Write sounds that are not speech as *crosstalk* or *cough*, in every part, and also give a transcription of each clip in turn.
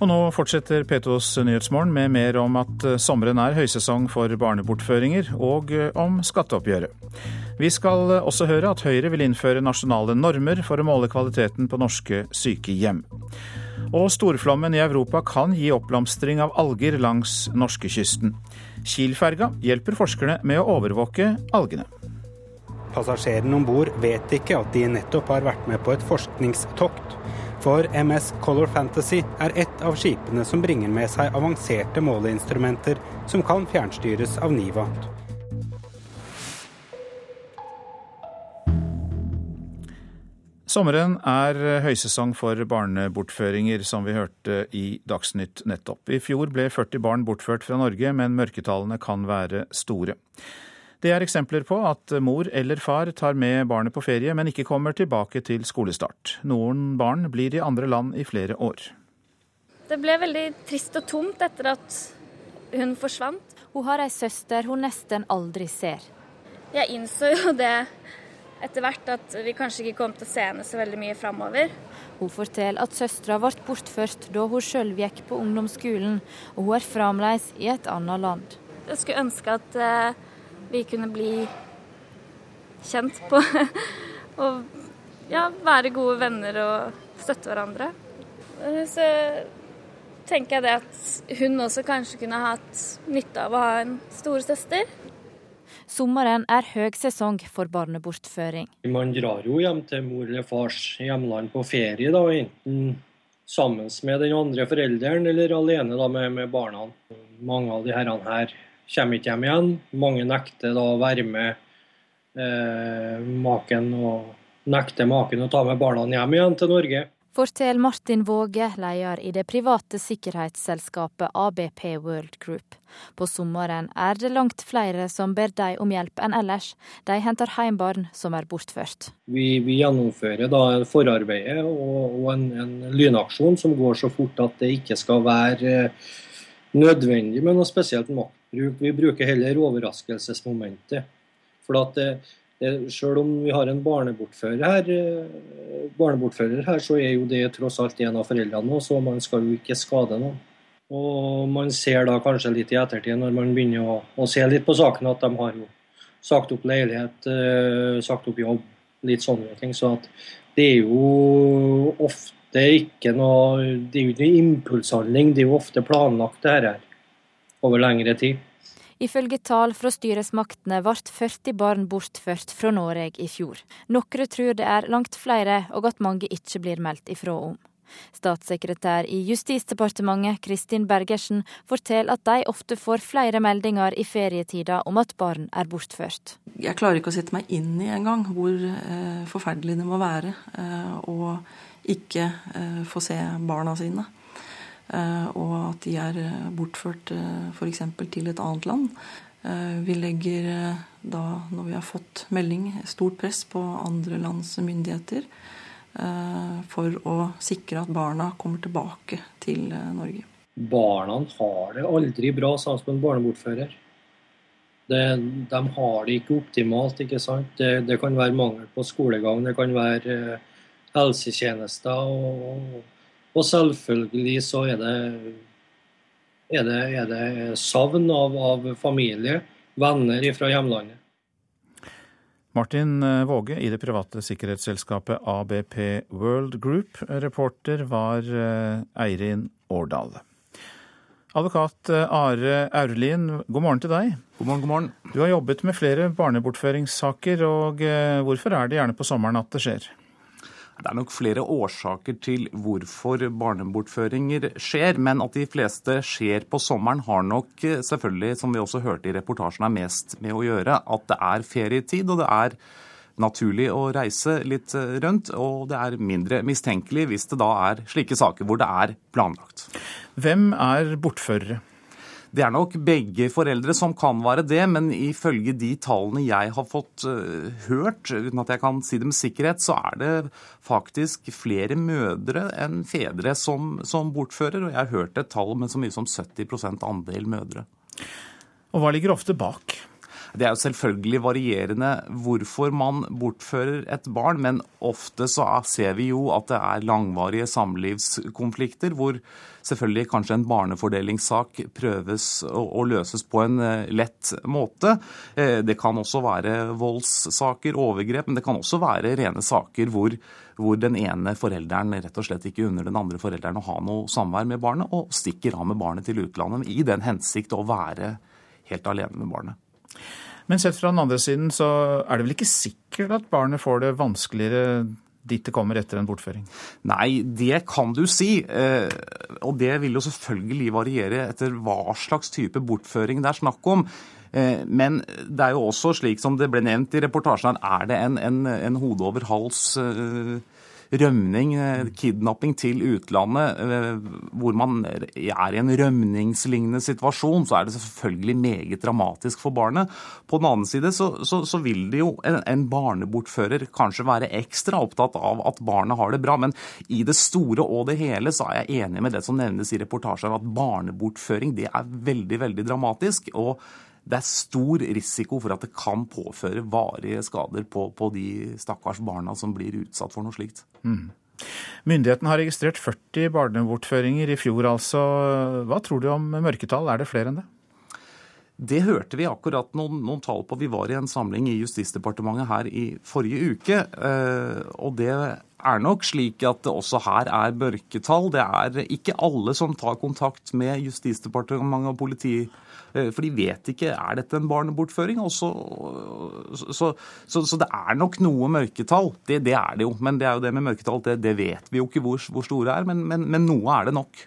Og nå fortsetter P2s Nyhetsmorgen med mer om at eh, sommeren er høysesong for barnebortføringer, og eh, om skatteoppgjøret. Vi skal eh, også høre at Høyre vil innføre nasjonale normer for å måle kvaliteten på norske sykehjem. Og storflommen i Europa kan gi oppblomstring av alger langs norskekysten. Kielferga hjelper forskerne med å overvåke algene. Passasjerene om bord vet ikke at de nettopp har vært med på et forskningstokt. For MS Color Fantasy er ett av skipene som bringer med seg avanserte måleinstrumenter som kan fjernstyres av Niva. Sommeren er høysesong for barnebortføringer, som vi hørte i Dagsnytt nettopp. I fjor ble 40 barn bortført fra Norge, men mørketallene kan være store. Det er eksempler på at mor eller far tar med barnet på ferie, men ikke kommer tilbake til skolestart. Noen barn blir i andre land i flere år. Det ble veldig trist og tomt etter at hun forsvant. Hun har ei søster hun nesten aldri ser. Jeg innså jo det etter hvert at vi kanskje ikke kom til å se henne så veldig mye framover. Hun forteller at søstera ble bortført da hun sjøl gikk på ungdomsskolen, og hun er fremdeles i et annet land. Jeg skulle ønske at eh, vi kunne bli kjent på *laughs* og ja, være gode venner og støtte hverandre. Så tenker jeg det at hun også kanskje kunne hatt nytte av å ha en storesøster. Sommeren er høgsesong for barnebortføring. Man drar jo hjem til mor eller fars hjemland på ferie, da, enten sammen med den andre forelderen eller alene da, med, med barna. Mange av de herrene her kommer ikke hjem igjen. Mange nekter da å være med eh, maken og nekter maken å ta med barna hjem igjen til Norge. Fortell Martin Våge, leder i det private sikkerhetsselskapet ABP World Group. På sommeren er det langt flere som ber dem om hjelp enn ellers. De henter hjem barn som er bortført. Vi, vi gjennomfører da forarbeidet og, og en, en, lynaksjon som går så fort at det ikke skal være eh, nødvendig med noe spesielt maktbruk. vi bruker heller overraskelsesmomentet. For at det, det, Selv om vi har en barnebortfører her, eh, barnebortfører her, så er jo det tross alt en av foreldrene, så man skal jo ikke skade noen. Og man ser da kanskje litt i ettertid, når man begynner å, å se litt på saken, at de har jo sagt opp leilighet, eh, sagt opp jobb, litt sånne ting. Så at det er jo ofte ikke noe Det er jo ikke impulshandling, det er jo ofte planlagt, det her over lengre tid. Ifølge tall fra styresmaktene ble 40 barn bortført fra Norge i fjor. Noen tror det er langt flere, og at mange ikke blir meldt ifra om. Statssekretær i Justisdepartementet Kristin Bergersen forteller at de ofte får flere meldinger i ferietida om at barn er bortført. Jeg klarer ikke å sette meg inn i engang hvor eh, forferdelig det må være eh, å ikke eh, få se barna sine. Eh, og at de er eh, bortført f.eks. til et annet land. Vi legger da, når vi har fått melding, stort press på andre lands myndigheter for å sikre at barna kommer tilbake til Norge. Barna har det aldri bra sa vi på en barnebortfører. Det, de har det ikke optimalt. ikke sant? Det, det, kan være mangel på skolegang, det kan være helsetjenester. og og selvfølgelig så er det, er det, er det savn av, av, familie, venner fra hjemlandet. Martin eh, Våge i det private sikkerhetsselskapet ABP World Group. Reporter var eh, Eirin Årdal. Advokat eh, Are Aurlien, god morgen til deg. God morgen, god morgen. Du har jobbet med flere barnebortføringssaker, og hvorfor er det gjerne på sommeren at det skjer? Det er nok flere årsaker til hvorfor barnebortføringer skjer, men at de fleste skjer på sommeren har nok eh, selvfølgelig, som vi også hørte i reportasjen, er mest med å gjøre at det er ferietid, og det er naturlig å reise litt eh, rundt, og det er mindre mistenkelig hvis det da er slike saker hvor det er planlagt. Hvem er bortførere? Det er nok begge foreldre som kan være det, men ifølge de tallene jeg har fått uh, hørt, uten at jeg kan si det med sikkerhet, så er det faktisk flere mødre enn fedre som, som bortfører. Og jeg har hørt et tall med så mye som 70 andel mødre. Og hva ligger ofte bak? Det er jo selvfølgelig varierende hvorfor man bortfører et barn, men ofte så ser vi jo at det er langvarige samlivskonflikter hvor selvfølgelig kanskje en barnefordelingssak prøves å, løses på en eh, lett måte. Eh, det kan også være voldssaker, overgrep, men det kan også være rene saker hvor, hvor den ene forelderen rett og slett ikke unner den andre forelderen å ha noe samvær med barnet, og stikker av med barnet til utlandet i den hensikt å være helt alene med barnet. Men sett fra den andre siden så er det vel ikke sikkert at barnet får det vanskeligere dit det kommer etter en bortføring? Nei, det kan du si. Eh, og det vil jo selvfølgelig variere etter hva slags type bortføring det er snakk om. Eh, men det er jo også slik som det ble nevnt i reportasjen, er det en, en, en hode over hals eh, rømning, eh, kidnapping til utlandet, eh, hvor man er i en rømningslignende situasjon, så er det selvfølgelig meget dramatisk for barnet. På den annen side så, så, så vil det jo en, en, barnebortfører kanskje være ekstra opptatt av at barnet har det bra, men i det store og det hele så er jeg enig med det som nevnes i reportasjen, at barnebortføring det er veldig, veldig dramatisk. og det er stor risiko for at det kan påføre varige skader på, på de stakkars barna som blir utsatt for noe slikt. Mm. Myndighetene har registrert 40 barnebortføringer i fjor, altså. Hva tror du om mørketall, er det flere enn det? Det hørte vi akkurat noen, noen, tall på. Vi var i en samling i Justisdepartementet her i forrige uke. Eh, og det er nok slik at det også her er mørketall. Det er ikke alle som tar kontakt med Justisdepartementet og politiet for de vet ikke er dette en barnebortføring. Også, så, så, så, det er nok noe mørketall. Det, det, er det jo. Men det er jo det med mørketall, det, det vet vi jo ikke hvor, hvor store er. Men, men, men noe er det nok.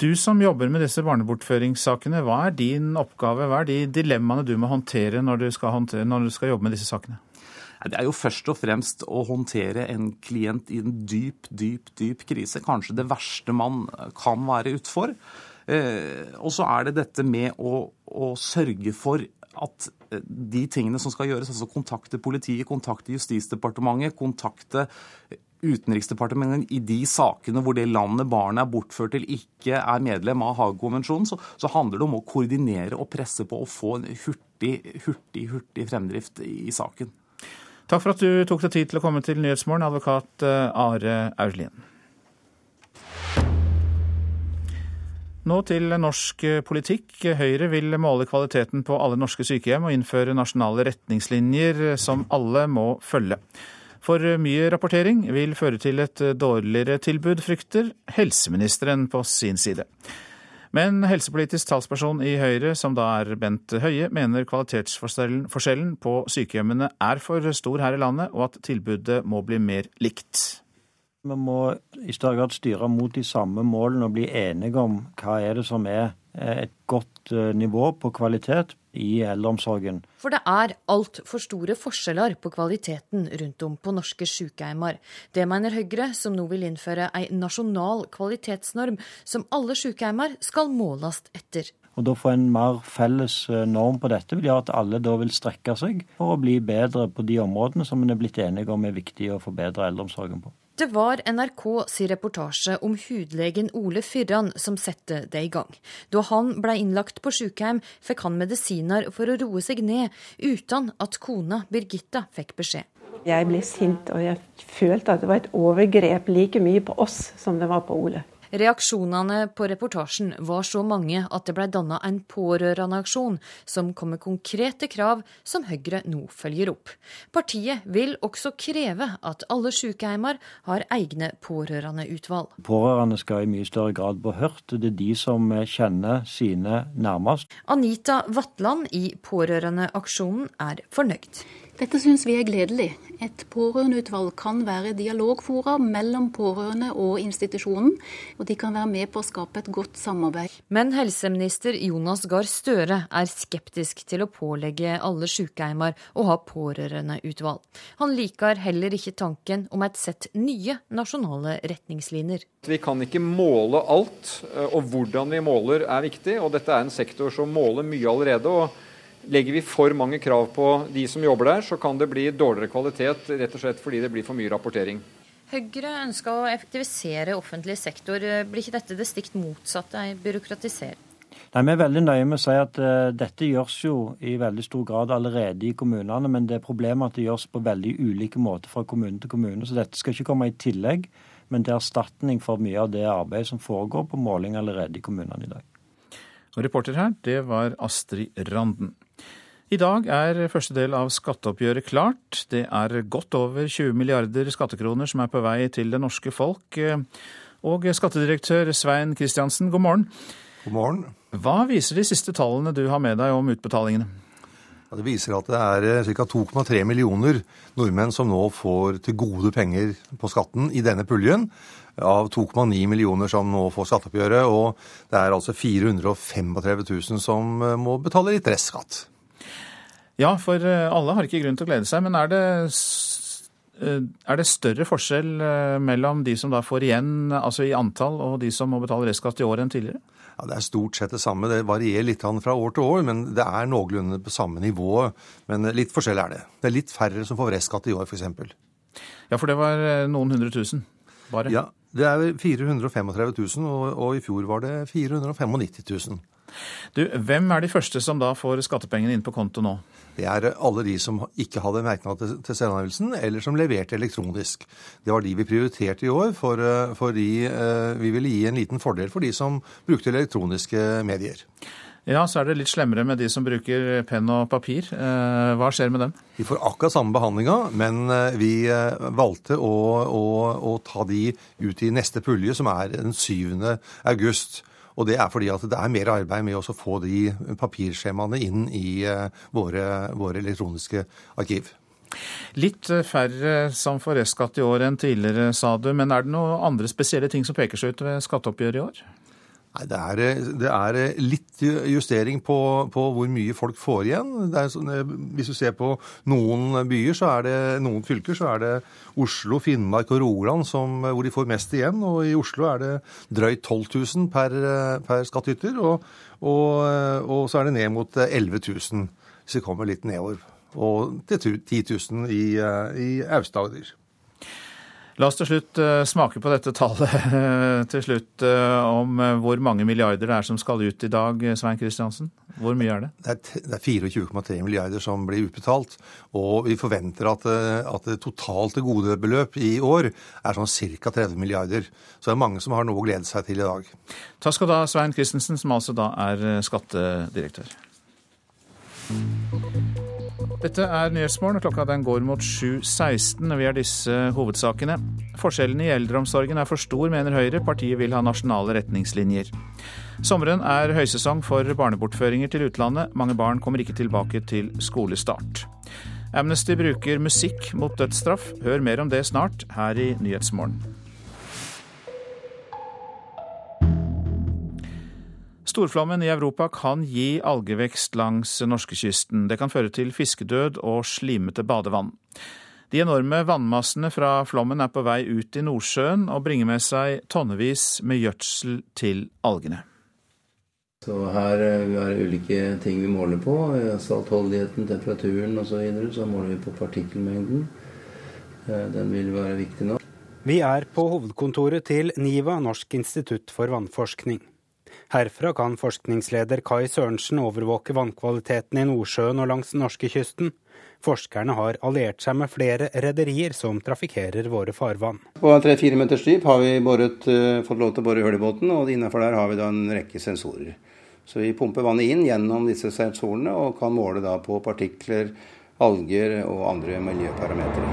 Du som jobber med disse barnebortføringssakene, hva er din oppgave? Hva er de dilemmaene du må håndtere når du skal, håndtere, når du skal jobbe med disse sakene? Det er jo først og fremst å håndtere en klient i en dyp, dyp, dyp krise. Kanskje det verste man kan være utfor. Eh, og så er det dette med å, å sørge for at eh, de tingene som skal gjøres, altså kontakte politiet, kontakte Justisdepartementet, kontakte Utenriksdepartementet i de sakene hvor det landet barnet er bortført til, ikke er medlem av Haag-konvensjonen, så, så, handler det om å koordinere og presse på å få en hurtig, hurtig, hurtig fremdrift i saken. Takk for at du tok deg tid til å komme til Nyhetsmorgen, advokat eh, Are Aurlien. Nå til norsk politikk. Høyre vil måle kvaliteten på alle norske sykehjem og innføre nasjonale retningslinjer som alle må følge. For mye rapportering vil føre til et dårligere tilbud, frykter helseministeren på sin side. Men helsepolitisk talsperson i Høyre, som da er Bent Høie, mener kvalitetsforskjellen på sykehjemmene er for stor her i landet, og at tilbudet må bli mer likt. Vi må i større grad styre mot de samme målene og bli enige om hva er det som er eh, et godt eh, nivå på kvalitet i eldreomsorgen. For det er altfor store forskjeller på kvaliteten rundt om på norske sykehjemmer. Det mener Høyre, som nå vil innføre ei nasjonal kvalitetsnorm som alle sykehjemmer skal måles etter. Og da få en mer felles eh, norm på dette vil gjøre at alle da vil strekke seg for å bli bedre på de områdene som en er blitt enige om er viktig å forbedre eldreomsorgen på. Det var NRK sin reportasje om hudlegen Ole Fyrran som satte det i gang. Da han ble innlagt på sykehjem, fikk han medisiner for å roe seg ned, uten at kona Birgitta fikk beskjed. Jeg ble sint, og jeg følte at det var et overgrep like mye på oss som det var på Ole. Reaksjonene på reportasjen var så mange at det ble danna en pårørendeaksjon som kom med konkrete krav som Høyre nå følger opp. Partiet vil også kreve at alle sykehjemmer har egne pårørendeutvalg. Pårørende skal i mye større grad bli hørt. Det er de som kjenner sine nærmest. Anita Vatland i Pårørendeaksjonen er fornøyd. Dette syns vi er gledelig. Et pårørendeutvalg kan være dialogfora mellom pårørende og institusjonen, og de kan være med på å skape et godt samarbeid. Men helseminister Jonas Gahr Støre er skeptisk til å pålegge alle sykeheimer å ha pårørendeutvalg. Han liker heller ikke tanken om et sett nye nasjonale retningslinjer. Vi kan ikke måle alt, og hvordan vi måler er viktig. og Dette er en sektor som måler mye allerede. og Legger vi for mange krav på de som jobber der, så kan det bli dårligere kvalitet rett og slett fordi det blir for mye rapportering. Høyre ønsker å effektivisere offentlig sektor. Blir ikke dette det stikk motsatte, ei byråkratisering? Nei, Vi er veldig nøye med å si at uh, dette gjøres jo i veldig stor grad allerede i kommunene, men det er problemet at det gjøres på veldig ulike måter fra kommune til kommune. Så dette skal ikke komme i tillegg, men det er erstatning for mye av det arbeidet som foregår på måling allerede i kommunene i dag. Og reporter her, det var Astrid Randen. I dag er første del av skatteoppgjøret klart. Det er godt over 20 milliarder skattekroner som er på vei til det norske folk. Og skattedirektør Svein Kristiansen, god morgen. God morgen. Hva viser de siste tallene du har med deg om utbetalingene? Ja, det viser at det er eh, ca. 2,3 millioner nordmenn som nå får til gode penger på skatten i denne puljen. Av 2,9 millioner som nå får skatteoppgjøret. Og det er altså 435 000 som eh, må betale litt restskatt. Ja, for eh, alle har ikke grunn til å glede seg. Men er det, er det større forskjell mellom de som da får igjen, altså i antall, og de som må betale restskatt i år enn tidligere? Ja, Det er stort sett det samme. Det varierer litt fra år til år, men det er noenlunde på samme nivå. Men litt forskjell er det. Det er litt færre som får restskatt i år, f.eks. Ja, for det var eh, noen hundre tusen bare? Ja, det er 435 000, og, og i fjor var det 495 000. Du, Hvem er de første som da får skattepengene inn på konto nå? Det er alle de som ikke hadde merknad til, til selvangivelsen, eller som leverte elektronisk. Det var de vi prioriterte i år, for, eh, fordi eh, vi ville gi en liten fordel for de som brukte elektroniske medier. Ja, så er det litt slemmere med de som bruker penn og papir. Eh, hva skjer med dem? De får akkurat samme behandlinga, men vi valgte å, å, å ta de ut i neste pulje, som er den 7. august. Og det er fordi at det er mer arbeid med å få de papirskjemaene inn i eh, våre, våre elektroniske arkiv. Litt eh, færre som får restskatt i år enn tidligere, sa du. Men er det noen andre spesielle ting som peker seg ut ved skatteoppgjøret i år? Nei, det er, det er, litt justering på, på, hvor mye folk får igjen. Er, hvis du ser på noen byer, så er det, noen fylker, så er det Oslo, Finnmark og Rogaland hvor de får mest igjen. Og i Oslo er det drøyt 12 000 per, per skattyter. Og, og, og, så er det ned mot 11 000 hvis vi kommer litt nedover. Og til 10 000 i, i Aust-Agder. La oss til slutt uh, smake på dette tallet til slutt uh, om hvor mange milliarder det er som skal ut i dag, Svein Kristiansen. Hvor mye er det? Det er 24,3 milliarder som blir utbetalt. Og vi forventer at, at det totalt gode beløp i år er sånn ca. 30 milliarder. Så det er mange som har noe å glede seg til i dag. Takk skal du ha, Svein Christensen, som altså da er skattedirektør. Dette er Nyhetsmorgen, klokka den går mot 7.16. Vi har disse hovedsakene. Forskjellene i eldreomsorgen er for stor, mener Høyre. Partiet vil ha nasjonale retningslinjer. Sommeren er høysesong for barnebortføringer til utlandet. Mange barn kommer ikke tilbake til skolestart. Amnesty bruker musikk mot dødsstraff. Hør mer om det snart her i Nyhetsmorgen. Storflommen i Europa kan gi algevekst langs norskekysten. Det kan føre til fiskedød og slimete badevann. De enorme vannmassene fra flommen er på vei ut i Nordsjøen og bringer med seg tonnevis med gjødsel til algene. Så her er det ulike ting vi måler på. Saltholdigheten, temperaturen osv. Så, videre. så måler vi på partikkelmengden. Eh, den vil være viktig nå. Vi er på hovedkontoret til NIVA, Norsk institutt for vannforskning. Herfra kan forskningsleder Kai Sørensen overvåke vannkvaliteten i Nordsjøen og langs norskekysten. Forskerne har alliert seg med flere rederier som trafikkerer våre farvann. På tre-fire meters dyp har vi boret, uh, fått lov til å bore hull i båten, og innenfor der har vi da en rekke sensorer. Så vi pumper vannet inn gjennom disse sensorene og kan måle da på partikler, alger og andre miljøparametere.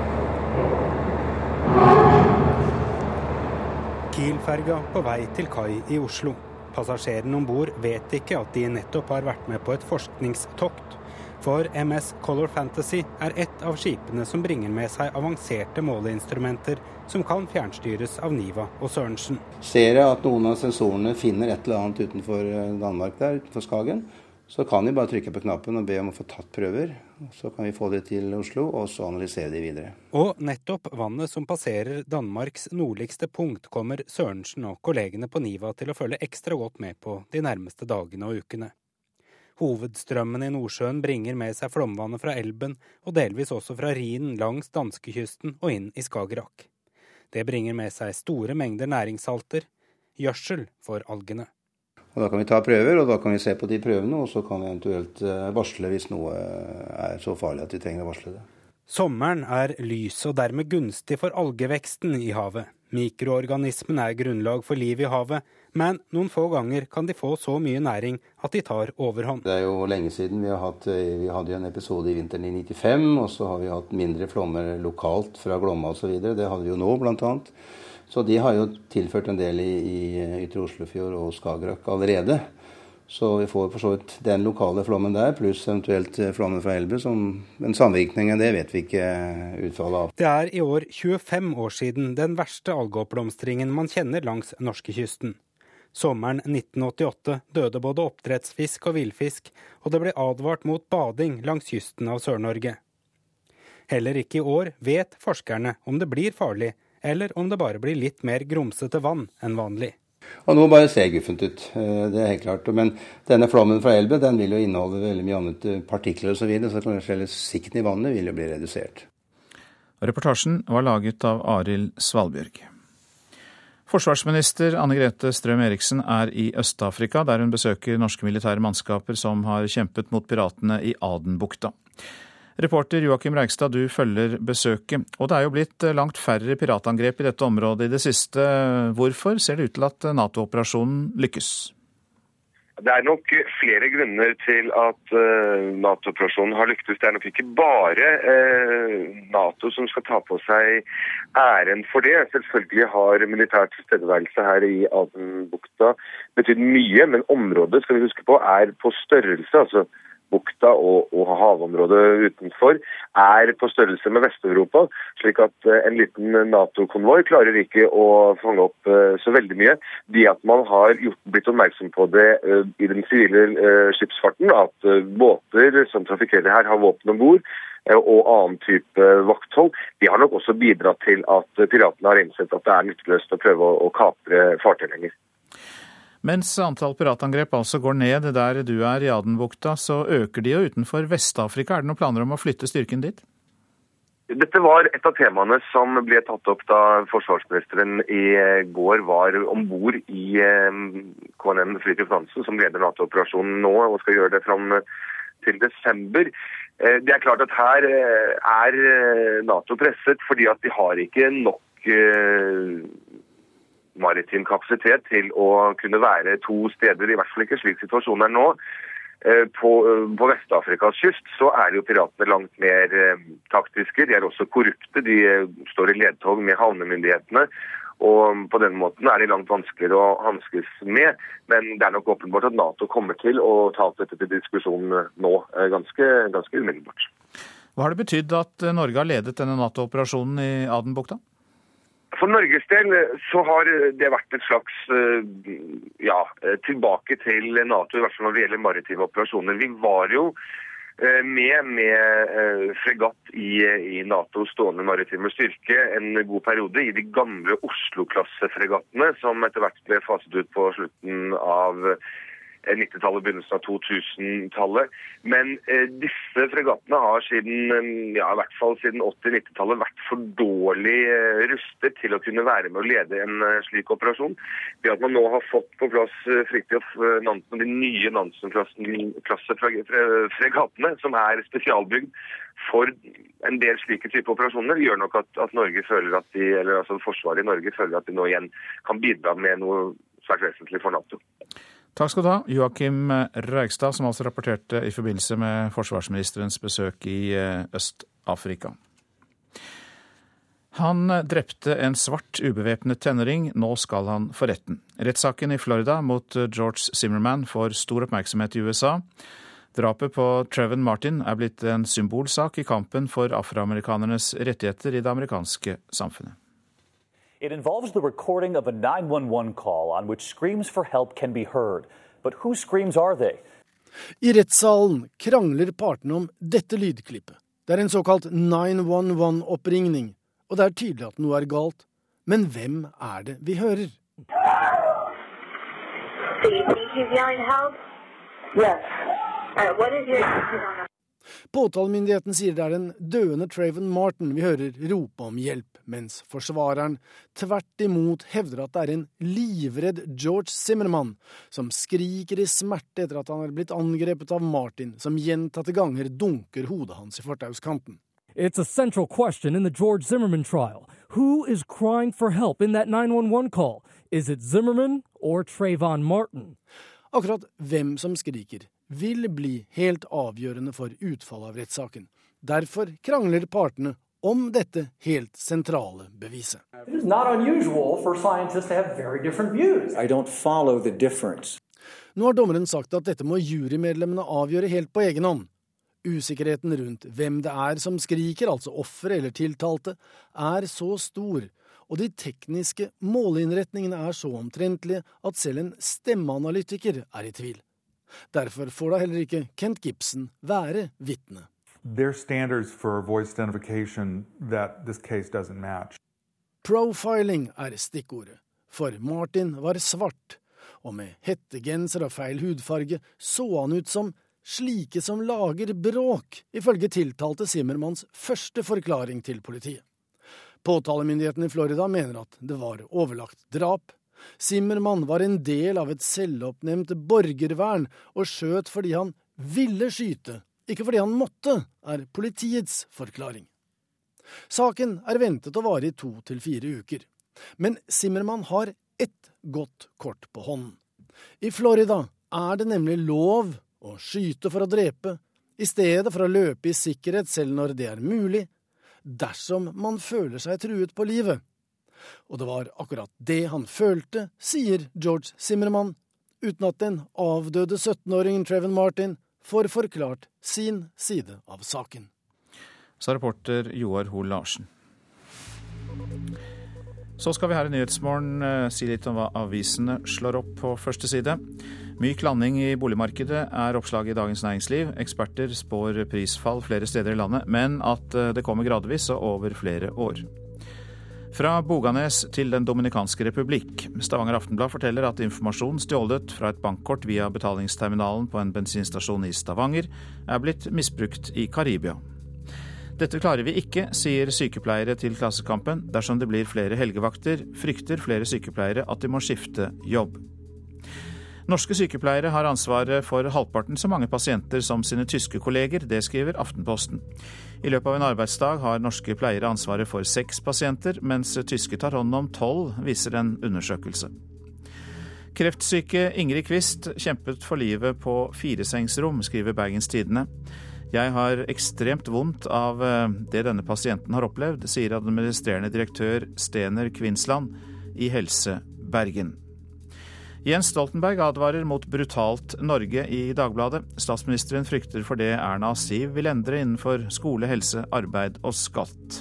Kiel-ferga på vei til kai i Oslo. Passasjerene om bord vet ikke at de nettopp har vært med på et forskningstokt. For MS Color Fantasy er ett av skipene som bringer med seg avanserte måleinstrumenter som kan fjernstyres av Niva og Sørensen. Ser jeg at noen av sensorene finner et eller annet utenfor eh, Danmark der, utenfor Skagen, så kan vi bare trykke på knappen og be om å få tatt prøver. Så kan vi få det til Oslo, og så analysere de videre. Og nettopp vannet som passerer Danmarks nordligste punkt, kommer Sørensen og kollegene på Niva til å følge ekstra godt med på de nærmeste dagene og ukene. Hovedstrømmen i Nordsjøen bringer med seg flomvannet fra Elben, og delvis også fra Rhinen langs danskekysten og inn i Skagerrak. Det bringer med seg store mengder næringssalter, gjødsel for algene. Og Da kan vi ta prøver, og da kan vi se på de prøvene, og så kan vi eventuelt eh, varsle hvis noe er så farlig at vi trenger å varsle det. Sommeren er lys og dermed gunstig for algeveksten i havet. Mikroorganismen er grunnlag for liv i havet, men noen få ganger kan de få så mye næring at de tar overhånd. Det er jo lenge siden. Vi, har hatt, eh, vi hadde jo en episode i vinteren i 95, og så har vi hatt mindre flommer lokalt fra Glomma osv. Det hadde vi jo nå, bl.a. Så de har jo tilført en del i, i Ytre Oslofjord og Skagerrak allerede. Så vi får for så vidt den lokale flommen der, pluss eventuelt eh, flommen fra Elbe. Som men samvirkningen, det vet vi ikke utfallet av. Det er i år 25 år siden den verste algeoppblomstringen man kjenner langs norskekysten. Sommeren 1988 døde både oppdrettsfisk og villfisk, og det ble advart mot bading langs kysten av Sør-Norge. Heller ikke i år vet forskerne om det blir farlig, eller om det bare blir litt mer grumsete vann enn vanlig. Og nå bare ser guffent ut, eh, det er helt klart. Men denne flommen fra Elbe den vil jo inneholde veldig mye annet eh, partikler osv., så, videre, så kanskje sikten i vannet vil jo bli redusert. Reportasjen var laget av Arild Svalbjørg. Forsvarsminister Anne Grete Strøm Eriksen er i Øst-Afrika, der hun besøker norske militære mannskaper som har kjempet mot piratene i Adenbukta. Reporter Joakim Reigstad, du følger besøket. Og det er jo blitt eh, langt færre piratangrep i dette området i det siste. Hvorfor ser det ut til at Nato-operasjonen lykkes? Det er nok flere grunner til at uh, Nato-operasjonen har lyktes. Det er nok ikke bare Nato som skal ta på seg æren for det. Selvfølgelig har militær tilstedeværelse her i Adenbukta betydd mye, men området skal vi huske på, er på størrelse. altså bukta og, og, havområdet utenfor er på størrelse med Vest-Europa. Slik at uh, en liten Nato-konvoi klarer ikke å fange opp uh, så veldig mye. De at man har gjort, blitt oppmerksom på det uh, i den sivile skipsfarten, at båter som trafikkerer her har våpen om bord og annen type vakthold, de har nok også bidratt til at piratene har innsett at det er nytteløst å prøve å, å kapre fartøy lenger. Mens antall piratangrep altså går ned der du er i Adenbukta, så øker de jo utenfor Vest-Afrika. Er det noen planer om å flytte styrken dit? Dette var et av temaene som ble tatt opp da forsvarsministeren i går var om bord i eh, KNM Fridtjof Nansen, som leder Nato-operasjonen nå og skal gjøre det fram til desember. Eh, det er klart at her eh, er Nato presset fordi at de har ikke nok maritim kapasitet til å kunne være to steder, i hvert fall ikke slik situasjonen er nå. Eh, på, eh, på Vest-Afrikas kyst så er jo piratene langt mer eh, taktiske. De er også korrupte. De står i ledtog med havnemyndighetene. Og på den måten er de langt vanskeligere å hanskes med. Men det er nok åpenbart at Nato kommer til å ta opp dette til diskusjon nå, ganske, ganske umiddelbart. Hva har det betydd at Norge har ledet denne Nato-operasjonen i Adenbukta? For Norges del eh, så har det vært et slags eh, ja, eh, tilbake til Nato, i hvert fall når det gjelder maritime operasjoner. Vi var jo med med fregatt i, i Natos stående maritime styrke en god periode i de gamle Oslo-klassefregattene, som etter hvert ble faset ut på slutten av 90-tallet, begynnelsen av 2000-tallet. Men eh, disse fregattene har siden, eh, ja, i hvert fall siden 80-90-tallet vært for dårlig eh, rustet til å kunne være med å lede en eh, slik operasjon. Det at man nå har fått på plass eh, Fridtjof eh, Nansen og de nye Nansen-klassefregattene, som er spesialbygd for en del slike type operasjoner, gjør nok at, at Norge føler at de, eller altså Forsvaret i Norge føler at de nå igjen kan bidra med noe svært vesentlig for Nato. Takk skal du ha, Joakim Reigstad, som altså rapporterte i forbindelse med forsvarsministerens besøk i eh, Øst-Afrika. Han drepte en svart ubevæpnet tenåring, nå skal han for retten. Rettssaken i Florida mot George Zimmerman får stor oppmerksomhet i USA. Drapet på Trevon Martin er blitt en symbolsak i kampen for afroamerikanernes rettigheter i det amerikanske samfunnet. It involves the recording of a 911 call on which screams for help can be heard. But whose screams are they? I rettssalen krangler partene om dette lydklippet. Det er en såkalt 911-oppringning, og det er tydelig at noe er galt. Men hvem er det vi hører? Påtalemyndigheten sier det er den døende Traven Martin vi hører rope om hjelp, mens forsvareren tvert imot hevder at det er en livredd George Zimmermann som skriker i smerte etter at han er blitt angrepet av Martin, som gjentatte ganger dunker hodet hans i fortauskanten. It's a central question in the George Zimmerman trial. Who is crying for help in that 911 call? Is it Zimmerman or Trayvon Martin? Akkurat hvem som skriker, vil bli helt avgjørende for utfallet av rettssaken. Derfor krangler partene om dette helt sentrale beviset. It is not unusual for scientists to have very different views. I don't follow the difference. Nå har dommeren sagt at dette må jurymedlemmene avgjøre helt på egen hånd. Usikkerheten rundt hvem det er som skriker, altså offer eller tiltalte, er så stor, og de tekniske måleinnretningene er så omtrentlige at selv en stemmeanalytiker er i tvil. Derfor får da heller ikke Kent Gibson være vitne. Profiling er stikkordet, for Martin var svart, og med hettegenser og feil hudfarge så han ut som slike som lager bråk, ifølge tiltalte Simmermanns første forklaring til politiet. Påtalemyndigheten i Florida mener at det var overlagt drap. Simmermann var en del av et selvoppnevnt borgervern og skjøt fordi han ville skyte, ikke fordi han måtte, er politiets forklaring. Saken er ventet å vare i to til fire uker. Men Simmermann har ett godt kort på hånden. I Florida er det nemlig lov å skyte for å drepe, i stedet for å løpe i sikkerhet selv når det er mulig, dersom man føler seg truet på livet. Og det var akkurat det han følte, sier George Zimmermann, uten at den avdøde 17-åringen Treven Martin får forklart sin side av saken. Sa reporter Joar Hoel Larsen. Så skal vi her i Nyhetsmorgen eh, si litt om hva avisene slår opp på første side. Myk landing i boligmarkedet er oppslaget i Dagens Næringsliv. Eksperter spår prisfall flere steder i landet, men at eh, det kommer gradvis og over flere år. Fra Boganes til Den dominikanske republikk. Stavanger Aftenblad forteller at informasjon stjålet fra et bankkort via betalingsterminalen på en bensinstasjon i Stavanger er blitt misbrukt i Karibia. Dette klarer vi ikke, sier sykepleiere til Klassekampen. Dersom det blir flere helgevakter, frykter flere sykepleiere at de må skifte jobb. Norske sykepleiere har ansvaret for halvparten så mange pasienter som sine tyske kolleger, det skriver Aftenposten. I løpet av en arbeidsdag har norske pleiere ansvaret for seks pasienter, mens tyske tar hånd om tolv, viser en undersøkelse. Kreftsyke Ingrid Quist kjempet for livet på firesengsrom, skriver Bergens Tidende. Jeg har ekstremt vondt av eh, det denne pasienten har opplevd, sier administrerende direktør Stener Kvinsland i Helse Bergen. Jens Stoltenberg advarer mot brutalt Norge i Dagbladet. Statsministeren frykter for det Erna Siv vil endre innenfor skole, helse, arbeid og skatt.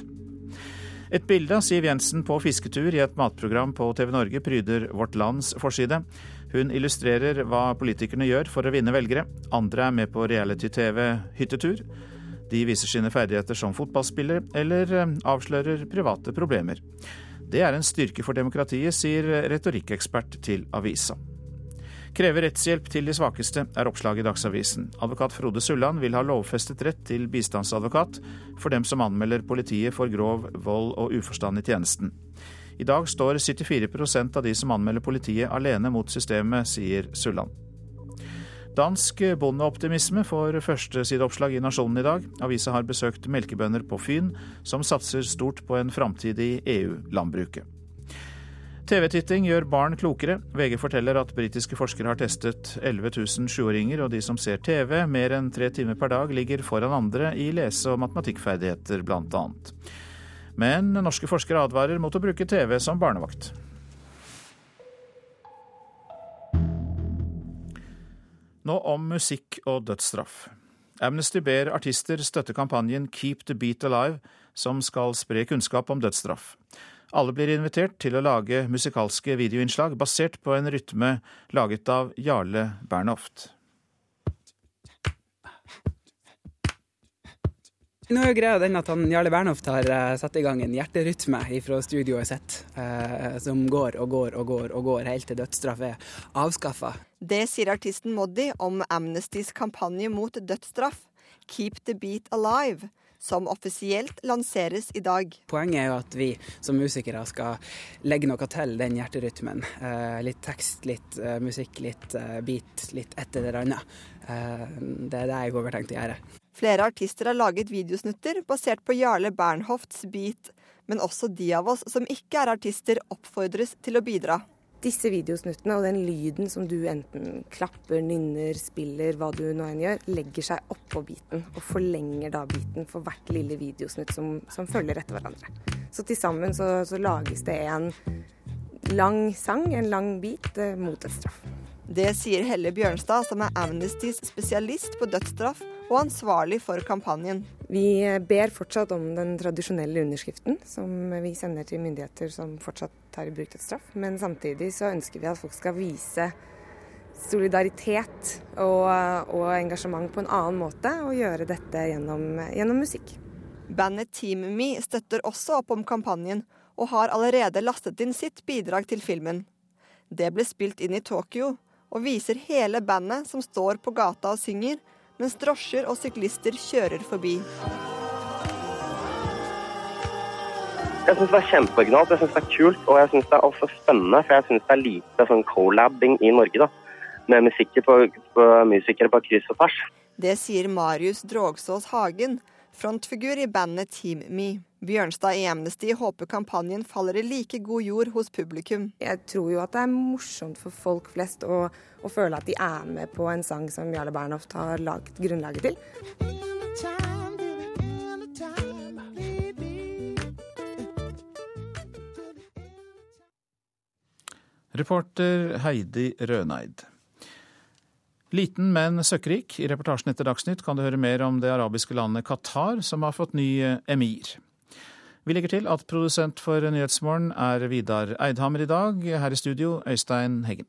Et bilde av Siv Jensen på fisketur i et matprogram på TV Norge pryder Vårt Lands forside. Hun illustrerer hva politikerne gjør for å vinne velgere. Andre er med på reality-TV-hyttetur. De viser sine ferdigheter som fotballspiller, eller eh, avslører private problemer. Det er en styrke for demokratiet, sier retorikkekspert til avisa. Krever rettshjelp til de svakeste, er oppslaget i Dagsavisen. Advokat Frode Sulland vil ha lovfestet rett til bistandsadvokat for dem som anmelder politiet for grov vold og uforstand i tjenesten. I dag står 74% av de som anmelder politiet alene mot systemet, sier Sulland. Dansk bondeoptimisme får førstesideoppslag i Nasjonen i dag. Avisa har besøkt melkebønder på Fyn, som satser stort på en framtid i EU-landbruket. TV-titting gjør barn klokere. VG forteller at britiske forskere har testet 11 000 sjuåringer, og de som ser TV mer enn tre timer per dag, ligger foran andre i lese- og matematikkferdigheter, annet. Men norske forskere advarer mot å bruke TV som barnevakt. Nå om musikk og dødsstraff. Amnesty ber artister støtte kampanjen Keep the Beat Alive, som skal spre kunnskap om dødsstraff. Alle blir invitert til å lage musikalske videoinnslag basert på en rytme laget av Jarle Bernhoft. Nå er jo greia den at han, Jarle Bernhoft har uh, satt i gang en hjerterytme fra studioet sitt, uh, som går og går og går og går helt til dødsstraff er avskaffa. Det sier artisten Moddi om Amnestys kampanje mot dødsstraff. Keep the Beat Alive, som offisielt lanseres i dag. Poenget er jo at vi som musikere skal legge noe til den hjerterytmen. Eh, litt tekst, litt musikk, litt beat, litt et eller annet. Eh, det er det jeg har tenkt å gjøre. Flere artister har laget videosnutter basert på Jarle Bernhofts beat, men også de av oss som ikke er artister, oppfordres til å bidra. Disse videosnuttene og den lyden som du enten klapper, nynner, spiller, hva du nå enn gjør, legger seg oppå biten og forlenger da biten for hvert lille videosnutt som, som følger etter hverandre. Så til sammen så, så, lages det en lang sang, en lang bit, mot et dødsstraff. Det sier Helle Bjørnstad, som er Amnestys spesialist på dødsstraff og ansvarlig for kampanjen. Vi ber fortsatt om den tradisjonelle underskriften som vi sender til myndigheter som fortsatt tar i bruk dødsstraff. Men samtidig så ønsker vi at folk skal vise solidaritet og, og engasjement på en annen måte, og gjøre dette gjennom, gjennom musikk. Bandet Team Me støtter også opp om kampanjen, og har allerede lastet inn sitt bidrag til filmen. Det ble spilt inn i Tokyo, og viser hele bandet som står på gata og synger, mens drosjer og syklister kjører forbi. Jeg syns det er kjempeoriginalt, jeg synes det er kult og jeg synes det er også spennende. For jeg syns det er lite sånn collabing i Norge, da. Med musikere på, på, musikere på kryss og tvers. Det sier Marius Drogsås Hagen, frontfigur i bandet Team Me. Bjørnstad i Amnesty håper kampanjen faller i like god jord hos publikum. Jeg tror jo at det er morsomt for folk flest å, å føle at de er med på en sang som Jarle Bernhoft har laget grunnlaget til. Reporter Heidi Røneid. Liten, men søkkrik. I reportasjen etter Dagsnytt kan du høre mer om det arabiske landet Qatar, som har fått ny eh, emir. Vi legger til at produsent for Nyhetsmorgen er Vidar Eidhammer i dag. Her i studio, Øystein Heggen.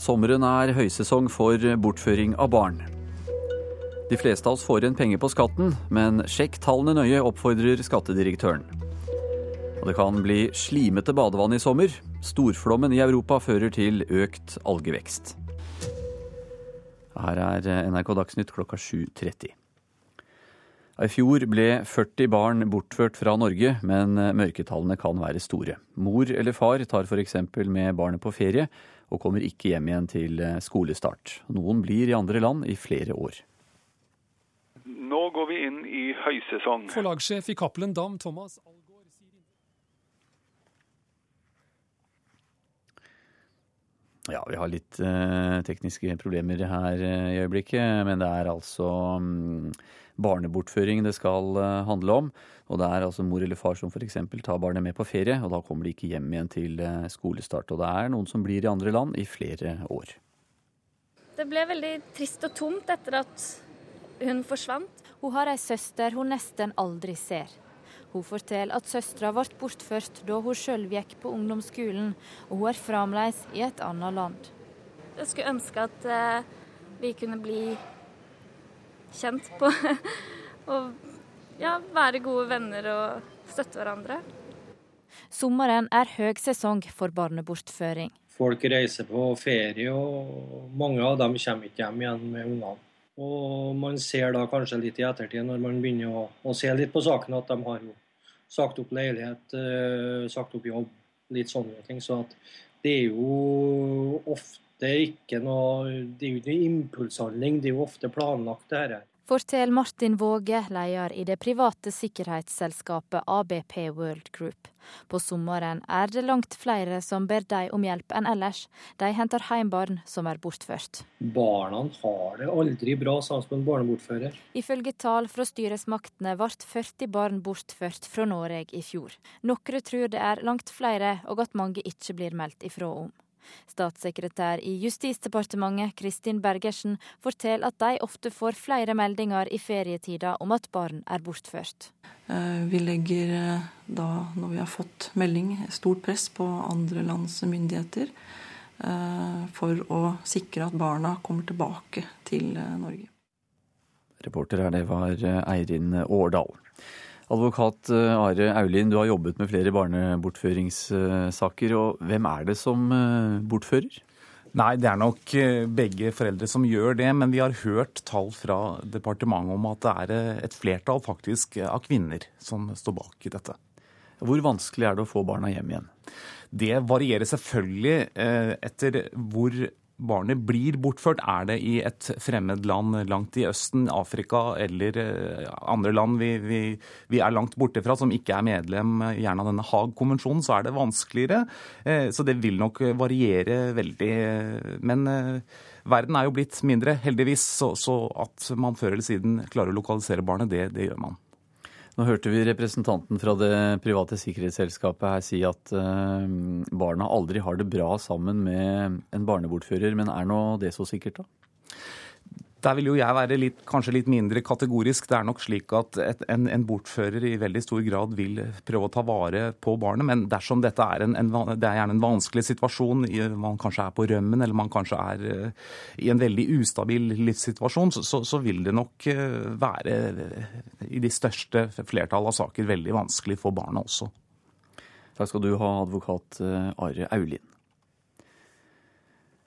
Sommeren er høysesong for bortføring av barn. De fleste av oss får igjen penger på skatten, men sjekk tallene nøye, oppfordrer skattedirektøren. Og det kan bli slimete badevann i sommer. Storflommen i Europa fører til økt algevekst. Her er NRK Dagsnytt klokka 7.30. I fjor ble 40 barn bortført fra Norge, men mørketallene kan være store. Mor eller far tar f.eks. med barnet på ferie, og kommer ikke hjem igjen til skolestart. Noen blir i andre land i flere år. Nå går vi inn i høysesong. Forlagssjef i Cappelen Dam, Thomas Ja, vi har litt eh, tekniske problemer her eh, i øyeblikket, men det er altså mm, barnebortføring det skal eh, handle om. Og det er altså mor eller far som f.eks. tar barnet med på ferie, og da kommer de ikke hjem igjen til eh, skolestart. Og det er noen som blir i andre land i flere år. Det ble veldig trist og tomt etter at hun forsvant. Hun har ei søster hun nesten aldri ser. Hun forteller at søstera ble bortført da hun sjøl gikk på ungdomsskolen, og hun er fremdeles i et annet land. Jeg skulle ønske at eh, vi kunne bli kjent på *laughs* og ja, være gode venner og støtte hverandre. Sommeren er høgsesong for barnebortføring. Folk reiser på ferie, og mange av dem kommer ikke hjem igjen med ungene. Og man ser da kanskje litt i ettertid, når man begynner å, å se litt på saken, at de har jo sagt opp leilighet, eh, sagt opp jobb, litt sånne ting. Så at det er jo ofte ikke noe Det er jo ikke impulshandling, det er jo ofte planlagt, det her. Forteller Martin Våge, leder i det private sikkerhetsselskapet ABP World Group. På sommeren er det langt flere som ber dem om hjelp enn ellers. De henter hjem barn som er bortført. Barna har det aldri bra sammen med en barnebortfører. Ifølge tall fra styresmaktene ble 40 barn bortført fra Norge i fjor. Noen tror det er langt flere, og at mange ikke blir meldt ifra om. Statssekretær i Justisdepartementet Kristin Bergersen forteller at de ofte får flere meldinger i ferietida om at barn er bortført. Vi legger da, når vi har fått melding, stort press på andre lands myndigheter for å sikre at barna kommer tilbake til Norge. Reporter her, det var Eirin Årdal. Advokat eh, Are Aulin, du har jobbet med flere barnebortføringssaker. og Hvem er det som eh, bortfører? Nei, det er nok eh, begge foreldre som gjør det. Men vi har hørt tall fra departementet om at det er et flertall faktisk av kvinner som står bak dette. Hvor vanskelig er det å få barna hjem igjen? Det varierer selvfølgelig etter hvor barnet blir bortført. Er det i et fremmed land langt i Østen, Afrika eller eh, andre land vi, vi, vi er langt borte fra, som ikke er medlem eh, gjerne av denne Haag-konvensjonen, så er det vanskeligere. Eh, så det vil nok variere veldig. Men verden er jo blitt mindre, heldigvis, så, så at man før eller siden klarer å lokalisere barnet, det, det gjør man. Nå hørte vi representanten fra det private sikkerhetsselskapet her si at uh, barna aldri har det bra sammen med en barnebortfører. Men er nå det så sikkert, da? Der vil jo jeg være litt, kanskje litt mindre kategorisk. Det er nok slik at et, en, en, bortfører i veldig stor grad vil prøve å ta vare på barnet. Men dersom dette er en, en, det er gjerne en vanskelig situasjon, man kanskje er på rømmen eller man kanskje er uh, i en veldig ustabil livssituasjon, så, så, vil det nok uh, være uh, i de største flertall av saker veldig vanskelig for barnet også. Takk skal du ha, advokat Are Aulin.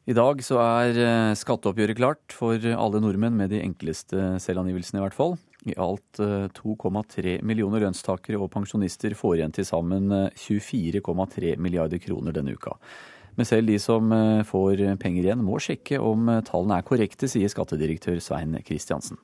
I dag så er eh, skatteoppgjøret klart for alle nordmenn med de enkleste selvangivelsene, i hvert fall. I alt 2,3 eh, millioner lønnstakere og pensjonister får igjen til sammen 24,3 eh, milliarder kroner denne uka. Men selv de som får penger igjen, må sjekke om tallene er korrekte, sier skattedirektør Svein Kristiansen.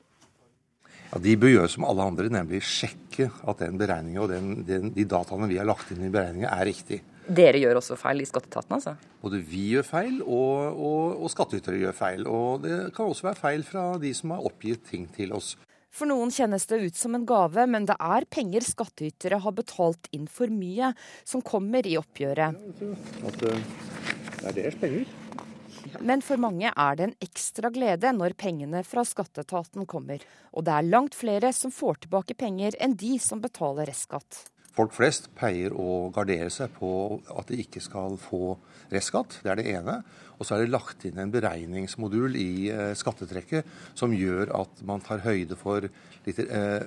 Ja, De bør gjøre som alle andre, nemlig sjekke at den beregningen og den, den, de dataene vi har lagt inn i beregningen, er riktig. Dere gjør også feil i skatteetaten, altså? Både vi gjør feil, og, og, og skattytere gjør feil. Og det kan også være feil fra de som har oppgitt ting til oss. For noen kjennes det ut som en gave, men det er penger skattytere har betalt inn for mye, som kommer i oppgjøret. At eh, det er deres penger. *laughs* Men for mange er det en ekstra glede når pengene fra skatteetaten kommer. Og det er langt flere som får tilbake penger enn de som betaler restskatt. Folk flest pleier å gardere seg på at de ikke skal få restskatt. Det er det ene. Og så er det lagt inn en beregningsmodul i eh, skattetrekket som gjør at man tar høyde for litt eh,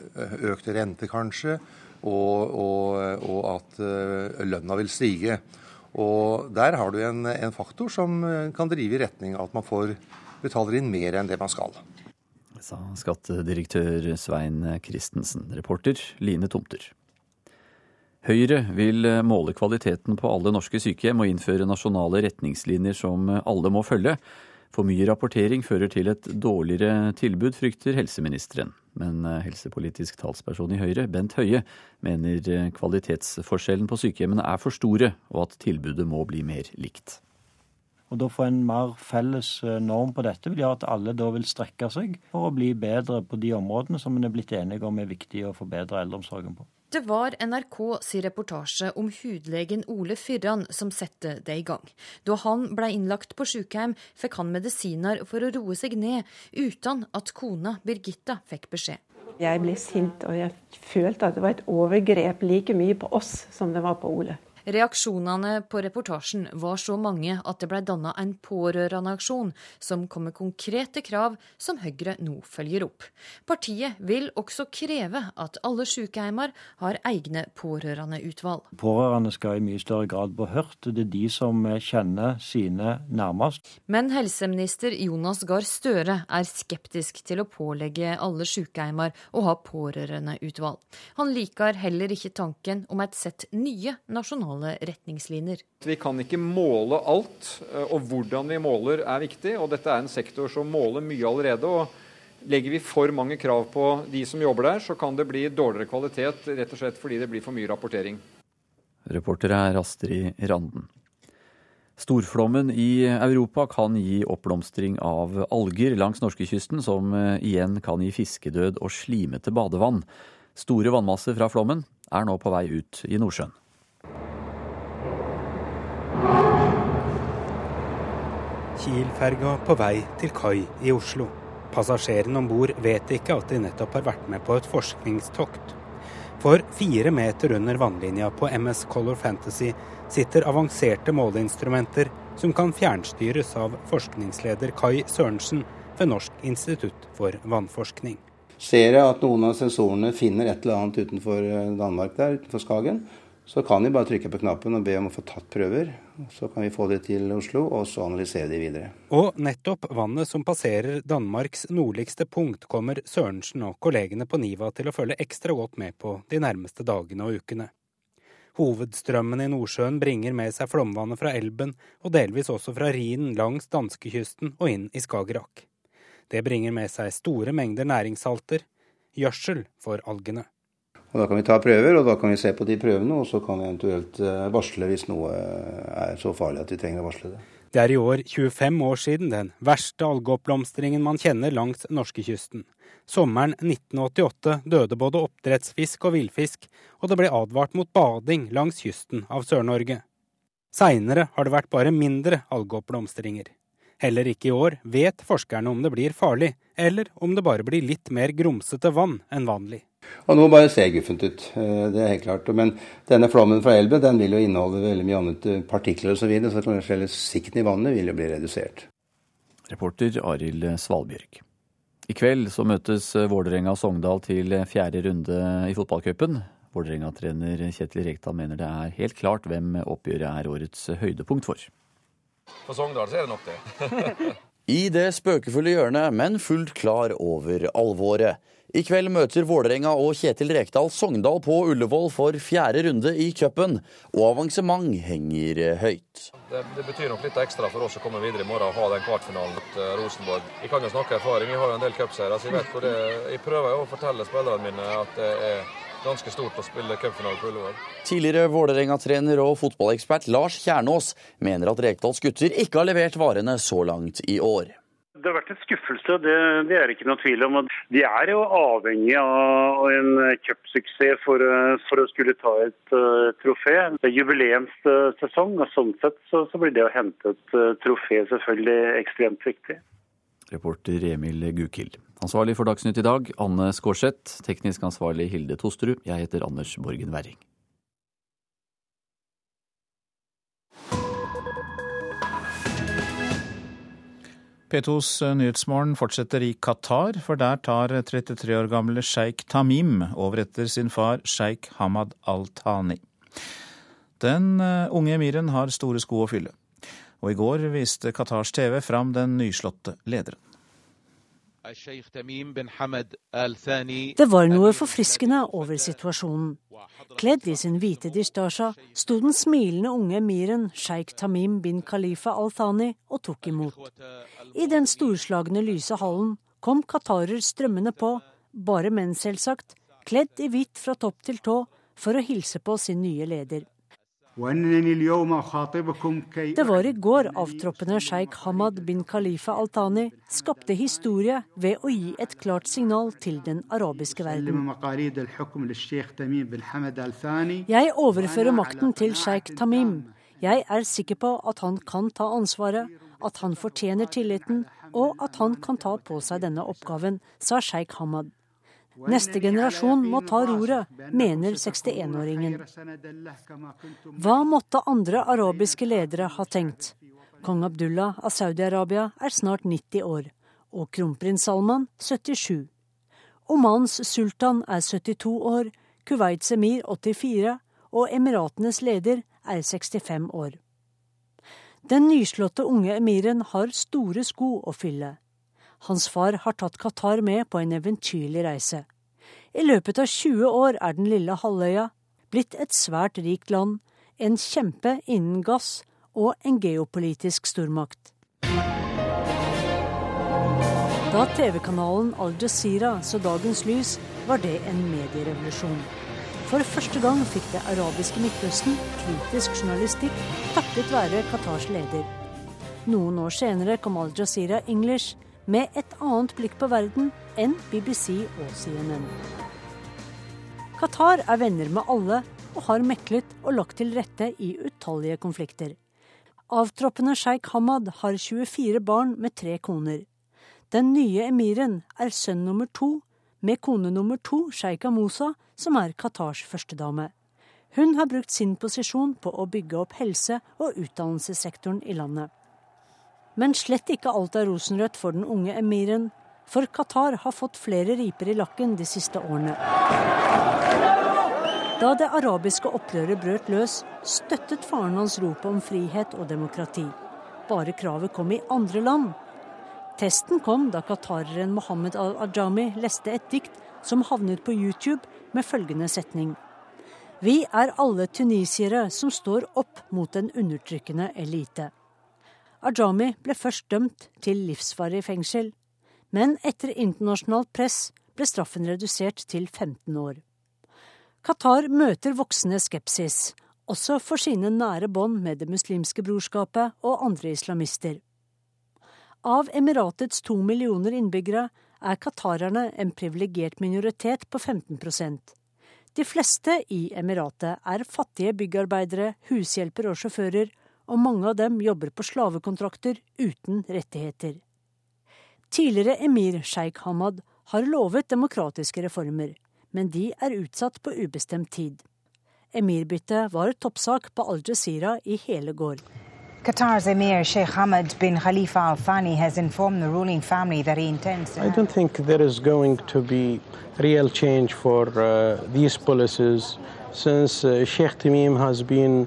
økte renter, kanskje, og, og, og at eh, lønna vil stige. Og der har du en, en, faktor som kan drive i retning av at man får betaler inn mer enn det man skal. Sa skattedirektør Svein Christensen. Reporter Line Tomter. Høyre vil eh, måle kvaliteten på alle norske sykehjem og innføre nasjonale retningslinjer som eh, alle må følge. For mye rapportering fører til et dårligere tilbud, frykter helseministeren. Men eh, helsepolitisk talsperson i Høyre, Bent Høie, mener kvalitetsforskjellen på sykehjemmene er for store, og at tilbudet må bli mer likt. Og Da få en mer felles norm på dette vil gjøre at alle da vil strekke seg for å bli bedre på de områdene som en er blitt enige om er viktig å forbedre eldreomsorgen på. Det var NRK si reportasje om hudlegen Ole Fyrran som sette det i gang. Da han ble innlagt på sykehjem, fikk han medisiner for å roe seg ned, uten at kona Birgitta fikk beskjed. Jeg ble sint, og jeg følte at det var et overgrep like mye på oss som det var på Ole. Reaksjonene på reportasjen var så mange at det ble danna en pårørendeaksjon som kom med konkrete krav som Høyre nå følger opp. Partiet vil også kreve at alle sykehjemmer har egne pårørendeutvalg. Pårørende skal i mye større grad bli hørt. Det er de som kjenner sine nærmest. Men helseminister Jonas Gahr Støre er skeptisk til å pålegge alle sykehjemmer å ha pårørendeutvalg. Han liker heller ikke tanken om et sett nye nasjonale nasjonale retningslinjer. Vi kan ikke måle alt, eh, og hvordan vi måler er viktig. og Dette er en sektor som måler mye allerede. og Legger vi for mange krav på de som jobber der, så kan det bli dårligere kvalitet rett og slett fordi det blir for mye rapportering. Reporter er Astrid Randen. Storflommen i Europa kan gi oppblomstring av alger langs norskekysten, som eh, igjen kan gi fiskedød og slimete badevann. Store vannmasser fra flommen er nå på vei ut i Nordsjøen. Kiel-ferga på vei til kai i Oslo. Passasjerene om bord vet ikke at de nettopp har vært med på et forskningstokt. For fire meter under vannlinja på MS Color Fantasy sitter avanserte måleinstrumenter som kan fjernstyres av forskningsleder Kai Sørensen ved Norsk institutt for vannforskning. Ser jeg at noen av sensorene finner et eller annet utenfor Danmark der, utenfor Skagen, så kan vi bare trykke på knappen og be om å få tatt prøver. Så kan vi få det til Oslo, og så analysere de videre. Og nettopp vannet som passerer Danmarks nordligste punkt, kommer Sørensen og kollegene på Niva til å følge ekstra godt med på de nærmeste dagene og ukene. Hovedstrømmen i Nordsjøen bringer med seg flomvannet fra Elben, og delvis også fra Rhinen langs danskekysten og inn i Skagerrak. Det bringer med seg store mengder næringssalter, gjødsel for algene. Og Da kan vi ta prøver, og da kan vi se på de prøvene, og så kan vi eventuelt eh, varsle hvis noe er så farlig at vi trenger å varsle det. Det er i år 25 år siden den verste algeoppblomstringen man kjenner langs norskekysten. Sommeren 1988 døde både oppdrettsfisk og villfisk, og det ble advart mot bading langs kysten av Sør-Norge. Seinere har det vært bare mindre algeoppblomstringer. Heller ikke i år vet forskerne om det blir farlig, eller om det bare blir litt mer grumsete vann enn vanlig. Og nå bare ser guffent ut, eh, det er helt klart. Men denne flommen fra elven den vil jo inneholde veldig mye annet eh, partikler osv., så, videre, så selve sikten i vannet vil jo bli redusert. Reporter Arild Svalbjørg. I kveld så møtes Vålerenga og Sogndal til fjerde runde i fotballcupen. Vålerenga-trener Kjetil Rekdal mener det er helt klart hvem oppgjøret er årets høydepunkt for. For Sogndal så er det nok det. *laughs* I det spøkefulle hjørnet, men fullt klar over alvoret. I kveld møter Vålerenga og Kjetil Rekdal Sogndal på Ullevål for fjerde runde i cupen, og avansement henger høyt. Det, det, betyr nok litt ekstra for oss å komme videre i morgen og ha den kvartfinalen mot uh, Rosenborg. Jeg kan jo snakke erfaring, jeg har jo en del cupseiere, så jeg vet hvor det. Jeg prøver jo å fortelle spillerne mine at det er ganske stort å spille cupfinale på Ullevål. Tidligere Vålerenga-trener og fotballekspert Lars Kjernås mener at Rekdals gutter ikke har levert varene så langt i år. Det har vært en skuffelse, det, det er ikke noe tvil om. De er jo avhengig av en cupsuksess for, for, å skulle ta et uh, trofé. Det er jubileumssesong, og sånn sett så, så, blir det å hente et uh, trofé selvfølgelig ekstremt viktig. Reporter Emil Gukild. Ansvarlig for Dagsnytt i dag, Anne Skårseth. Teknisk ansvarlig Hilde Tosterud. Jeg heter Anders Borgen Werring. P2s eh, Nyhetsmorgen fortsetter i Qatar, for der tar 33 år gamle sjeik Tamim over etter sin far sjeik Hamad al-Thani. Den eh, unge emiren har store sko å fylle, og i går viste Qatars TV fram den nyslåtte lederen. Det var noe forfriskende over situasjonen. Kledd i sin hvite distasja sto den smilende unge emiren sjeik Tamim bin Khalifa al-Thani og tok imot. I den storslagne lyse hallen kom qatarer strømmende på, bare menn selvsagt, kledd i hvitt fra topp til tå, for å hilse på sin nye leder. Det var i går avtroppende sjeik Hamad bin Khalifa al-Thani skapte historie ved å gi et klart signal til den arabiske verden. Jeg overfører makten til sjeik Tamim. Jeg er sikker på at han kan ta ansvaret, at han fortjener tilliten, og at han kan ta på seg denne oppgaven, sa sjeik Hamad. Neste generasjon må ta roret, mener 61-åringen. Hva måtte andre arabiske ledere ha tenkt? Kong Abdullah av Saudi-Arabia er snart 90 år, og kronprins Salman 77. Omans sultan er 72 år, Kuwaits emir 84, og Emiratenes leder er 65 år. Den nyslåtte unge emiren har store sko å fylle. Hans far har tatt Qatar med på en eventyrlig reise. I løpet av 20 år er den lille halvøya blitt et svært rikt land, en kjempe innen gass og en geopolitisk stormakt. Da TV-kanalen Al Jazeera så dagens lys, var det en medierevolusjon. For første gang fikk det arabiske Midtøsten kritisk journalistikk takket være Qatars leder. Noen år senere kom Al Jazeera English med et annet blikk på verden enn BBC og CNN. Qatar er venner med alle og har meklet og lagt til rette i utallige konflikter. Avtroppende sjeik Hamad har 24 barn med tre koner. Den nye emiren er sønn nummer to, med kone nummer to, sjeika Musa, som er Qatars førstedame. Hun har brukt sin posisjon på å bygge opp helse- og utdannelsessektoren i landet. Men slett ikke alt er rosenrødt for den unge emiren. For Qatar har fått flere riper i lakken de siste årene. Da det arabiske opprøret brøt løs, støttet faren hans ropet om frihet og demokrati. Bare kravet kom i andre land. Testen kom da qatareren Mohammed al-Ajami leste et dikt som havnet på YouTube med følgende setning. Vi er alle tunisiere som står opp mot den undertrykkende elite. Ajami ble først dømt til livsvarig fengsel, men etter internasjonalt press ble straffen redusert til 15 år. Qatar møter voksende skepsis, også for sine nære bånd med Det muslimske brorskapet og andre islamister. Av Emiratets to millioner innbyggere er qatarerne en privilegert minoritet på 15% De fleste i Emiratet er fattige byggarbeidere, hushjelper og sjåfører, og mange av dem jobber på slavekontrakter uten rettigheter. Tidligere emir sjeik Hamad har lovet demokratiske reformer, men de er utsatt på ubestemt tid. Emirbyttet var toppsak på Al Jazeera i hele går. Qatar's Emir Sheikh Hamad bin Khalifa Al Thani has informed the ruling family that he intends. I don't think there is going to be real change for uh, these policies since uh, Sheikh Tamim has been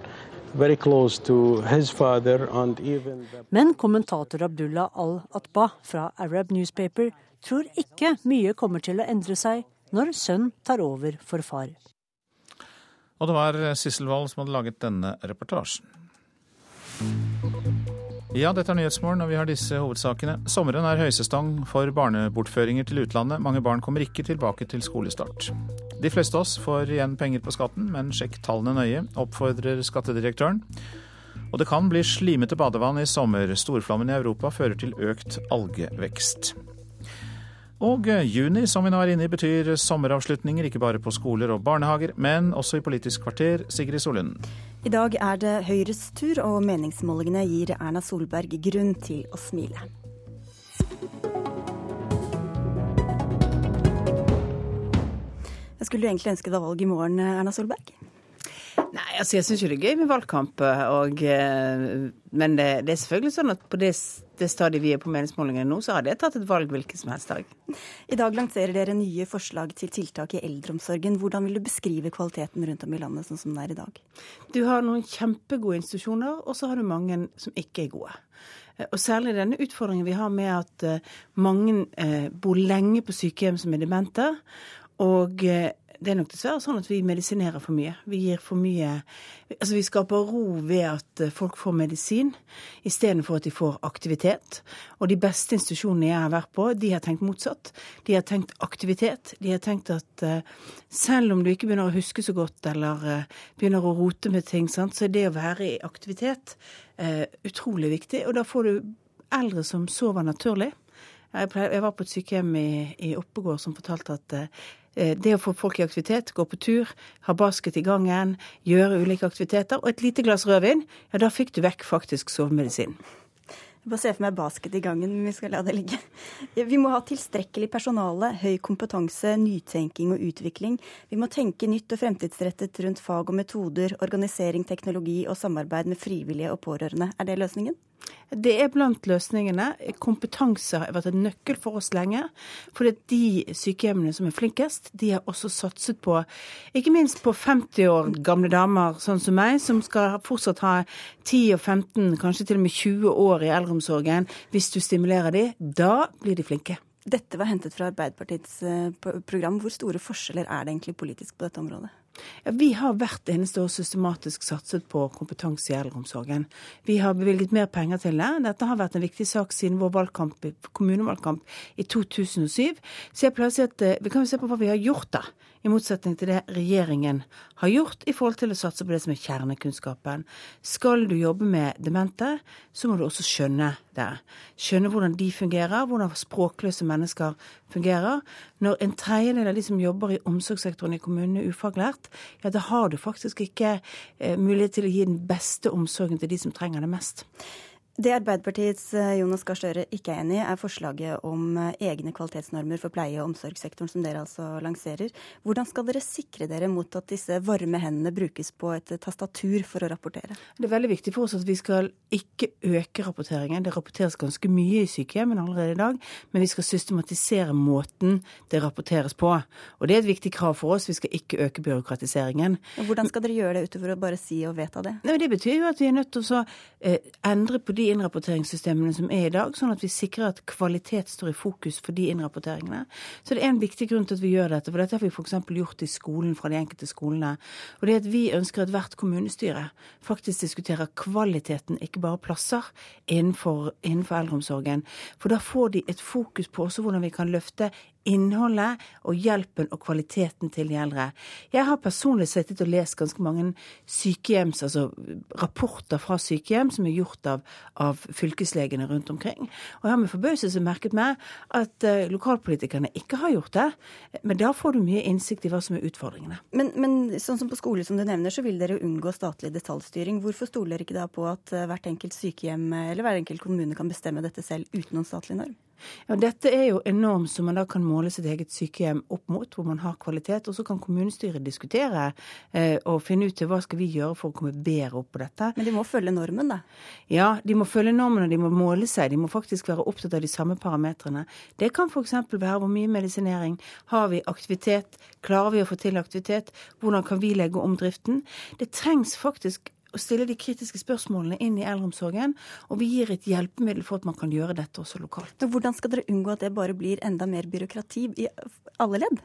Men kommentator Abdullah al-Atba fra Arab Newspaper tror ikke mye kommer til å endre seg når sønn tar over for far. Og det var Sissel Wold som hadde laget denne reportasjen. Ja, dette er Nyhetsmorgen, og vi har disse hovedsakene. Sommeren er høysesong for barnebortføringer til utlandet. Mange barn kommer ikke tilbake til skolestart. De fleste av oss får igjen penger på skatten, men sjekk tallene nøye, oppfordrer skattedirektøren. Og det kan bli slimete badevann i sommer. Storflammen i Europa fører til økt algevekst. Og juni, som vi nå er inne i, betyr sommeravslutninger ikke bare på skoler og barnehager, men også i Politisk kvarter. Sigrid Solund. I dag er det Høyres tur, og meningsmålingene gir Erna Solberg grunn til å smile. Skulle du egentlig ønske det var valg i morgen, Erna Solberg? Nei, altså jeg syns jo det er gøy med valgkamp. Og, men det, det, er selvfølgelig sånn at på det, det stadiet vi er på meningsmålingene nå, så hadde jeg tatt et valg hvilken som helst dag. I dag lanserer dere nye forslag til tiltak i eldreomsorgen. Hvordan vil du beskrive kvaliteten rundt om i landet sånn som den er i dag? Du har noen kjempegode institusjoner, og så har du mange som ikke er gode. Og særlig denne utfordringen vi har med at mange bor lenge på sykehjem som er demente. Og det er nok dessverre sånn at vi medisinerer for mye. Vi gir for mye Altså vi skaper ro ved at folk får medisin istedenfor at de får aktivitet. Og de beste institusjonene jeg har vært på, de har tenkt motsatt. De har tenkt aktivitet. De har tenkt at uh, selv om du ikke begynner å huske så godt eller begynner å rote med ting, sant, så er det å være i aktivitet utrolig viktig. Og da får du eldre som sover naturlig. Jeg var på et sykehjem i, i Oppegård som fortalte at det å få folk i aktivitet, gå på tur, ha basket i gangen, gjøre ulike aktiviteter, og et lite glass rødvin, ja, da fikk du vekk faktisk sovemedisin. Jeg bare ser for meg basket i gangen, men vi skal la det ligge. Vi må ha tilstrekkelig personale, høy kompetanse, nytenking og utvikling. Vi må tenke nytt og fremtidsrettet rundt fag og metoder, organisering, teknologi og samarbeid med frivillige og pårørende. Er det løsningen? Det er blant løsningene. Kompetanse har vært en nøkkel for oss lenge. For de sykehjemmene som er flinkest, de har også satset på ikke minst på 50 år gamle damer sånn som meg, som skal fortsatt ha 10 og 15, kanskje til og med 20 år i eldreomsorgen. Hvis du stimulerer de, da blir de flinke. Dette var hentet fra Arbeiderpartiets program. Hvor store forskjeller er det egentlig politisk på dette området? Ja, vi har hvert eneste år systematisk satset på kompetanse i eldreomsorgen. Vi har bevilget mer penger til det. Dette har vært en viktig sak siden vår valgkamp, kommunevalgkamp i 2007. Så jeg pleier å si at vi kan jo se på hva vi har gjort, da. I motsetning til det regjeringen har gjort i forhold til å satse på det som er kjernekunnskapen. Skal du jobbe med demente, så må du også skjønne det. Skjønne hvordan de fungerer, hvordan språkløse mennesker fungerer. Når en tredjedel av de som jobber i omsorgssektoren i kommunene er ufaglært, ja, da har du faktisk ikke eh, mulighet til å gi den beste omsorgen til de som trenger det mest. Det Arbeiderpartiets eh, Jonas Gahr Støre ikke er enig i, er forslaget om eh, egne kvalitetsnormer for pleie- og omsorgssektoren, som dere altså lanserer. Hvordan skal dere sikre dere mot at disse varme hendene brukes på et tastatur for å rapportere? Det er veldig viktig for oss at vi skal ikke øke rapporteringen. Det rapporteres ganske mye i sykehjemmene allerede i dag, men vi skal systematisere måten det rapporteres på. Og det er et viktig krav for oss. Vi skal ikke øke byråkratiseringen. Hvordan skal dere gjøre det utover å bare si og vedta det? Nei, det betyr jo at vi er nødt til å eh, endre på de innrapporteringssystemene som er i dag, sånn at vi sikrer at kvalitet står i fokus for de innrapporteringene. Så det er en viktig grunn til at vi gjør dette, for dette har vi f.eks. gjort i skolen fra de enkelte skolene. Og det er at vi ønsker at hvert kommunestyre faktisk diskuterer kvaliteten, ikke bare plasser, innenfor, innenfor eldreomsorgen. For da får de et fokus på også hvordan vi kan løfte innholdet og hjelpen og kvaliteten til de eldre. Jeg har personlig sittet og lest ganske mange sykehjems, altså rapporter fra sykehjem som er gjort av, av fylkeslegene rundt omkring. Og jeg har med forbauselse merket meg at uh, lokalpolitikerne ikke har gjort det. Men da får du mye innsikt i hva som er utfordringene. Men, men sånn som på skole som du nevner, så vil dere unngå statlig detaljstyring. Hvorfor stoler dere ikke da på at uh, hvert enkelt sykehjem eller hver enkelt kommune kan bestemme dette selv uten noen statlig norm? Ja, Dette er jo en norm som man da kan måle sitt eget sykehjem opp mot, hvor man har kvalitet. Og så kan kommunestyret diskutere eh, og finne ut til hva skal vi gjøre for å komme bedre opp på dette. Men de må følge normen, da? Ja, de må følge normen og de må måle seg. De må faktisk være opptatt av de samme parametrene. Det kan f.eks. være hvor mye medisinering. Har vi aktivitet? Klarer vi å få til aktivitet? Hvordan kan vi legge om driften? Det trengs faktisk å stille de kritiske spørsmålene inn i eldreomsorgen. Og vi gir et hjelpemiddel for at man kan gjøre dette også lokalt. Men hvordan skal dere unngå at det bare blir enda mer byråkrati i alle ledd?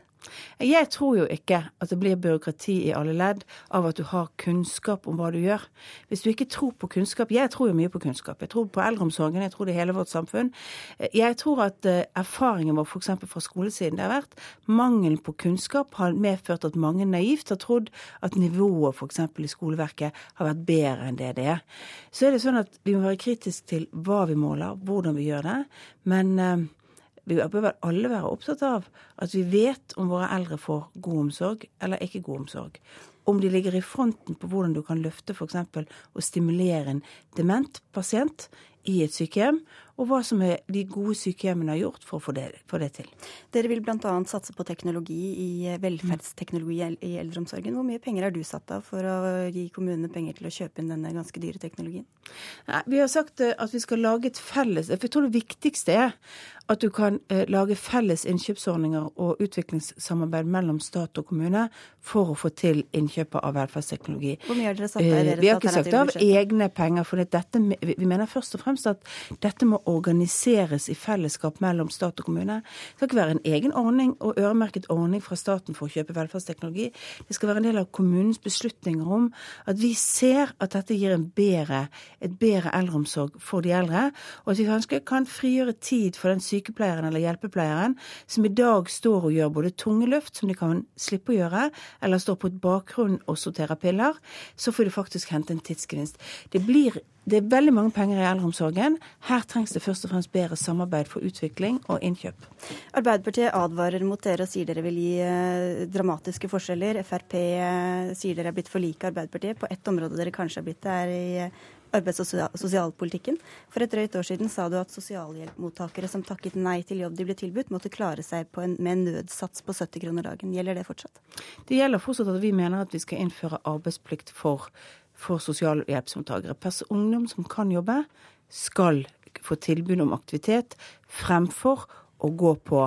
Jeg tror jo ikke at det blir byråkrati i alle ledd av at du har kunnskap om hva du gjør. Hvis du ikke tror på kunnskap Jeg tror jo mye på kunnskap. Jeg tror på eldreomsorgen, jeg tror det er hele vårt samfunn. Jeg tror at eh, erfaringen vår f.eks. fra skolesiden det har vært mangelen på kunnskap har medført at mange naivt har trodd at nivået f.eks. i skoleverket har vært bedre enn det det er. Så er det sånn at vi må være kritiske til hva vi måler, hvordan vi gjør det. Men eh, bør alle være opptatt av at vi vet om våre eldre får god omsorg eller ikke god omsorg. Om de ligger i fronten på hvordan du kan løfte f.eks. og stimulere en dement pasient i et sykehjem, og hva som er de gode sykehjemmene har gjort for å få det, for det til. Dere vil bl.a. satse på teknologi i velferdsteknologi i eldreomsorgen. Hvor mye penger er du satt av for å gi kommunene penger til å kjøpe inn denne ganske dyre teknologien? Nei, vi har sagt eh, at vi skal lage et felles For jeg tror det viktigste er at du kan eh, lage felles innkjøpsordninger og utviklingssamarbeid mellom stat og kommune for å få til innkjøpet av velferdsteknologi. Hvor mye har dere satt av i Vi har ikke sagt av egne penger, for dette, vi mener først og fremst at dette må organiseres i fellesskap mellom stat og kommune. Det skal ikke være en egen ordning og øremerket ordning fra staten for å kjøpe velferdsteknologi. Det skal være en del av kommunens beslutninger om at vi ser at dette gir en bedre, et bedre eldreomsorg for de eldre, og at vi kanskje kan frigjøre tid for den sykepleieren eller hjelpepleieren som i dag står og gjør både tunge løft, som de kan slippe å gjøre, eller står på et bakgrunn og sorterer piller. Så får de faktisk hente en tidsgevinst. Det blir det er veldig mange penger i eldreomsorgen. Her trengs det først og fremst bedre samarbeid for utvikling og innkjøp. Arbeiderpartiet advarer mot dere og sier dere vil gi eh, dramatiske forskjeller. Frp eh, sier dere er blitt for like Arbeiderpartiet. På ett område dere kanskje er blitt det, er i eh, arbeids- og sosialpolitikken. For et drøyt år siden sa du at sosialhjelpmottakere som takket nei til jobb de ble tilbudt, måtte klare seg en, med en nødsats på 70 kroner dagen. Gjelder det fortsatt? Det gjelder fortsatt at vi mener at vi skal innføre arbeidsplikt for for sosialhjelpsmottakere. Ungdom som kan jobbe, skal få tilbud om aktivitet fremfor å gå på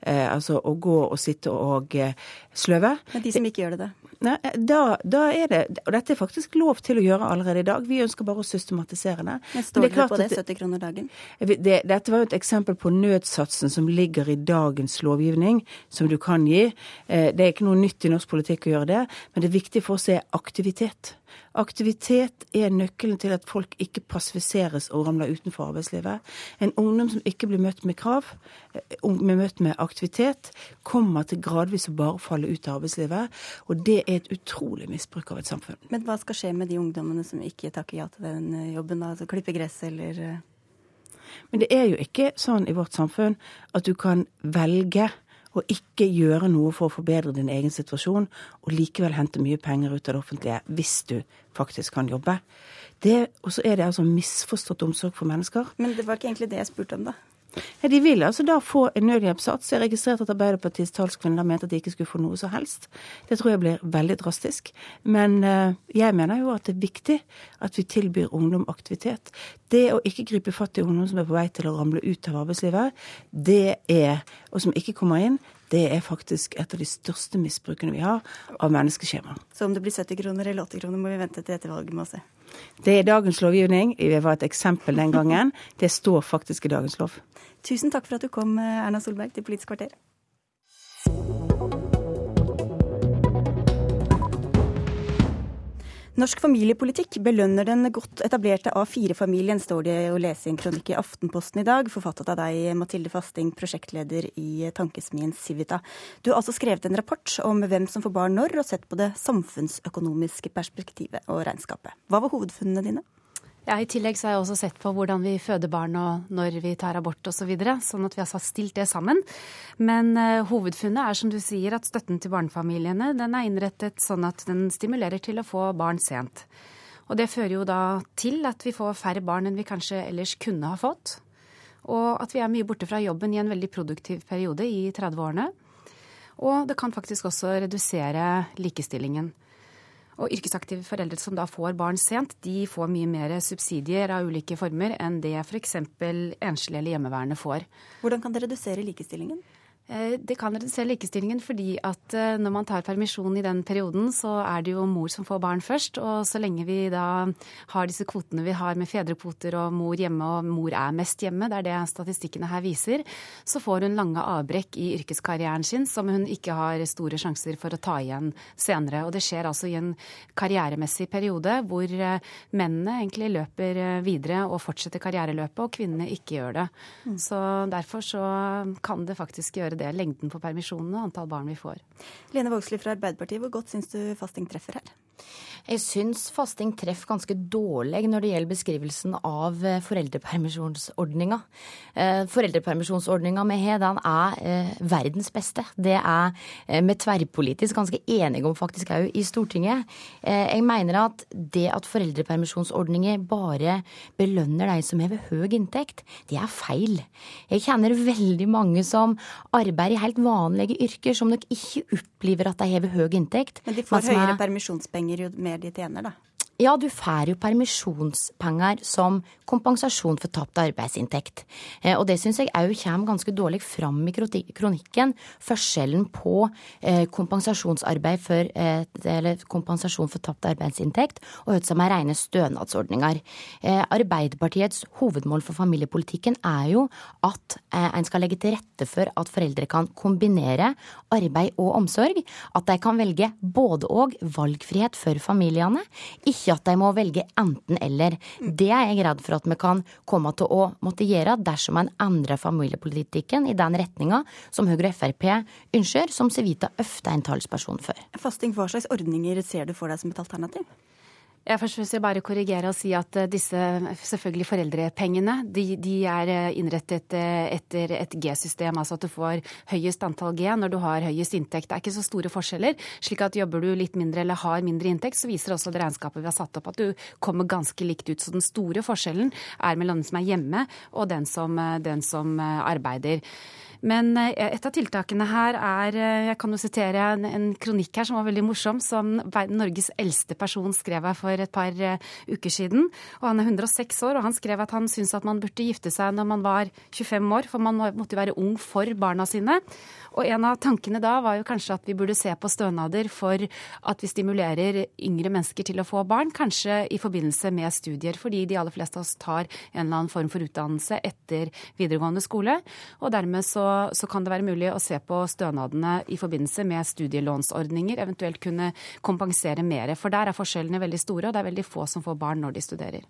eh, altså å gå og sitte og eh, sløve. Men de som ikke gjør det, da? Nei, da, da, er det Og dette er faktisk lov til å gjøre allerede i dag. Vi ønsker bare å systematisere det. Men står det på det 70 kroner dagen? Det, dette var jo et eksempel på nødsatsen som ligger i dagens lovgivning, som du kan gi. Eh, det er ikke noe nytt i norsk politikk å gjøre det, men det er viktig for oss er aktivitet. Aktivitet er nøkkelen til at folk ikke passiviseres og ramler utenfor arbeidslivet. En ungdom som ikke blir møtt med krav, blir eh, møtt med aktivitet, kommer til gradvis å bare falle ut av arbeidslivet. Og det er et utrolig misbruk av et samfunn. Men hva skal skje med de ungdommene som ikke takker ja til den eh, jobben, da? Altså klippe gress eller Men det er jo ikke sånn i vårt samfunn at du kan velge å ikke gjøre noe for å forbedre din egen situasjon, og likevel hente mye penger ut av det offentlige hvis du faktisk kan jobbe. Og så er det altså misforstått omsorg for mennesker. Men det var ikke egentlig det jeg spurte om, da. Ja, de vil altså da få en nødhjelpssats. Jeg registrerte at Arbeiderpartiets talskvinne mente at de ikke skulle få noe som helst. Det tror jeg blir veldig drastisk. Men uh, jeg mener jo at det er viktig at vi tilbyr ungdom aktivitet. Det å ikke gripe fatt i ungdom som er på vei til å ramle ut av arbeidslivet, det er, og som ikke kommer inn, det er faktisk et av de største misbrukene vi har av menneskeskjema. Så om det blir 70 kroner eller 80 kroner, må vi vente til etter valget med å se? Det er dagens lovgivning. Det var et eksempel den gangen. Det står faktisk i dagens lov. Tusen takk for at du kom, Erna Solberg, til Politisk kvarter. Norsk familiepolitikk belønner den godt etablerte A4-familien, står det å lese i en kronikk i Aftenposten i dag, forfattet av deg, Mathilde Fasting, prosjektleder i Tankesmien Civita. Du har altså skrevet en rapport om hvem som får barn når, og sett på det samfunnsøkonomiske perspektivet og regnskapet. Hva var hovedfunnene dine? Ja, I tillegg så har jeg også sett på hvordan vi føder barn og når vi tar abort osv. Så videre, sånn at vi har stilt det sammen. Men uh, hovedfunnet er som du sier at støtten til barnefamiliene den er innrettet sånn at den stimulerer til å få barn sent. Og det fører jo da til at vi får færre barn enn vi kanskje ellers kunne ha fått. Og at vi er mye borte fra jobben i en veldig produktiv periode i 30-årene. Og det kan faktisk også redusere likestillingen. Og yrkesaktive foreldre som da får barn sent, de får mye mer subsidier av ulike former enn det f.eks. enslige eller hjemmeværende får. Hvordan kan det redusere likestillingen? Eh, det kan redusere likestillingen fordi at eh, når man tar permisjon i den perioden, så er det jo mor som får barn først. Og så lenge vi da har disse kvotene vi har med fedrekvoter og mor hjemme, og mor er mest hjemme, det er det statistikkene her viser, så får hun lange avbrekk i yrkeskarrieren sin som hun ikke har store sjanser for å ta igjen senere. Og det skjer altså i en karrieremessig periode hvor eh, mennene egentlig løper videre og fortsetter karriereløpet, og kvinnene ikke gjør det. Mm. Så derfor så kan det faktisk gjøre det lengden på permisjonene og antall barn vi får. Lene Vågslid fra Arbeiderpartiet, hvor godt syns du fasting treffer her? Jeg syns fasting treffer ganske dårlig når det gjelder beskrivelsen av eh, foreldrepermisjonsordninga. Eh, foreldrepermisjonsordninga vi har, den er eh, verdens beste. Det er vi tverrpolitisk ganske enige om faktisk òg i Stortinget. Jeg mener at det at foreldrepermisjonsordninger bare belønner de som har høy inntekt, det er feil. Jeg kjenner veldig mange som arbeider i helt vanlige yrker, som nok ikke opplever at de har høy inntekt. Men de får høyere permisjonspenger jo mer de tjener, da? Ja, du får jo permisjonspenger som kompensasjon for tapt arbeidsinntekt. Eh, og det syns jeg òg kommer ganske dårlig fram i kronikken. Forskjellen på eh, kompensasjonsarbeid for, eh, eller kompensasjon for tapt arbeidsinntekt og hva som er rene stønadsordninger. Arbeiderpartiets hovedmål for familiepolitikken er jo at en skal legge til rette for at foreldre kan kombinere arbeid og omsorg. At de kan velge både og valgfrihet for familiene. ikke ikke at de må velge enten-eller. Det er jeg redd for at vi kan komme til å måtte gjøre dersom en endrer familiepolitikken i den retninga som Høyre og Frp ønsker, som Civita ofte er en talsperson for. Fasting, hva slags ordninger ser du for deg som et alternativ? Jeg først vil bare korrigere og si at eh, disse selvfølgelig foreldrepengene de, de er eh, innrettet eh, etter et G-system, altså at du får høyest antall G når du har høyest inntekt. Det er ikke så store forskjeller. slik at jobber du litt mindre eller har mindre inntekt, så viser også det regnskapet vi har satt opp at du kommer ganske likt ut. Så den store forskjellen er mellom den som er hjemme og den som, den som arbeider. Men eh, et av tiltakene her er eh, Jeg kan jo sitere en, en kronikk her som var veldig morsom, som Norges eldste person skrev her for et par eh, uker siden. Og han er 106 år, og han skrev at han syntes at man burde gifte seg når man var 25 år, for man måtte jo være ung for barna sine. Og en av tankene da var jo kanskje at vi burde se på stønader for at vi stimulerer yngre mennesker til å få barn, kanskje i forbindelse med studier, fordi de aller fleste av oss tar en eller annen form for utdannelse etter videregående skole. Og dermed så, så kan det være mulig å se på stønadene i forbindelse med studielånsordninger, eventuelt kunne kompensere mer. For der er forskjellene veldig store, og det er veldig få som får barn når de studerer.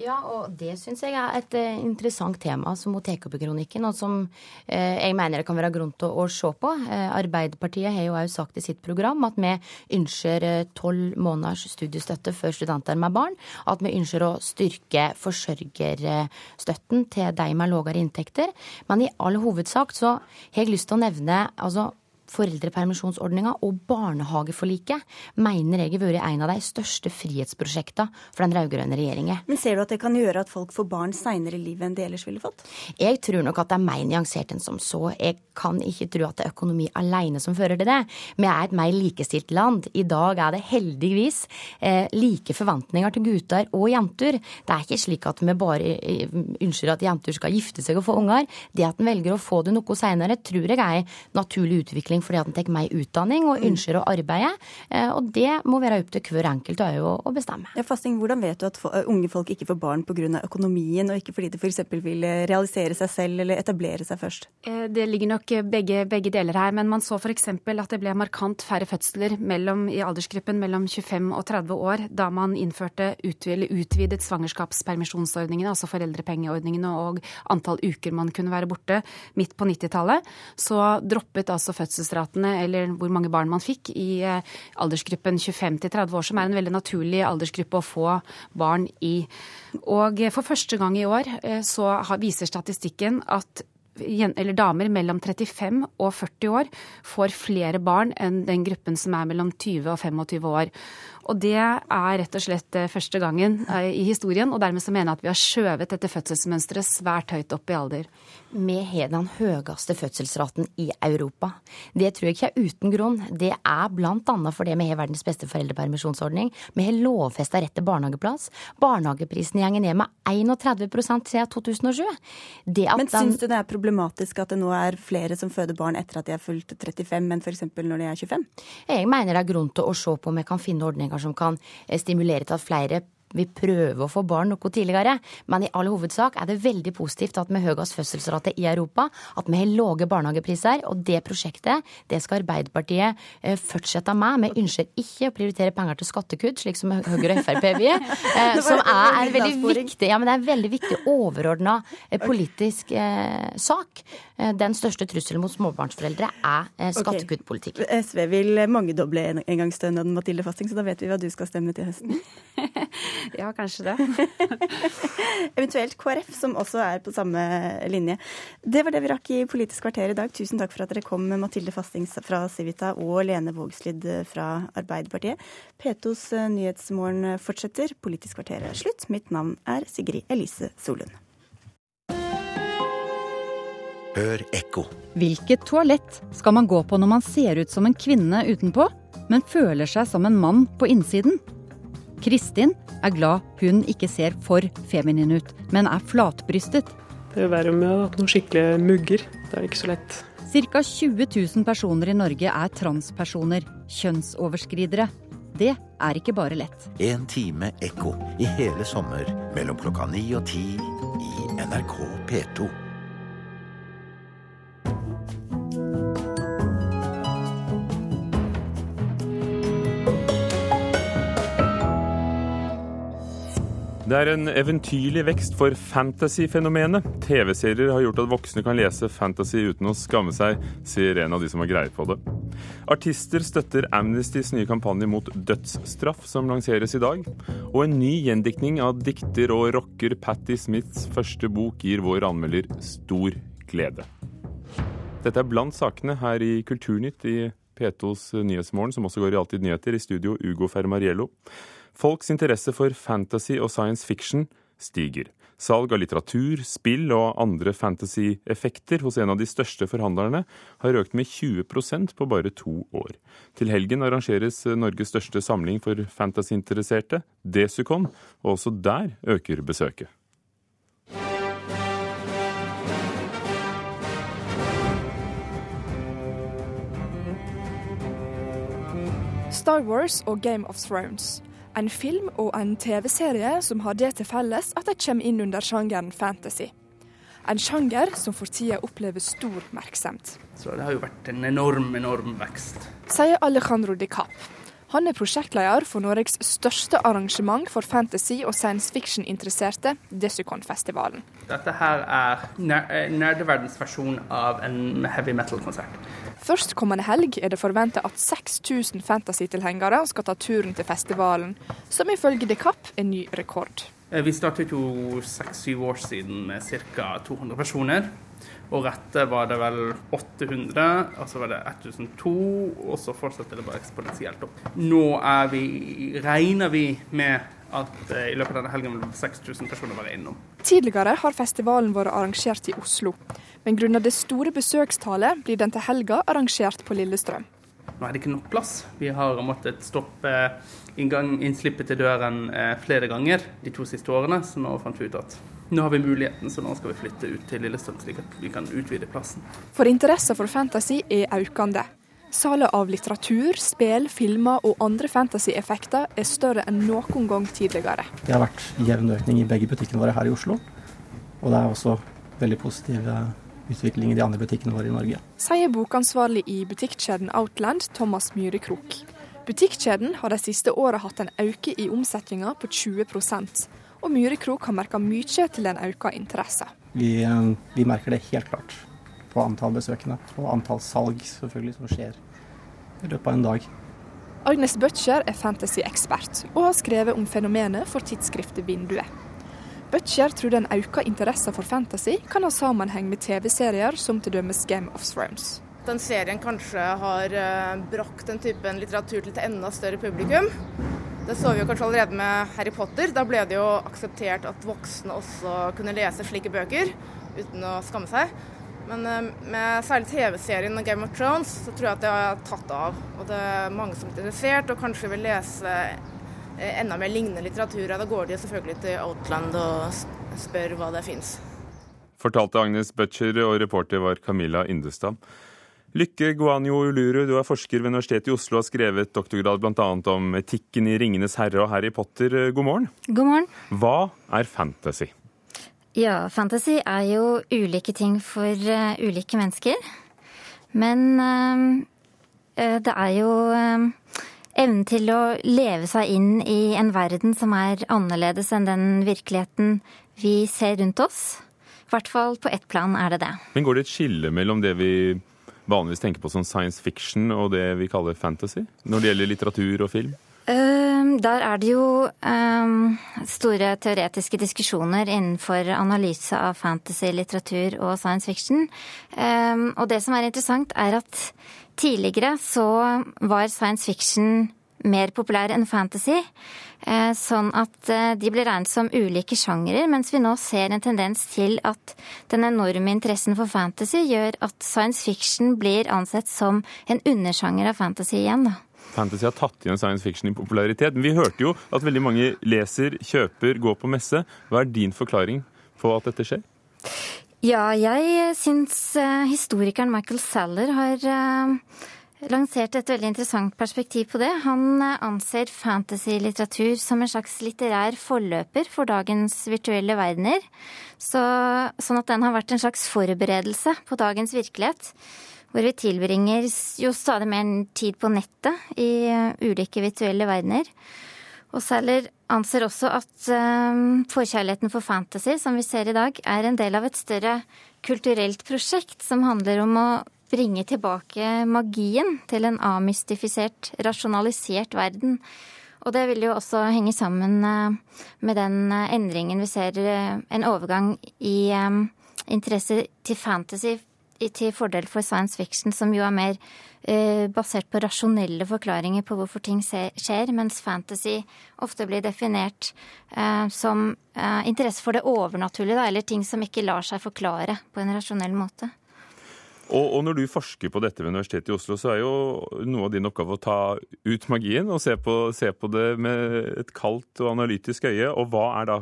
Ja, og det syns jeg er et uh, interessant tema som hun tar opp i kronikken, og som uh, jeg mener det kan være grunn til å, se på. Uh, Arbeiderpartiet har jo òg sagt i sitt program at vi ønsker tolv måneders studiestøtte for studenter med barn. At vi ønsker å styrke forsørgerstøtten til de med lavere inntekter. Men i all hovedsak så har jeg lyst til å nevne altså foreldrepermisjonsordninga og barnehageforliket mener jeg har vært en av de største frihetsprosjekta for den rød-grønne regjeringa. Men ser du at det kan gjøre at folk får barn seinere i livet enn de ellers ville fått? Jeg tror nok at det er mer nyansert enn som så. Jeg kan ikke tro at det er økonomi alene som fører til det. Vi er et mer likestilt land. I dag er det heldigvis eh, like forventninger til gutter og jenter. Det er ikke slik at vi bare eh, ønsker at jenter skal gifte seg og få unger. Det at en velger å få det noe seinere, tror jeg er en naturlig utvikling utdanning fordi at en tar mer utdanning og mm. ønsker å arbeide. Eh, og det må være opp til hver enkelt å bestemme. Ja, Fasting, hvordan vet du at unge folk ikke får barn pga. økonomien, og ikke fordi de f.eks. vil eh, realisere seg selv eller etablere seg først? Eh, det ligger nok begge, begge deler her. Men man så f.eks. at det ble markant færre fødsler mellom, i aldersgruppen mellom 25 og 30 år da man innførte utvidet svangerskapspermisjonsordningene, altså foreldrepengeordningene og antall uker man kunne være borte midt på 90-tallet. Så droppet altså fødsels fødselsratene eller hvor mange barn man fikk i eh, aldersgruppen 25 til 30 år, som er en veldig naturlig aldersgruppe å få barn i. Og for første gang i år eh, så viser statistikken at eller damer mellom 35 og 40 år får flere barn enn den gruppen som er mellom 20 og 25 år. Og det er rett og slett eh, første gangen i historien, og dermed så mener jeg at vi har skjøvet dette fødselsmønsteret svært høyt opp i alder. Vi har den høyeste fødselsraten i Europa. Det tror jeg ikke er uten grunn. Det er bl.a. fordi vi har verdens beste foreldrepermisjonsordning. Vi har lovfesta rett til barnehageplass. Barnehageprisen går ned med 31% siden 2007. Men syns du det er problematisk at det nå er flere som føder barn etter at de er fulgt 35, enn f.eks. når de er 25? Jeg mener det er grunn til å se på om vi kan finne ordninger som kan stimulere til at flere vi prøver å få barn noe tidligere. Men i all hovedsak er det veldig positivt at vi har høyest fødselsrate i Europa, at vi har lave barnehagepriser. Og det prosjektet det skal Arbeiderpartiet eh, fortsette med. Vi ønsker ikke å prioritere penger til skattekutt, slik som Høyre og Frp vil. *laughs* Eh, som er en veldig viktig, ja, men det er en veldig viktig overordna eh, politisk eh, sak. Den største trusselen mot småbarnsforeldre er skattekuttpolitikk. Okay. SV vil mangedoble engangsstønaden, Mathilde Fasting, så da vet vi hva du skal stemme til høsten. *laughs* *laughs* Ja, kanskje det. *laughs* Eventuelt KrF, som også er på samme linje. Det var det vi rakk i Politisk kvarter i dag. Tusen takk for at dere kom, Mathilde Fastings fra Civita og Lene Vågslid fra Arbeiderpartiet. P2s Nyhetsmorgen fortsetter. Politisk kvarter er slutt. Mitt navn er Sigrid Elise Solund. Hør ekko. Hvilket toalett skal man gå på når man ser ut som en kvinne utenpå, men føler seg som en mann på innsiden? Kristin er glad hun ikke ser for feminin ut, men er flatbrystet. Det er verre med noen skikkelige mugger. Det er ikke så lett. Ca. 20 000 personer i Norge er transpersoner, kjønnsoverskridere. Det er ikke bare lett. En time ekko i hele sommer mellom klokka ni og ti i NRK P2. Det er en eventyrlig vekst for fantasy-fenomenet. TV-serier har gjort at voksne kan lese fantasy uten å skamme seg, sier en av de som har greie på det. Artister støtter Amnestys nye kampanje mot dødsstraff, som lanseres i dag. Og en ny gjendiktning av dikter og rocker Patti Smiths første bok gir vår anmelder stor glede. Dette er blant sakene her i Kulturnytt i P2s Nyhetsmorgen, som også går i Alltid nyheter, i studio Ugo Fermariello. Folks interesse for fantasy og science fiction stiger. Salg av litteratur, spill og andre fantasy-effekter hos en av de største forhandlerne har økt med 20% på bare to år. Til helgen arrangeres Norges største samling for fantasyinteresserte, Desicon, og også der øker besøket. Star Wars og Game of Thrones en film og en TV-serie som har det til felles at de kommer inn under sjangeren fantasy. En sjanger som for tida opplever stor oppmerksomhet. Så det har jo vært en enorm, enorm vekst. Sier Alejandro de Cap. Han er prosjektleder for Norges største arrangement for fantasy og science fiction-interesserte, Desicon-festivalen. Dette her er nerdeverdens versjon av en heavy metal-konsert. Førstkommende helg er det forventa at 6000 fantasy-tilhengere skal ta turen til festivalen, som ifølge DeCap er ny rekord. Eh, vi startet jo seks-syv år siden med ca. 200 personer. Og rette var det vel 800, og så var det 1002, og så fortsatte det bare eksponentielt opp. Nå vi, regner vi med at eh, i løpet av denne helgen vil 6000 personer være innom. Tidligere har festivalen vært arrangert i Oslo, men grunnet det store besøkstallet blir den til helga arrangert på Lillestrøm. Nå er det ikke nok plass. Vi har måttet stoppe inngang, innslippet til døren eh, flere ganger de to siste årene, så nå fant vi ut at nå har vi muligheten, så nå skal vi flytte ut til Lillestrøm, slik at vi kan utvide plassen. For interessen for fantasy er økende. Salget av litteratur, spill, filmer og andre fantasy-effekter er større enn noen gang tidligere. Det har vært jevn økning i begge butikkene våre her i Oslo. Og det er også veldig positiv utvikling i de andre butikkene våre i Norge. Sier bokansvarlig i butikkjeden Outland, Thomas Myhrekrok. Butikkjeden har de siste åra hatt en økning i omsetninga på 20 og Myrekrok har merka mye til den auka interessa. Vi, eh, vi, merker det helt klart på antall besøkende og antall salg selvfølgelig som skjer i løpet av en dag. Agnes Butcher er fantasy-ekspert og har skrevet om fenomenet for tidsskriftet Vinduet. Butcher tror den auka interessa for fantasy kan ha sammenheng med TV-serier som t.d. Game of Thrones. Den serien kanskje har eh, brakt den typen litteratur til et enda større publikum. Det så vi jo kanskje allerede med Harry Potter. Da ble det jo akseptert at voksne også kunne lese slike bøker uten å skamme seg. Men eh, med særlig TV-serien Game of Thrones så tror jeg at det har tatt av. Og det er mange som er interessert og kanskje vil lese eh, enda mer lignende litteratur. Da går de selvfølgelig til Outland og spør hva det fins. Fortalte Agnes Butcher, og reporter var Camilla Indestad. Lykke Guanyo Uluru, du er forsker ved Universitetet i Oslo og har skrevet doktorgrad bl.a. om etikken i 'Ringenes herre' og 'Harry Potter'. God morgen. God morgen. Hva er fantasy? Ja, fantasy er jo ulike ting for uh, ulike mennesker. Men uh, det er jo uh, evnen til å leve seg inn i en verden som er annerledes enn den virkeligheten vi ser rundt oss. I hvert fall på ett plan er det det. Men går det et skille mellom det vi vanligvis tenker på som science fiction og det vi kaller fantasy, når det gjelder litteratur og film? Uh, der er det jo um, store teoretiske diskusjoner innenfor analyse av fantasy, litteratur og science fiction. Um, og det som er interessant, er at tidligere så var science fiction mer populær enn fantasy. Eh, sånn at eh, de blir regnet som ulike sjangere, mens vi nå ser en tendens til at den enorme interessen for fantasy gjør at science fiction blir ansett som en undersjanger av fantasy igjen. da. Fantasy har tatt igjen science fiction i popularitet. Men vi hørte jo at veldig mange leser, kjøper, går på messe. Hva er din forklaring på at dette skjer? Ja, jeg syns eh, historikeren Michael Saller har lanserte et veldig interessant perspektiv på det. Han eh, anser fantasy-litteratur som en slags litterær forløper for dagens virtuelle verdener. Så, sånn at den har vært en slags forberedelse på dagens virkelighet. Hvor vi tilbringer jo stadig mer tid på nettet i eh, ulike virtuelle verdener. Og Sæler anser også at um, forkjærligheten for fantasy, som vi ser i dag, er en del av et større kulturelt prosjekt som handler om å bringe tilbake magien til en amystifisert, rasjonalisert verden. Og det vil jo også henge sammen eh, med den eh, endringen vi ser, eh, en overgang i interesse til fantasy til fordel for science fiction, som jo er mer basert på rasjonelle forklaringer på hvorfor ting skjer, mens fantasy ofte blir definert som interesse for det overnaturlige, eller ting som ikke lar seg forklare på en rasjonell måte. Og, og, når du forsker på dette ved Universitetet i Oslo, så er jo noe av din oppgave å ta ut magien og se på, se på det med et kaldt og analytisk øye. Og hva er, da,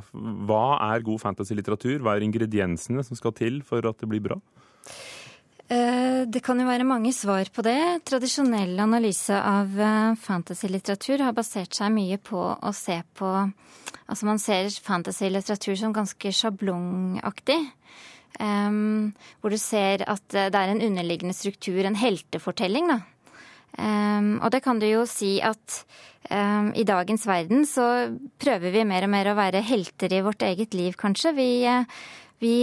hva er god fantasy-litteratur? Hva er ingrediensene som skal til for at det blir bra? Eh, det kan jo være mange svar på det. Tradisjonell analyse av eh, fantasy-litteratur har basert seg mye på å se på Altså man ser fantasy-litteratur som ganske sjablongaktig. Um, hvor du ser at det er en underliggende struktur, en heltefortelling, da. Um, og det kan du jo si at um, i dagens verden så prøver vi mer og mer å være helter i vårt eget liv, kanskje. Vi, uh, vi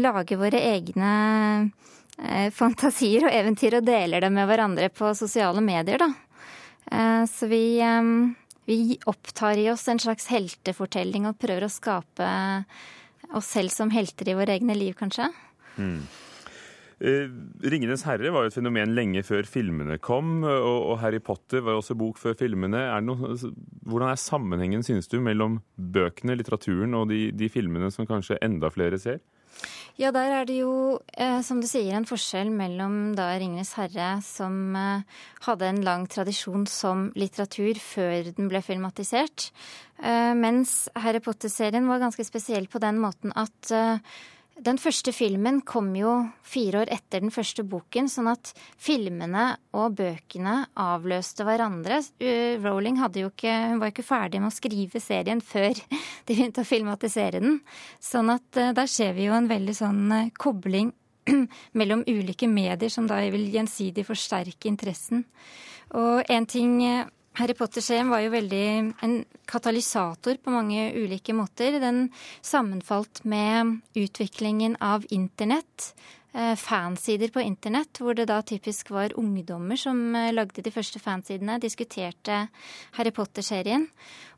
lager våre egne uh, fantasier og eventyr og deler dem med hverandre på sosiale medier, da. Uh, så vi, vi opptar i oss en slags heltefortelling og prøver å skape oss selv som helter i våre egne liv, kanskje. Mm. Eh, 'Ringenes herre' var jo et fenomen lenge før filmene kom, og 'Harry Potter' var jo også bok før filmene. Er noe, hvordan er sammenhengen, synes du, mellom bøkene, litteraturen og de, de, filmene som kanskje enda flere ser? Ja, der er det jo, eh, som du sier, en forskjell mellom da 'Ringenes herre', som eh, hadde en lang tradisjon som litteratur før den ble filmatisert, mens Harry Potter-serien var ganske spesiell på den måten at den første filmen kom jo fire år etter den første boken, sånn at filmene og bøkene avløste hverandre. Rowling jo ikke, var jo ikke ferdig med å skrive serien før *laughs* de begynte å filmatisere den. Sånn at eh, der ser vi jo en veldig sånn eh, kobling *clears throat* mellom ulike medier som da vil gjensidig forsterke interessen. Og en ting eh, Harry Potter-serien var jo veldig en katalysator på mange ulike måter. Den sammenfalt med utviklingen av internett, eh, fansider på internett, hvor det da typisk var ungdommer som eh, lagde de første fansidene, diskuterte Harry Potter-serien.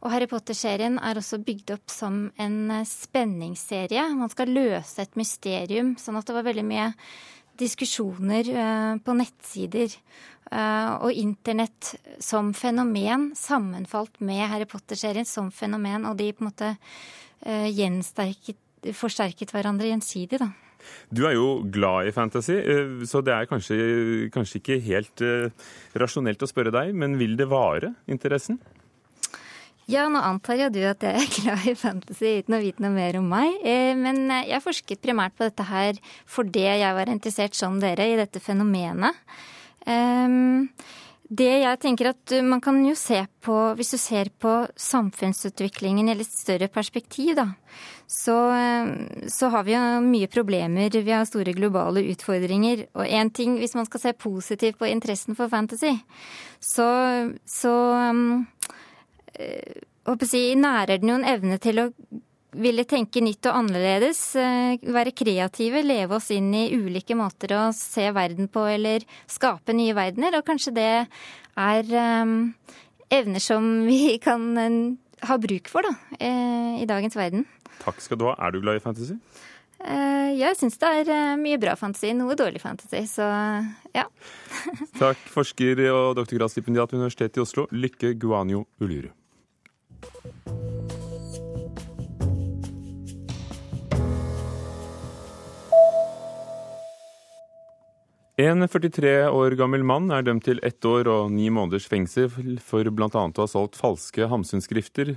Og Harry Potter-serien er også bygd opp som en eh, spenningsserie. Man skal løse et mysterium, sånn at det var veldig mye diskusjoner på nettsider. Eh, og internett som fenomen sammenfalt med Harry Potter-serien som fenomen, og de på en måte uh, forsterket hverandre gjensidig, da. Du er jo glad i fantasy, eh, så det er kanskje, kanskje ikke helt rasjonelt å spørre deg, men vil det vare, interessen? Ja, nå antar jo du at jeg er *laughs* glad i fantasy uten å vite noe mer om meg. Men jeg forsket primært på dette her fordi jeg var interessert som dere i dette fenomenet. Um, det jeg tenker at man kan jo se på, hvis du ser på samfunnsutviklingen i litt større perspektiv, da, så, så, har vi jo mye problemer. Vi har store globale utfordringer. Og én ting, hvis man skal se positivt på interessen for fantasy, så, så um, si, nærer den jo en evne til å ville tenke nytt og annerledes, eh, være kreative, leve oss inn i ulike måter å se verden på eller skape nye verdener. Og kanskje det er um, evner som vi *laughs* kan ha bruk for da, i dagens verden. Takk skal du ha. Er du glad i fantasy? Jeg syns det er mye bra fantasy, noe dårlig fantasy, så ja. *laughs* Takk, forsker og doktorgradsstipendiat ved Universitetet i Oslo, Lykke Guanyo Uluru. En 43 år gammel mann er dømt til ett år og ni måneders fengsel for bl.a. å ha solgt falske Hamsun-skrifter.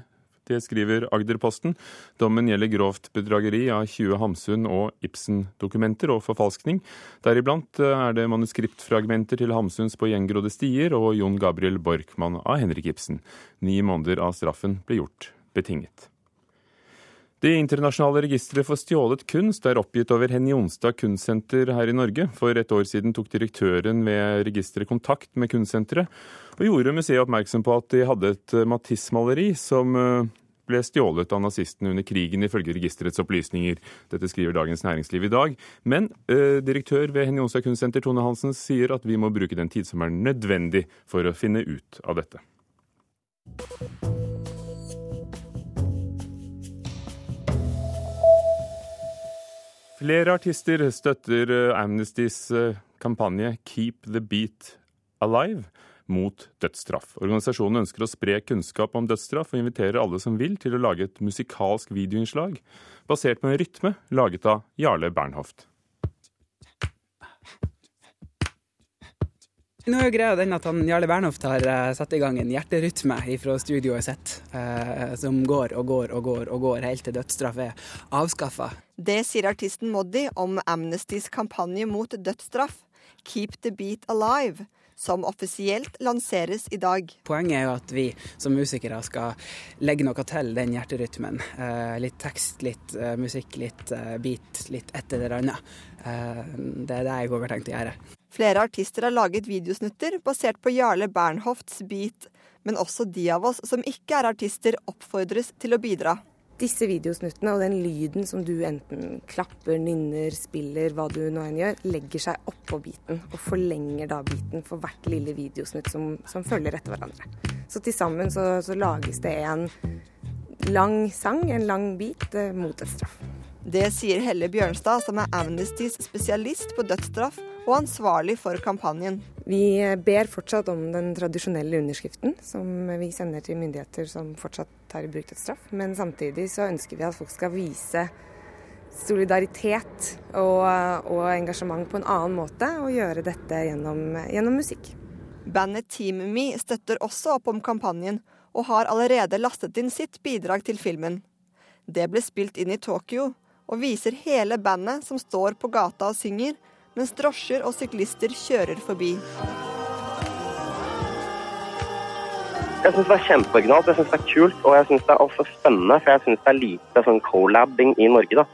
Det skriver Agderposten. Dommen gjelder grovt bedrageri av 20 Hamsun- og Ibsen-dokumenter og forfalskning. Deriblant er det manuskriptfragmenter til Hamsuns På gjengrodde stier og Jon Gabriel Borkmann av Henrik Ibsen. Ni måneder av straffen ble gjort betinget. Det internasjonale registeret for stjålet kunst er oppgitt over Henny Jonstad kunstsenter her i Norge. For et år siden tok direktøren ved registeret kontakt med kunstsenteret, og gjorde museet oppmerksom på at de hadde et Matisse-maleri som eh, ble stjålet av nazistene under krigen, ifølge registerets opplysninger. Dette skriver Dagens Næringsliv i dag. Men eh, direktør ved Henny Jonstad kunstsenter, Tone Hansen, sier at vi må bruke den tid som er nødvendig for å finne ut av dette. Flere artister støtter eh, Amnestys eh, kampanje Keep the Beat Alive mot dødsstraff. Organisasjonen ønsker å spre kunnskap om dødsstraff og inviterer alle som vil til å lage et musikalsk videoinnslag basert på en rytme laget av Jarle Bernhoft. Nå er jo greia den at han, Jarle Bernhoft har uh, satt i gang en hjerterytme fra studioet sitt, uh, som går og går og går og går helt til dødsstraff er avskaffa. Det sier artisten Moddi om Amnestys kampanje mot dødsstraff, Keep the Beat Alive, som offisielt lanseres i dag. Poenget er jo at vi som musikere skal legge noe til den hjerterytmen. Uh, litt tekst, litt musikk, litt beat, litt et eller annet. det er det jeg òg har tenkt å gjøre. Flere artister har laget videosnutter basert på Jarle Bernhofts beat, men også de av oss som ikke er artister, oppfordres til å bidra. Disse videosnuttene og den lyden som du enten klapper, nynner, spiller, hva du nå enn gjør, legger seg oppå beaten og forlenger da beaten for hvert lille videosnutt som, som følger etter hverandre. Så til sammen så, så lages det en lang sang, en lang beat, mot et straff. Det sier Helle Bjørnstad, som er Amnestys spesialist på dødsstraff og ansvarlig for kampanjen. Vi ber fortsatt om den tradisjonelle underskriften som vi sender til myndigheter som fortsatt tar i bruk dødsstraff. Men samtidig så ønsker vi at folk skal vise solidaritet og, og engasjement på en annen måte, og gjøre dette gjennom, gjennom musikk. Bandet Team Me støtter også opp om kampanjen, og har allerede lastet inn sitt bidrag til filmen. Det ble spilt inn i Tokyo, og viser hele bandet som står på gata og synger, mens drosjer og syklister kjører forbi. Jeg syns det er kjempeoriginalt, jeg synes det er kult og jeg synes det er også spennende. For jeg syns det er lite sånn collabing i Norge, da.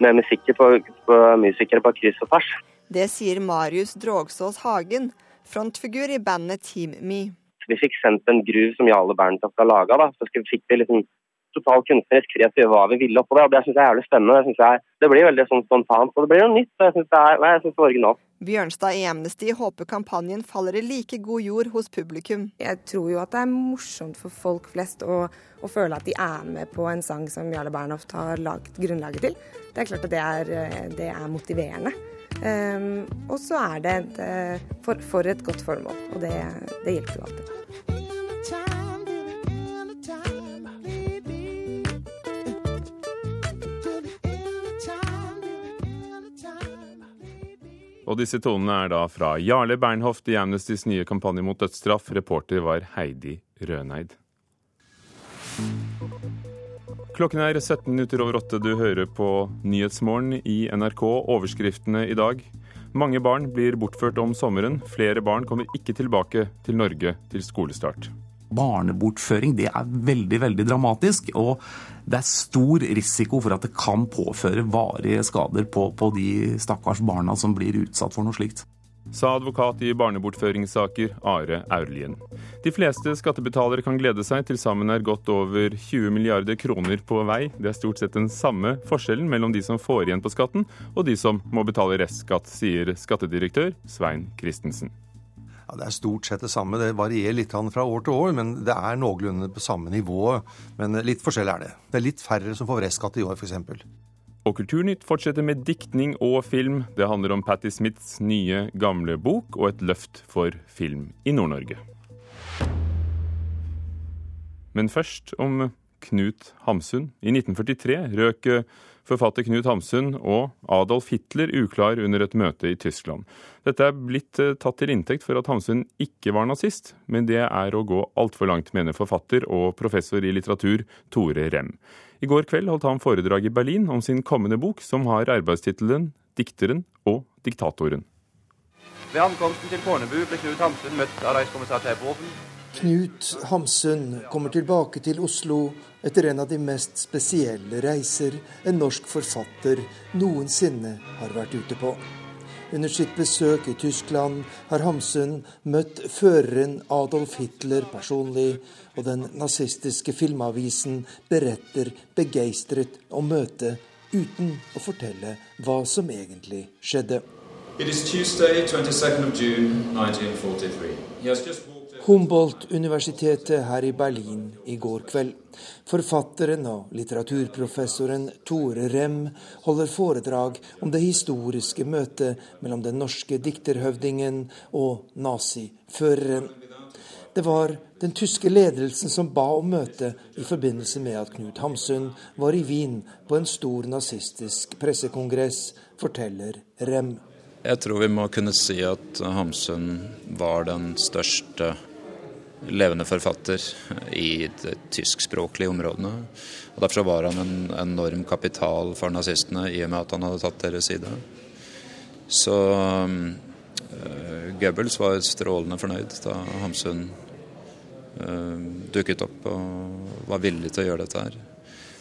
Med musikker på, på, musikere på kryss og tvers. Det sier Marius Drogsås Hagen, frontfigur i bandet Team Me. Vi fikk sendt en groove som Jarle Berntoft har laga, da. Så fikk vi liksom totalt kunstnerisk kreativ hva vi ville oppå det. og Det syns jeg er jævlig spennende. Det, jeg, det blir veldig sånn spontant, og det blir noe nytt. og Jeg syns det, er, jeg synes det er originalt. Bjørnstad i Amnesty håper kampanjen faller i like god jord hos publikum. Jeg tror jo at det er morsomt for folk flest å, å føle at de er med på en sang som Jarle Bernhoft har laget grunnlaget til. Det er klart at det er, det er motiverende. Um, og så er det et, eh, for, for, et godt formål, og det, det hjelper jo alltid. Og disse tonene er da fra Jarle Bernhoft i Amnestys nye kampanje mot dødsstraff. Reporter var Heidi Røneid. Klokken er 17 minutter over åtte. Du hører på Nyhetsmorgen i NRK. Overskriftene i dag. Mange barn blir bortført om sommeren. Flere barn kommer ikke tilbake til Norge til skolestart barnebortføring det er veldig veldig dramatisk. Og det er stor risiko for at det kan påføre varige skader på, på de stakkars barna som blir utsatt for noe slikt. Sa advokat i barnebortføringssaker Are Aurlien. De fleste skattebetalere kan glede seg. Til sammen er godt over 20 milliarder kroner på vei. Det er stort sett den samme forskjellen mellom de som får igjen på skatten, og de som må betale restskatt, sier skattedirektør Svein Christensen. Ja, Det er stort sett det samme. Det varierer litt fra år til år, men det er noenlunde på samme nivå. Men litt forskjell er det. Det er litt færre som får restskatt i år, f.eks. Og Kulturnytt fortsetter med diktning og film. Det handler om Patti Smiths nye, gamle bok og et løft for film i Nord-Norge. Men først om Knut Hamsun. I 1943 røk forfatter Knut Hamsun og Adolf Hitler uklar under et møte i Tyskland. Dette er blitt eh, tatt til inntekt for at Hamsun ikke var nazist, men det er å gå altfor langt, mener forfatter og professor i litteratur Tore Rem. I går kveld holdt han foredrag i Berlin om sin kommende bok, som har arbeidstittelen 'Dikteren og diktatoren'. Ved ankomsten til Fornebu ble Knut Hamsun møtt av reiskommissær Terboven Knut Hamsun kommer tilbake til Oslo etter en av de mest spesielle reiser en norsk forfatter noensinne har vært ute på. Under sitt besøk i Tyskland har Hamsun møtt føreren Adolf Hitler personlig, og den nazistiske filmavisen beretter begeistret om møtet uten å fortelle hva som egentlig skjedde. It is Tuesday, 22nd of June, 1943. He has just Humboldt-universitetet her i Berlin i går kveld. Forfatteren og litteraturprofessoren Tore Rem holder foredrag om det historiske møtet mellom den norske dikterhøvdingen og naziføreren. Det var den tyske ledelsen som ba om møte i forbindelse med at Knut Hamsun var i Wien på en stor nazistisk pressekongress, forteller Rem. Jeg tror vi må kunne si at Hamsun var den største levende forfatter i de tyskspråklige områdene. Og Derfor var han en enorm kapital for nazistene i og med at han hadde tatt deres side. Så uh, Goebbels var strålende fornøyd da Hamsun uh, dukket opp og var villig til å gjøre dette her.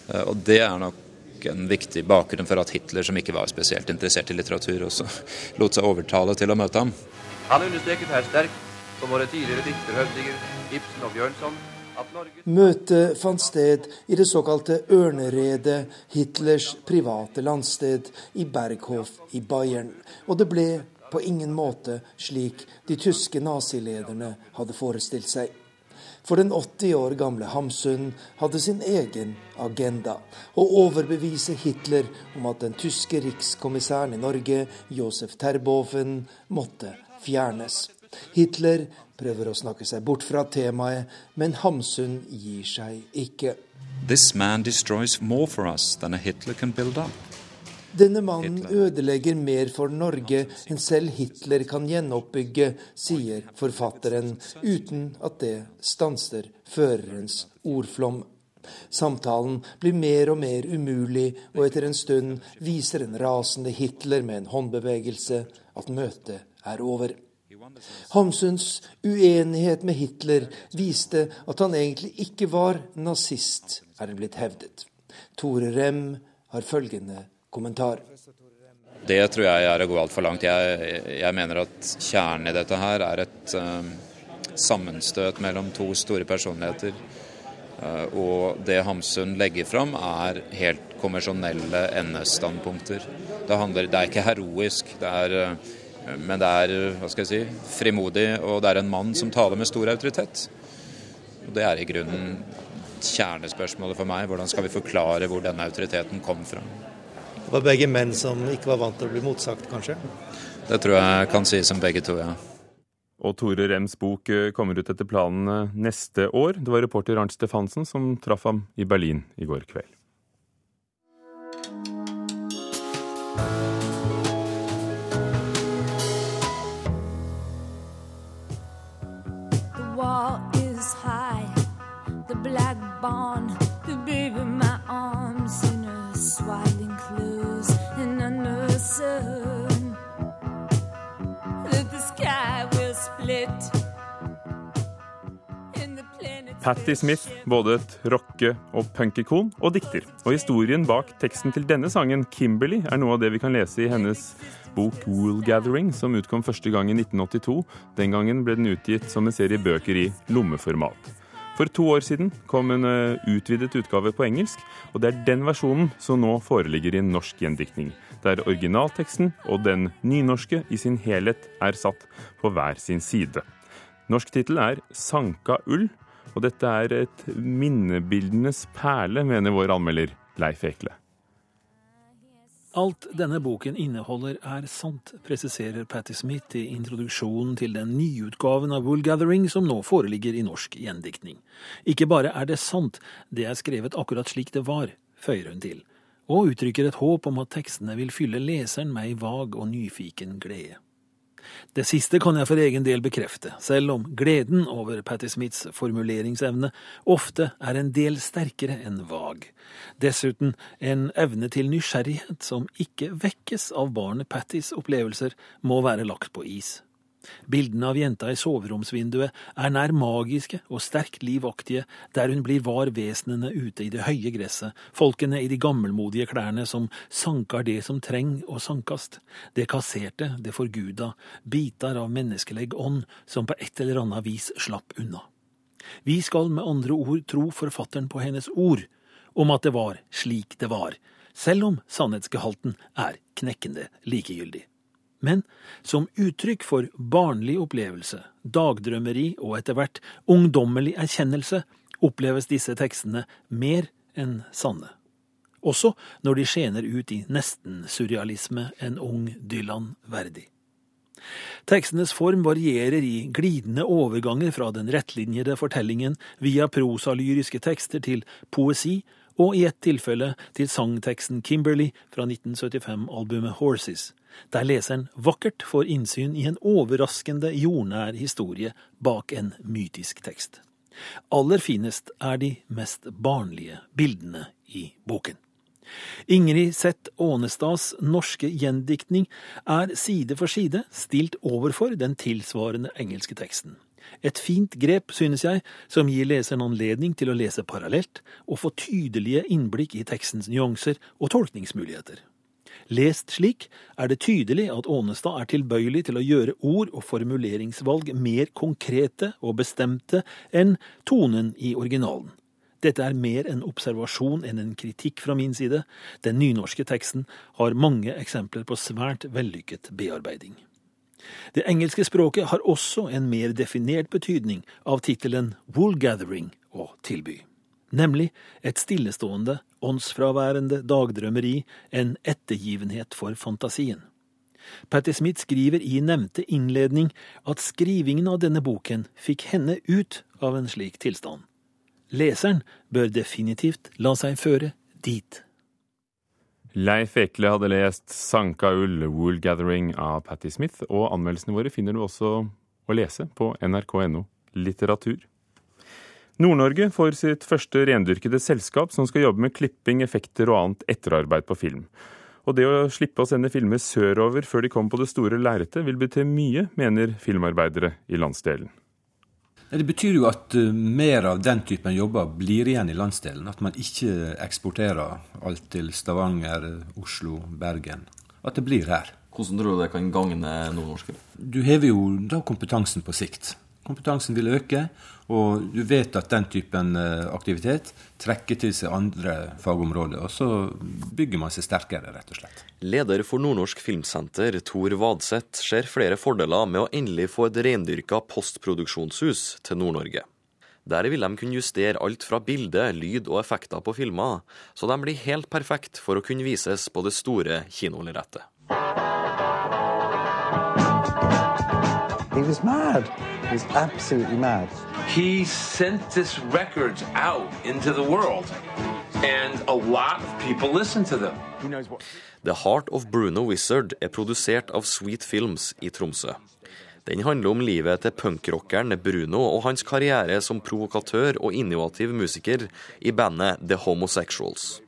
Uh, og det er nok en viktig bakgrunn for at Hitler, som ikke var spesielt interessert i litteratur, også lot seg overtale til å møte ham. Han understreket her sterkt, som våre tidligere dikterhøvdinger Ibsen og Bjørnson, Møtet fant sted i det såkalte Ørneredet, Hitlers private landsted i Berghof i Bayern. Og det ble på ingen måte slik de tyske nazilederne hadde forestilt seg. For den 80 år gamle Hamsun hadde sin egen agenda. Å overbevise Hitler om at den tyske rikskommissæren i Norge, Josef Terboven, måtte fjernes. Hitler prøver å snakke seg bort fra temaet, men Hamsun gir seg ikke. Denne mannen ødelegger mer for Norge enn selv Hitler kan gjenoppbygge, sier forfatteren, uten at det stanser førerens ordflom. Samtalen blir mer og mer umulig, og etter en stund viser en rasende Hitler med en håndbevegelse at møtet er over. Hamsuns uenighet med Hitler viste at han egentlig ikke var nazist, er det blitt hevdet. Tore Rem har følgende kommentar. Det tror jeg er å gå altfor langt. Jeg, jeg, mener at kjernen i dette her er et uh, sammenstøt mellom to store personligheter. Uh, og det Hamsun legger fram, er helt konvensjonelle NS-standpunkter. Det, det, er ikke heroisk. det er... Uh, men det er hva skal jeg si, frimodig, og det er en mann som taler med stor autoritet. Og Det er i grunnen kjernespørsmålet for meg. Hvordan skal vi forklare hvor denne autoriteten kom fra? Det var begge menn som ikke var vant til å bli motsagt, kanskje? Det tror jeg kan sies som begge to, ja. Og Tore Rems bok eh, kommer ut etter planen eh, neste år. Det var reporter Arnt Stefansen som traff ham i Berlin i går kveld. Patti Smith, både et rocke- og punkikon og dikter. Og historien bak teksten til denne sangen, 'Kimberley', er noe av det vi kan lese i hennes bok 'Wool Gathering', som utkom første gang i 1982. Den gangen ble den utgitt som en serie bøker i lommeformat. For to år siden kom en eh, utvidet utgave på engelsk, og det er den versjonen som nå foreligger i norsk gjendiktning, der originalteksten og den nynorske i sin helhet er satt på hver sin side. Norsk tittel er 'Sanka ull', og dette er et minnebildenes perle, mener vår anmelder Leif Ekle. Alt denne boken inneholder er sant, presiserer Patti Smith i introduksjonen til den nyutgaven av Wool Gathering som nå foreligger i norsk gjendiktning. Ikke bare er det sant, det er skrevet akkurat slik det var, føyer hun til, og uttrykker et håp om at tekstene vil fylle leseren med ei vag og nyfiken glede. Det siste kan jeg for egen del bekrefte, selv om gleden over Patti Smiths formuleringsevne ofte er en del sterkere enn vag. Dessuten en evne til nysgjerrighet som ikke vekkes av barnet Pattys opplevelser, må være lagt på is. Bildene av jenta i soveromsvinduet er nær magiske og sterkt livaktige, der hun blir var vesenene ute i det høye gresset, folkene i de gammelmodige klærne som sankar det som treng å sankast, det kasserte, det forguda, bitar av menneskelegg ånd som på et eller annet vis slapp unna. Vi skal med andre ord tro forfatteren på hennes ord om at det var slik det var, selv om sannhetsgehalten er knekkende likegyldig men som uttrykk for barnlig opplevelse, dagdrømmeri og etter hvert ungdommelig erkjennelse oppleves disse tekstene mer enn sanne. Også når de skjener ut i nesten-surrealisme en ung Dylan verdig. Tekstenes form varierer i glidende overganger fra den rettlinjede fortellingen via prosalyriske tekster til poesi, og i ett tilfelle til sangteksten Kimberley fra 1975-albumet Horses, der leseren vakkert får innsyn i en overraskende jordnær historie bak en mytisk tekst. Aller finest er de mest barnlige bildene i boken. Ingrid Seth Ånestads norske gjendiktning er side for side stilt overfor den tilsvarende engelske teksten. Et fint grep, synes jeg, som gir leseren anledning til å lese parallelt og få tydelige innblikk i tekstens nyanser og tolkningsmuligheter. Lest slik er det tydelig at Ånestad er tilbøyelig til å gjøre ord og formuleringsvalg mer konkrete og bestemte enn tonen i originalen. Dette er mer en observasjon enn en kritikk fra min side. Den nynorske teksten har mange eksempler på svært vellykket bearbeiding. Det engelske språket har også en mer definert betydning av tittelen Woolgathering å tilby nemlig et stillestående, åndsfraværende dagdrømmeri, en ettergivenhet for fantasien. Patti Smith skriver i nevnte innledning at skrivingen av denne boken fikk henne ut av en slik tilstand. Leseren bør definitivt la seg føre dit. Leif Ekle hadde lest 'Sanka ull Wool Gathering' av Patti Smith, og anmeldelsene våre finner du også å lese på nrk.no litteratur. Nord-Norge får sitt første rendyrkede selskap som skal jobbe med klipping, effekter og annet etterarbeid på film. Og det å slippe å sende filmer sørover før de kommer på det store lerretet, vil bety mye, mener filmarbeidere i landsdelen. Det betyr jo at eh, mer av den typen jobber blir igjen i landsdelen. At man ikke eksporterer alt til Stavanger, Oslo, Bergen. At det blir her. Hvordan tror du det kan gagne nordnorske? Du hever jo da kompetansen på sikt. Kompetansen vil øke, og du vet at den typen eh, aktivitet trekker til seg andre fagområder. Og så bygger man seg sterkere, rett og slett. Leder for Nordnorsk Filmsenter, Tor Vadseth, ser flere fordeler med å endelig få et rendyrka postproduksjonshus til Nord-Norge. Der vil de kunne justere alt fra bilde, lyd og effekter på filmer, så de blir helt perfekt for å kunne vises på det store kinolerretet. He was mad. He was absolutely mad. He sent this record out into the world, and a lot of people listen to them. The Heart of Bruno Wizard er produsert av Sweet Films i Tromsø. Den handler om livet til punkrockeren Bruno og hans karriere som provokatør og innovativ musiker i bandet The Homosexuals.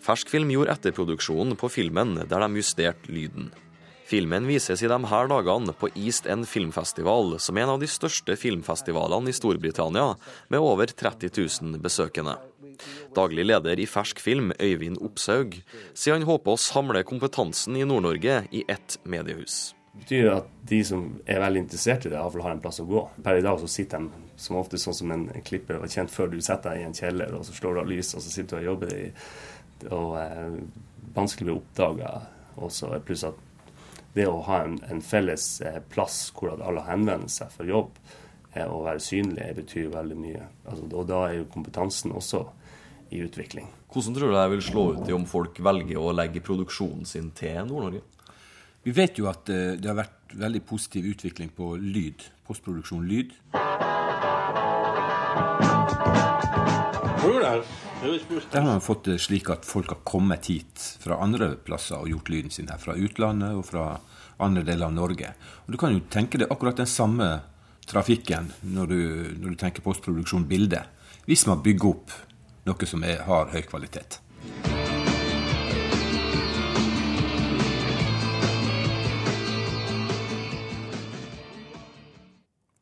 Ferskfilm gjorde etterproduksjonen på filmen der de justerte lyden. Filmen vises i de her dagene på East End Filmfestival, som er en av de største filmfestivalene i Storbritannia, med over 30 000 besøkende. Daglig leder i Fersk Film, Øyvind Opshaug, sier han håper å samle kompetansen i Nord-Norge i ett mediehus. Det betyr at de som er veldig interessert i det, iallfall har en plass å gå. Per i dag så sitter de som ofte sånn som en klipper var kjent før du setter deg i en kjeller, og så slår du av lys, og så sitter du og jobber i og eh, vanskelig å bli oppdaga. Pluss at det å ha en, en felles eh, plass hvor alle henvender seg for jobb eh, og være synlig, betyr veldig mye. Altså, og da er jo kompetansen også i utvikling. Hvordan tror du det vil slå ut i om folk velger å legge produksjonen sin til Nord-Norge? Vi vet jo at eh, det har vært veldig positiv utvikling på lyd. Postproduksjon lyd. Der har man fått det slik at folk har kommet hit fra andre plasser og gjort lyden sin her. Fra utlandet og fra andre deler av Norge. Og Du kan jo tenke deg akkurat den samme trafikken når du, når du tenker postproduksjon bilde. Hvis man bygger opp noe som er, har høy kvalitet.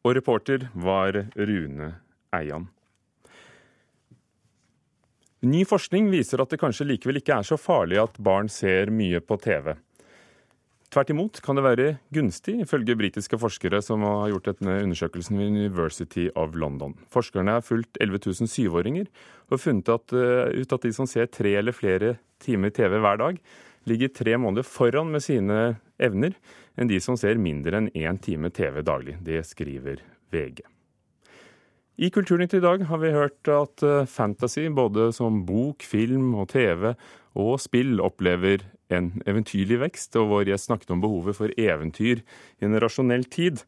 Og reporter var Rune Eian. Ny forskning viser at det kanskje likevel ikke er så farlig at barn ser mye på TV. Tvert imot kan det være gunstig, ifølge britiske forskere som har gjort denne undersøkelsen ved University of London. Forskerne har fulgt 11 000 syvåringer og funnet at, uh, ut at de som ser tre eller flere timer TV hver dag, ligger tre måneder foran med sine evner enn de som ser mindre enn én time TV daglig. Det skriver VG. I Kulturnytt i dag har vi hørt at eh, fantasy, både som bok, film og TV og spill, opplever en eventyrlig vekst, og vår gjest snakket om behovet for eventyr i en rasjonell tid.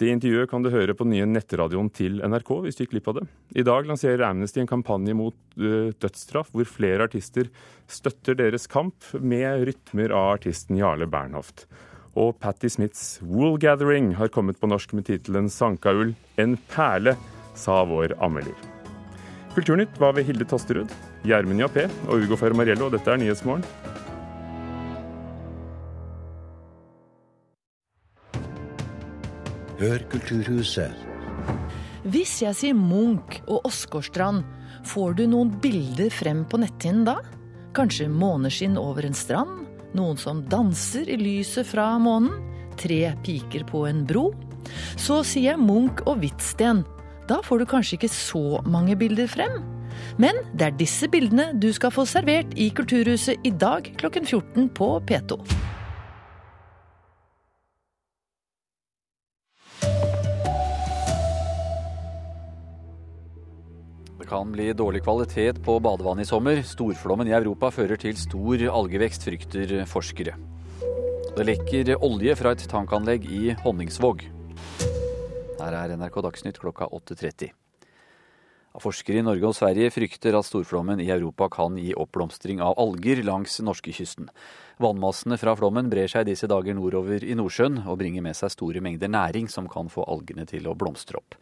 Det intervjuet kan du høre på den nye nettradioen til NRK hvis du gikk glipp av det. I dag lanserer Amnesty en kampanje mot uh, dødsstraff, hvor flere artister støtter deres kamp med rytmer av artisten Jarle Bernhoft. Og Patti Smiths Wool Gathering har kommet på norsk med tittelen Sankaull, en perle sa vår anmelder. Kulturnytt var ved Hilde Tosterud, Gjermund Jappé og Ugo Fermariello. Dette er Nyhetsmorgen. Hør Kulturhuset Hvis jeg sier Munch og Åsgårdstrand, får du noen bilder frem på netthinnen da? Kanskje måneskinn over en strand? Noen som danser i lyset fra månen? Tre piker på en bro? Så sier jeg Munch og Hvitsten. Da får du kanskje ikke så mange bilder frem. Men det er disse bildene du skal få servert i Kulturhuset i dag klokken 14 på P2. Det kan bli dårlig kvalitet på badevannet i sommer. Storflommen i Europa fører til stor algevekst, frykter forskere. Det lekker olje fra et tankanlegg i Honningsvåg. Her er NRK Dagsnytt klokka 8.30. Forskere i Norge og Sverige frykter at storflommen i Europa kan gi oppblomstring av alger langs norskekysten. Vannmassene fra flommen brer seg disse dager nordover i Nordsjøen og bringer med seg store mengder næring som kan få algene til å blomstre opp.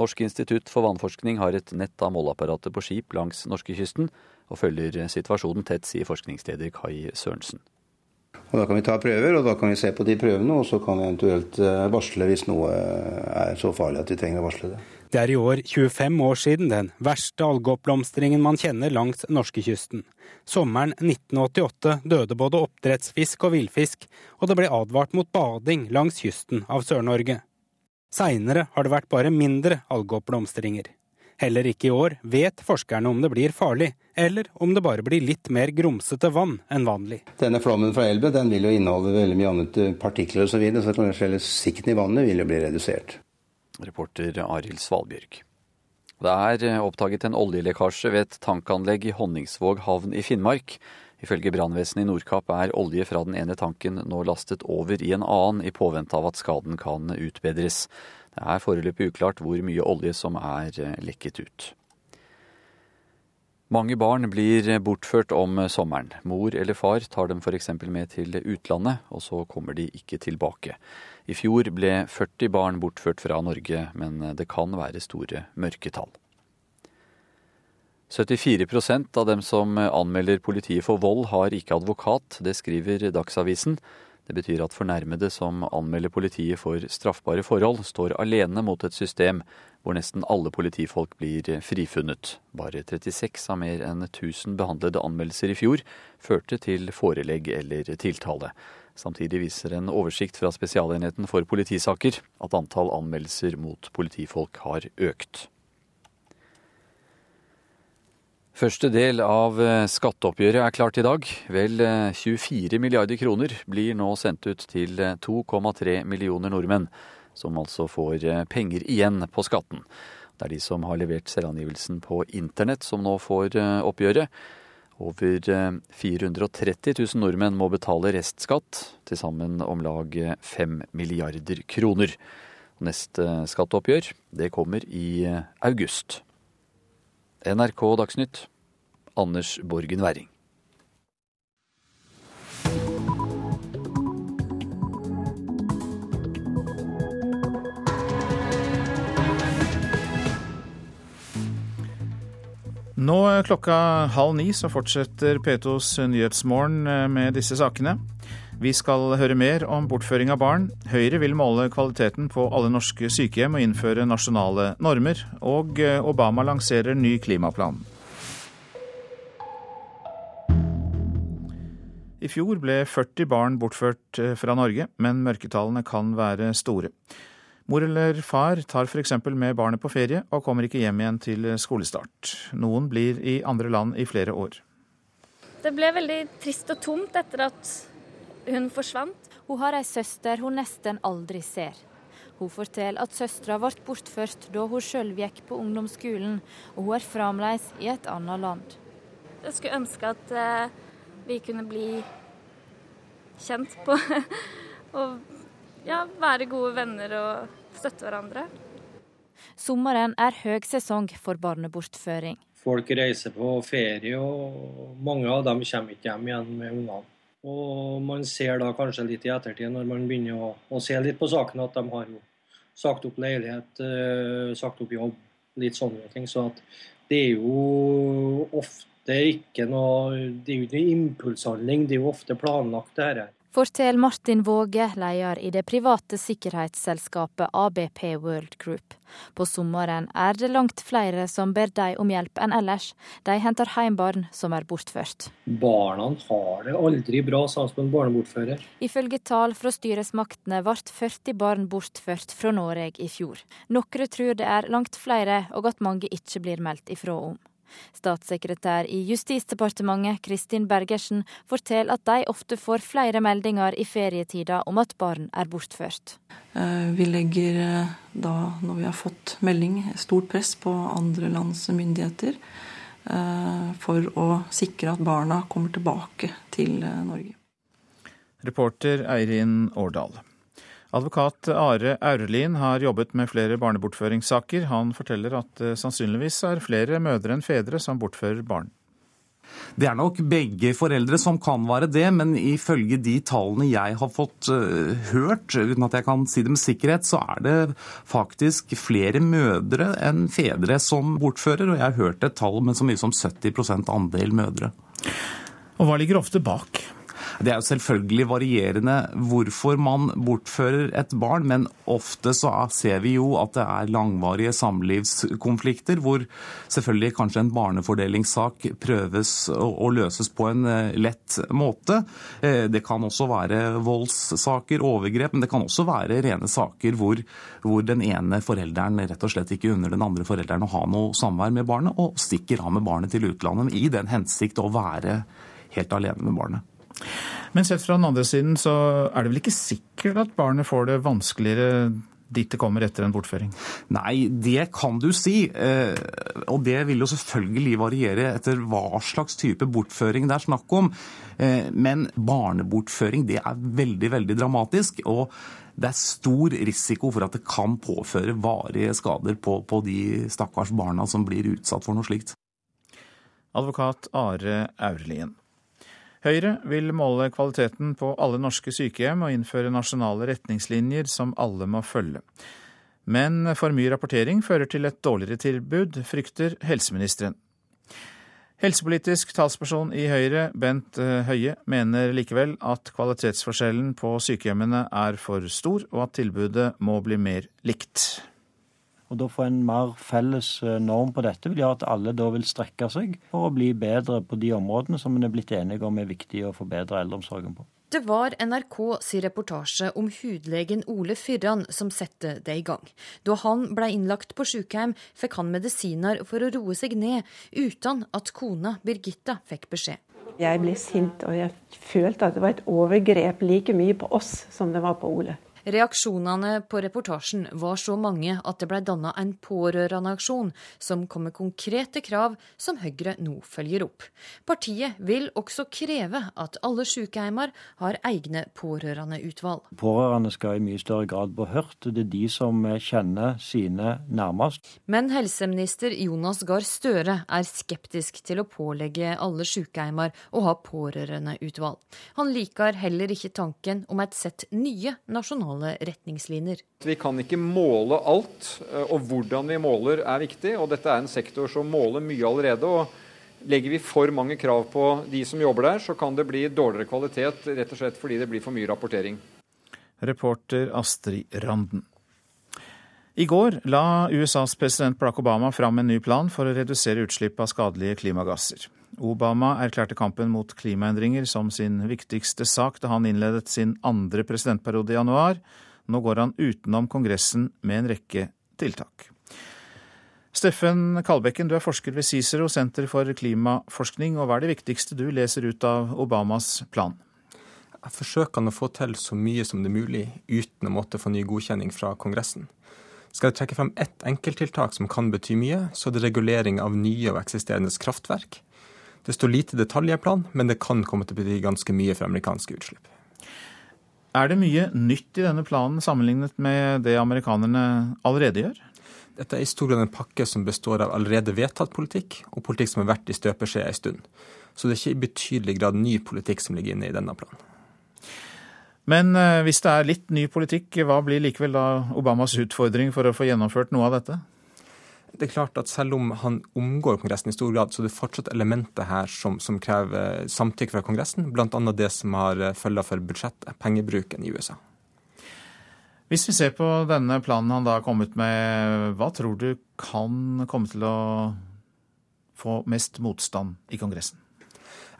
Norsk institutt for vannforskning har et nett av måleapparater på skip langs norskekysten, og følger situasjonen tett, sier forskningsleder Kai Sørensen. Og Da kan vi ta prøver, og da kan vi se på de prøvene, og så kan vi eventuelt eh, varsle hvis noe er så farlig at vi trenger å varsle det. Det er i år 25 år siden den verste algeoppblomstringen man kjenner langs norskekysten. Sommeren 1988 døde både oppdrettsfisk og villfisk, og det ble advart mot bading langs kysten av Sør-Norge. Seinere har det vært bare mindre algeoppblomstringer. Heller ikke i år vet forskerne om det blir farlig, eller om det bare blir litt mer grumsete vann enn vanlig. Denne flommen fra elven den vil jo inneholde veldig mye annet eh, partikler osv., så, videre, så hele sikten i vannet vil jo bli redusert. Reporter Arild Svalbjørg. Det er eh, oppdaget en oljelekkasje ved et tankanlegg i Honningsvåg havn i Finnmark. Ifølge brannvesenet i Nordkapp er olje fra den ene tanken nå lastet over i en annen, i påvente av at skaden kan utbedres. Det er foreløpig uklart hvor mye olje som er eh, lekket ut. Mange barn blir bortført om sommeren. Mor eller far tar dem f.eks. med til utlandet, og så kommer de ikke tilbake. I fjor ble 40 barn bortført fra Norge, men det kan være store mørketall. 74% av dem som anmelder politiet for vold, har ikke advokat. Det skriver Dagsavisen. Det betyr at fornærmede som anmelder politiet for straffbare forhold, står alene mot et system hvor nesten alle politifolk blir frifunnet. Bare 36 av mer enn 1000 behandlede anmeldelser i fjor førte til forelegg eller tiltale. Samtidig viser en oversikt fra Spesialenheten for politisaker at antall anmeldelser mot politifolk har økt. Første del av eh, skatteoppgjøret er klart i dag. Vel 24 eh, milliarder kroner blir nå sendt ut til 2,3 eh, millioner nordmenn, som altså får penger igjen på skatten. Det er de som har levert selvangivelsen på internett som nå får oppgjøret. Over 430 000 nordmenn må betale restskatt, til sammen om lag 5 milliarder kroner. Neste skatteoppgjør det kommer i august. NRK Dagsnytt, Anders Borgen Werring. Nå klokka halv ni så fortsetter P2s Nyhetsmorgen eh, med disse sakene. Vi skal høre mer om bortføring av barn. Høyre vil måle kvaliteten på alle norske sykehjem og innføre nasjonale normer. Og eh, Obama lanserer ny klimaplan. I fjor ble 40 barn bortført eh, fra Norge, men mørketallene kan være store. Mor eller far tar f.eks. med barnet på ferie og kommer ikke hjem igjen til skolestart. Noen blir i andre land i flere år. Det ble veldig trist og tomt etter at hun forsvant. Hun har ei søster hun nesten aldri ser. Hun forteller at søstera ble bortført da hun sjøl gikk på ungdomsskolen, og hun er fremdeles i et annet land. Jeg skulle ønske at eh, vi kunne bli kjent på *laughs* og ja, være gode venner og støtte hverandre. Sommeren er høgsesong for barnebortføring. Folk reiser på ferie, og mange av dem kommer ikke hjem igjen med ungene. Og man ser da kanskje litt i ettertid, når man begynner å, å se litt på saken, at de har jo sagt opp leilighet, eh, sagt opp jobb, litt sånne ting. Så at det er jo ofte ikke noe Det er jo ikke impulshandling, det er jo ofte planlagt, det her. Forteller Martin Våge, leder i det private sikkerhetsselskapet ABP World Group. På sommeren er det langt flere som ber dem om hjelp enn ellers. De henter hjem barn som er bortført. Barna har det aldri bra, sa vi på en barnebortfører. Ifølge tall fra styresmaktene ble 40 barn bortført fra Norge i fjor. Noen tror det er langt flere, og at mange ikke blir meldt ifra om. Statssekretær i Justisdepartementet Kristin Bergersen forteller at de ofte får flere meldinger i ferietida om at barn er bortført. Eh, vi legger eh, da, når vi har fått melding, stort press på andre lands myndigheter eh, for å sikre at barna kommer tilbake til Norge. Reporter Eirin Årdal. Advokat Are Aurelien har jobbet med flere barnebortføringssaker. Han forteller at det sannsynligvis er flere mødre enn fedre som bortfører barn. Det er nok begge foreldre som kan være det, men ifølge de tallene jeg har fått uh, hørt, uten at jeg kan si det med sikkerhet, så er det faktisk flere mødre enn fedre som bortfører. Og jeg har hørt et tall med så mye som 70 andel mødre. Og hva ligger ofte bak? Det er jo selvfølgelig varierende hvorfor man bortfører et barn, men ofte så ser vi jo at det er langvarige samlivskonflikter, hvor selvfølgelig kanskje en barnefordelingssak prøves å løses på en eh, lett måte. Eh, det kan også være voldssaker, overgrep, men det kan også være rene saker hvor, hvor den ene forelderen rett og slett ikke unner den andre forelderen å ha noe samvær med barnet, og stikker av med barnet til utlandet i den hensikt å være helt alene med barnet. Men sett fra den andre siden så er det vel ikke sikkert at barnet får det vanskeligere dit det kommer etter en bortføring? Nei, det kan du si. Eh, og det vil jo selvfølgelig variere etter hva slags type bortføring det er snakk om. Eh, men barnebortføring det er veldig, veldig dramatisk. og det er stor risiko for at det kan påføre varige skader på, på de stakkars barna som blir utsatt for noe slikt. Advokat Are Aurelien. Høyre vil måle kvaliteten på alle norske sykehjem og innføre nasjonale retningslinjer som alle må følge. Men for mye rapportering fører til et dårligere tilbud, frykter helseministeren. Helsepolitisk talsperson i Høyre, Bent eh, Høie, mener likevel at kvalitetsforskjellen på sykehjemmene er for stor, og at tilbudet må bli mer likt. Og da få en mer felles eh, norm på dette vil gjøre at alle da vil strekke seg for å bli bedre på de områdene som en er blitt enige om er viktig å forbedre eldreomsorgen på. Det var NRK sin reportasje om hudlegen Ole Fyrran som satte det i gang. Da han ble innlagt på sykehjem, fikk han medisiner for å roe seg ned, uten at kona Birgitta fikk beskjed. Jeg ble sint, og jeg følte at det var et overgrep like mye på oss som det var på Ole. Reaksjonene på reportasjen var så mange at det ble danna en pårørendeaksjon som kom med konkrete krav som Høyre nå følger opp. Partiet vil også kreve at alle sykehjemmer har egne pårørendeutvalg. Pårørende skal i mye større grad bli hørt. Det er de som kjenner sine nærmest. Men helseminister Jonas Gahr Støre er skeptisk til å pålegge alle sykehjemmer å ha pårørendeutvalg. Han liker heller ikke tanken om et sett nye nasjonale nasjonale retningslinjer. Vi kan ikke måle alt, eh, og hvordan vi måler er viktig. og Dette er en sektor som måler mye allerede. og Legger vi for mange krav på de som jobber der, så kan det bli dårligere kvalitet rett og slett fordi det blir for mye rapportering. Reporter Astrid Randen. I går la USAs president Barack Obama fram en ny plan for å redusere utslipp av skadelige klimagasser. Obama erklærte kampen mot klimaendringer som sin viktigste sak da han innledet sin andre presidentperiode i januar. Nå går han utenom Kongressen med en rekke tiltak. Steffen Kalbekken, du er forsker ved Cicero, Senter for klimaforskning. og Hva er det viktigste du leser ut av Obamas plan? Jeg forsøker å få til så mye som det er mulig uten å måtte få ny godkjenning fra Kongressen. Skal jeg trekke frem ett enkelttiltak som kan bety mye, så er det regulering av nye og eksisterende kraftverk. Det står lite detalj i planen, men det kan komme til å bety ganske mye for amerikanske utslipp. Er det mye nytt i denne planen sammenlignet med det amerikanerne allerede gjør? Dette er i stor grad en pakke som består av allerede vedtatt politikk, og politikk som har vært i støpeskjea en stund. Så det er ikke i betydelig grad ny politikk som ligger inne i denne planen. Men eh, hvis det er litt ny politikk, hva blir likevel da Obamas utfordring for å få gjennomført noe av dette? Det er klart at Selv om han omgår Kongressen i stor grad, så er det fortsatt elementer her som, som krever samtykke fra Kongressen, bl.a. det som har eh, følger for budsjettet, pengebruken i USA. Hvis vi ser på denne planen han da har kommet med, hva tror du kan komme til å få mest motstand i Kongressen?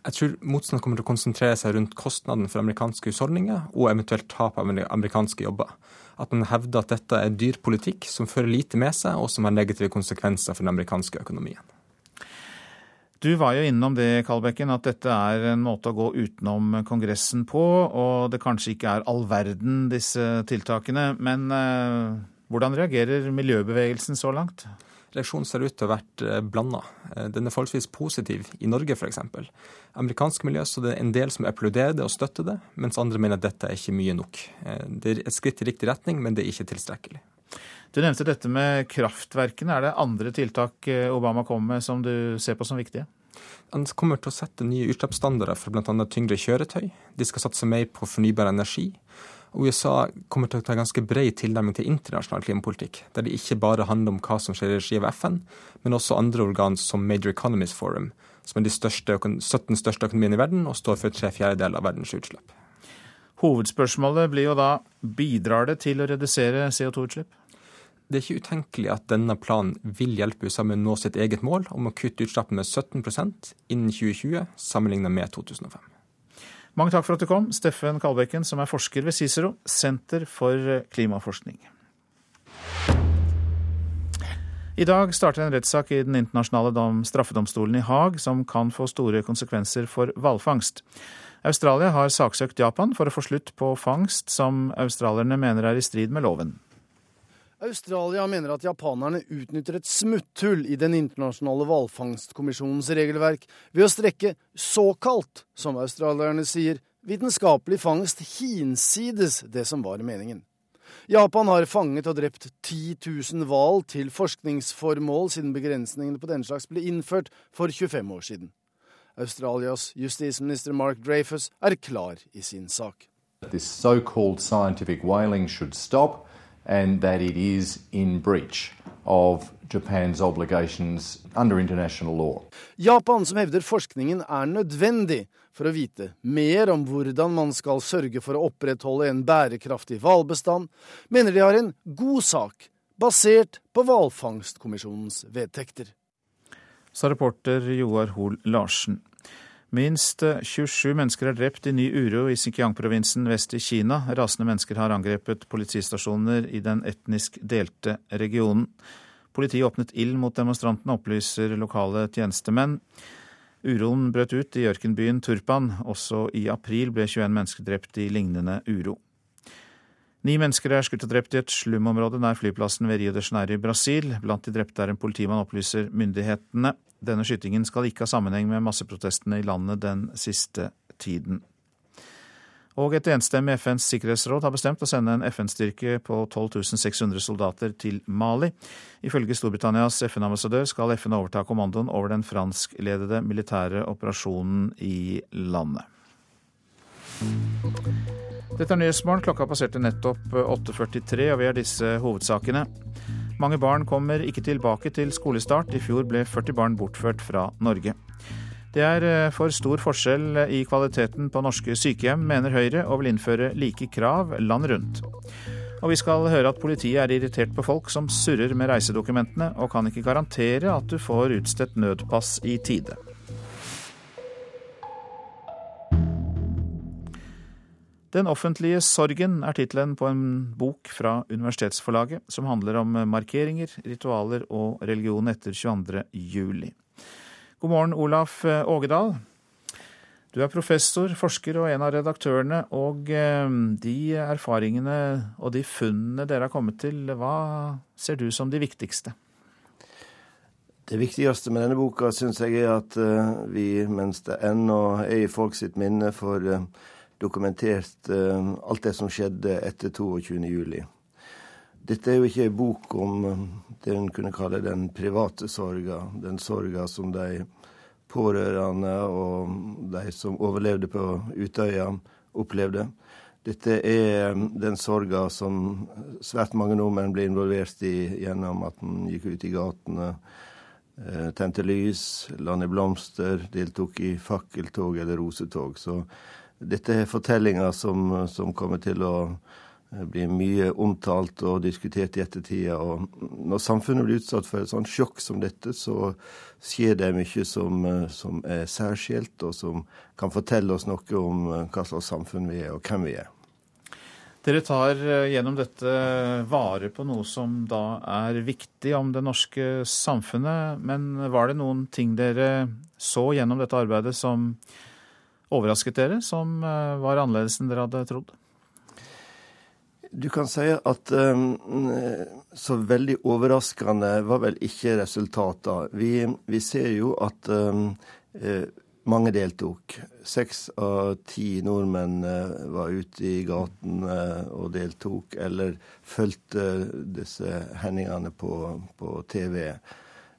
Jeg tror motstanden kommer til å konsentrere seg rundt kostnaden for amerikanske husholdninger og eventuelt tap av amerikanske jobber. At man hevder at dette er dyr politikk som fører lite med seg, og som har negative konsekvenser for den amerikanske økonomien. Du var jo innom det, Kalbekken, at dette er en måte å gå utenom Kongressen på, og det kanskje ikke er all verden, disse tiltakene. Men eh, hvordan reagerer miljøbevegelsen så langt? Reaksjonen ser ut til å ha vært eh, blanda. Eh, den er forholdsvis positiv i Norge, f.eks. Amerikansk miljø så det er en del som applauderer det og støtter det, mens andre mener at dette er ikke mye nok. Eh, det er et skritt i riktig retning, men det er ikke tilstrekkelig. Du nevnte dette med kraftverkene. Er det andre tiltak Obama kommer med som du ser på som viktige? Han kommer til å sette nye utslippsstandarder for bl.a. tyngre kjøretøy. De skal satse mer på fornybar energi. USA kommer til å ta ganske bred tilnærming til internasjonal klimapolitikk, der det ikke bare handler om hva som skjer i regi av FN, men også andre organ som Major Economies Forum, som er de største, 17 største økonomiene i verden og står for tre fjerdedeler av verdens utslipp. Hovedspørsmålet blir jo da bidrar det til å redusere CO2-utslipp? Det er ikke utenkelig at denne planen vil hjelpe USA med å nå sitt eget mål om å kutte utslippene med 17% innen 2020 sammenlignet med 2005. Mange takk for at du kom, Steffen Kalbekken, som er forsker ved Cicero, Senter for klimaforskning. I dag starter en rettssak i Den internasjonale straffedomstolen i Haag som kan få store konsekvenser for hvalfangst. Australia har saksøkt Japan for å få slutt på fangst som australierne mener er i strid med loven. Australia mener at japanerne utnytter et smutthull i Den internasjonale hvalfangstkommisjonens regelverk ved å strekke såkalt, som australierne sier, vitenskapelig fangst hinsides det som var meningen. Japan har fanget og drept 10 000 hval til forskningsformål siden begrensningene på den slags ble innført for 25 år siden. Australias justisminister Mark Dreyfus er klar i sin sak. This so-called scientific whaling should stop and that it is in breach of Japan's obligations under international law. Japan, som hevder forskningen er nødvendig for å vite mer om hvordan man skal sørge for å opprettholde en bærekraftig hvalbestand, mener de har en god sak basert på hvalfangstkommisjonens vedtekter. Sa reporter Joar Hoel Larsen. Minst 27 mennesker er drept i ny uro i Xinjiang-provinsen vest i Kina. Rasende mennesker har angrepet politistasjoner i den etnisk delte regionen. Politiet åpnet ild mot demonstrantene, opplyser lokale tjenestemenn. Uroen brøt ut i ørkenbyen Turpan. Også i april ble 21 mennesker drept i lignende uro. Ni mennesker er skutt og drept i et slumområde nær flyplassen ved Rio de Janeiro i Brasil. Blant de drepte er en politimann, opplyser myndighetene. Denne skytingen skal ikke ha sammenheng med masseprotestene i landet den siste tiden. Og et enstemmig FNs sikkerhetsråd har bestemt å sende en FN-styrke på 12 600 soldater til Mali. Ifølge Storbritannias FN-ambassadør skal FN overta kommandoen over den franskledede militære operasjonen i landet. Dette er Nyhetsmorgen. Klokka passerte nettopp 8.43, og vi har disse hovedsakene. Mange barn kommer ikke tilbake til skolestart. I fjor ble 40 barn bortført fra Norge. Det er eh, for stor forskjell i kvaliteten på norske sykehjem, mener Høyre, og vil innføre like krav land rundt. Og vi skal høre at politiet er irritert på folk som surrer med reisedokumentene, og kan ikke garantere at du får utstedt nødpass i tide. Den offentlige sorgen er tittelen på en bok fra Universitetsforlaget som handler om markeringer, ritualer og religion etter 22. juli. God morgen, Olaf Ågedal. Du er professor, forsker og en av redaktørene. Og eh, de erfaringene og de funnene dere har kommet til, hva ser du som de viktigste? Det viktigste med denne boka syns jeg er at eh, vi, mens det ennå er i folk sitt minne, for eh, dokumentert uh, alt det som skjedde etter 22.07. Dette er jo ikke en bok om uh, det en kunne kalle den private sorga, den sorga som de pårørende og de som overlevde på Utøya, opplevde. Dette er den sorga som svært mange nordmenn ble involvert i gjennom at en gikk ut i gatene, eh, tente lys, la ned blomster, deltok i fakkeltog eller rosetog. Så dette er fortellinger som, som kommer til å eh, bli mye omtalt og diskutert i ettertida. Når samfunnet blir utsatt for et sånt sjokk som dette, så skjer det mye som, eh, som er særskilt, og som kan fortelle oss noe om hva slags samfunn vi er, og hvem vi er. Dere tar eh, gjennom dette vare på noe som da er viktig om det norske samfunnet. Men var det noen ting dere så gjennom dette arbeidet som overrasket dere, som eh, var annerledes enn dere hadde trodd? Du kan si at um, så veldig overraskende var vel ikke resultatene. Vi, vi ser jo at um, mange deltok. Seks av ti nordmenn var ute i gatene og deltok, eller fulgte disse hendelsene på, på, TV.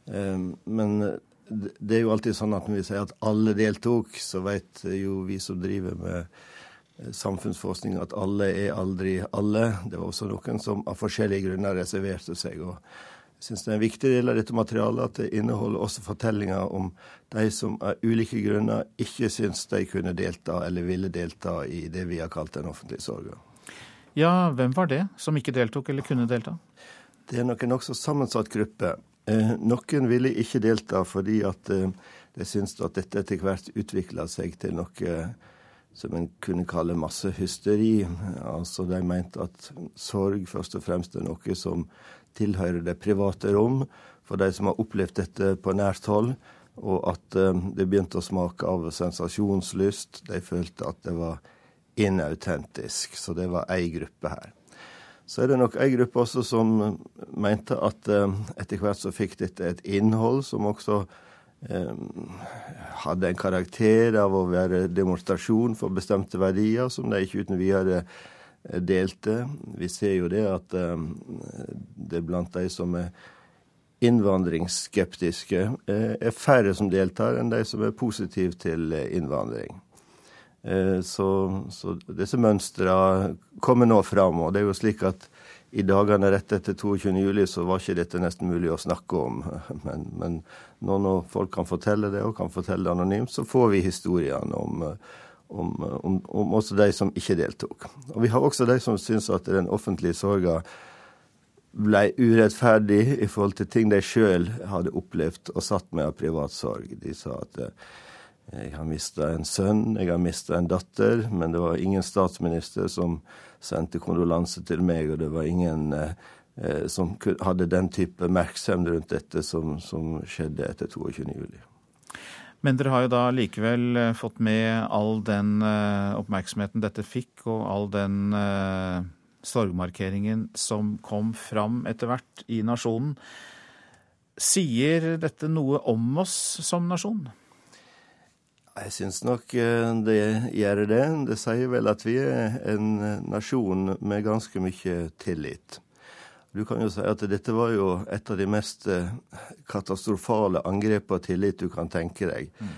Um, men det er jo alltid sånn at når vi sier at alle deltok, så vet jo vi som driver med samfunnsforskning at alle er aldri alle. Det var også noen som av forskjellige grunner reserverte seg. og jeg syns det er en viktig del av dette materialet at det inneholder også fortellinger om de som av ulike grunner ikke syns de kunne delta eller ville delta i det vi har kalt den offentlige sorga. Ja, hvem var det som ikke deltok eller kunne delta? Det er nok en nokså sammensatt gruppe. Eh, noen ville ikke delta fordi at eh, de syntes at dette etter hvert utvikla seg til noe som en kunne kalle massehysteri. Altså de mente at sorg først og fremst er noe som tilhører det private rom for de som har opplevd dette på nært hold, og at eh, det begynte å smake av sensasjonslyst. De følte at det var inautentisk. Så det var ei gruppe her. Så er det nok ei gruppe også som mente at eh, etter hvert så fikk dette et innhold som også eh, hadde en karakter av å være demonstrasjon for bestemte verdier, som de ikke uten videre delte. Vi ser jo det at eh, det blant de som er innvandringsskeptiske, eh, er færre som deltar enn de som er positive til eh, innvandring. Så, så disse mønstrene kommer nå fram. Og det er jo slik at i dagene rett etter 22.07 så var ikke dette nesten mulig å snakke om. *laughs* Men, men når folk kan fortelle det, og kan fortelle det anonymt, så får vi historiene om om, om, om, også de som ikke deltok. Og Vi har også de som syns at den offentlige sorga ble urettferdig i forhold til ting de sjøl hadde opplevd og satt med av privat sorg. De sa at eh, jeg har mista en sønn, jeg har mista en datter, men det var ingen statsminister som sendte kondolanse til meg, og det var ingen eh, eh som hadde den type merksomhet rundt dette som, som skjedde etter 22. juli. Men dere har jo da likevel eh, fått med all den eh, oppmerksomheten dette fikk, og all den uh, sorgmarkeringen som kom fram etter hvert i nasjonen. Sier dette noe om oss som nasjon? Jeg syns nok det gjør det. Det sier vel at vi er en nasjon med ganske mye tillit. Du kan jo si at dette var jo et av de mest eh, katastrofale angrep på tillit du kan tenke deg. Mm.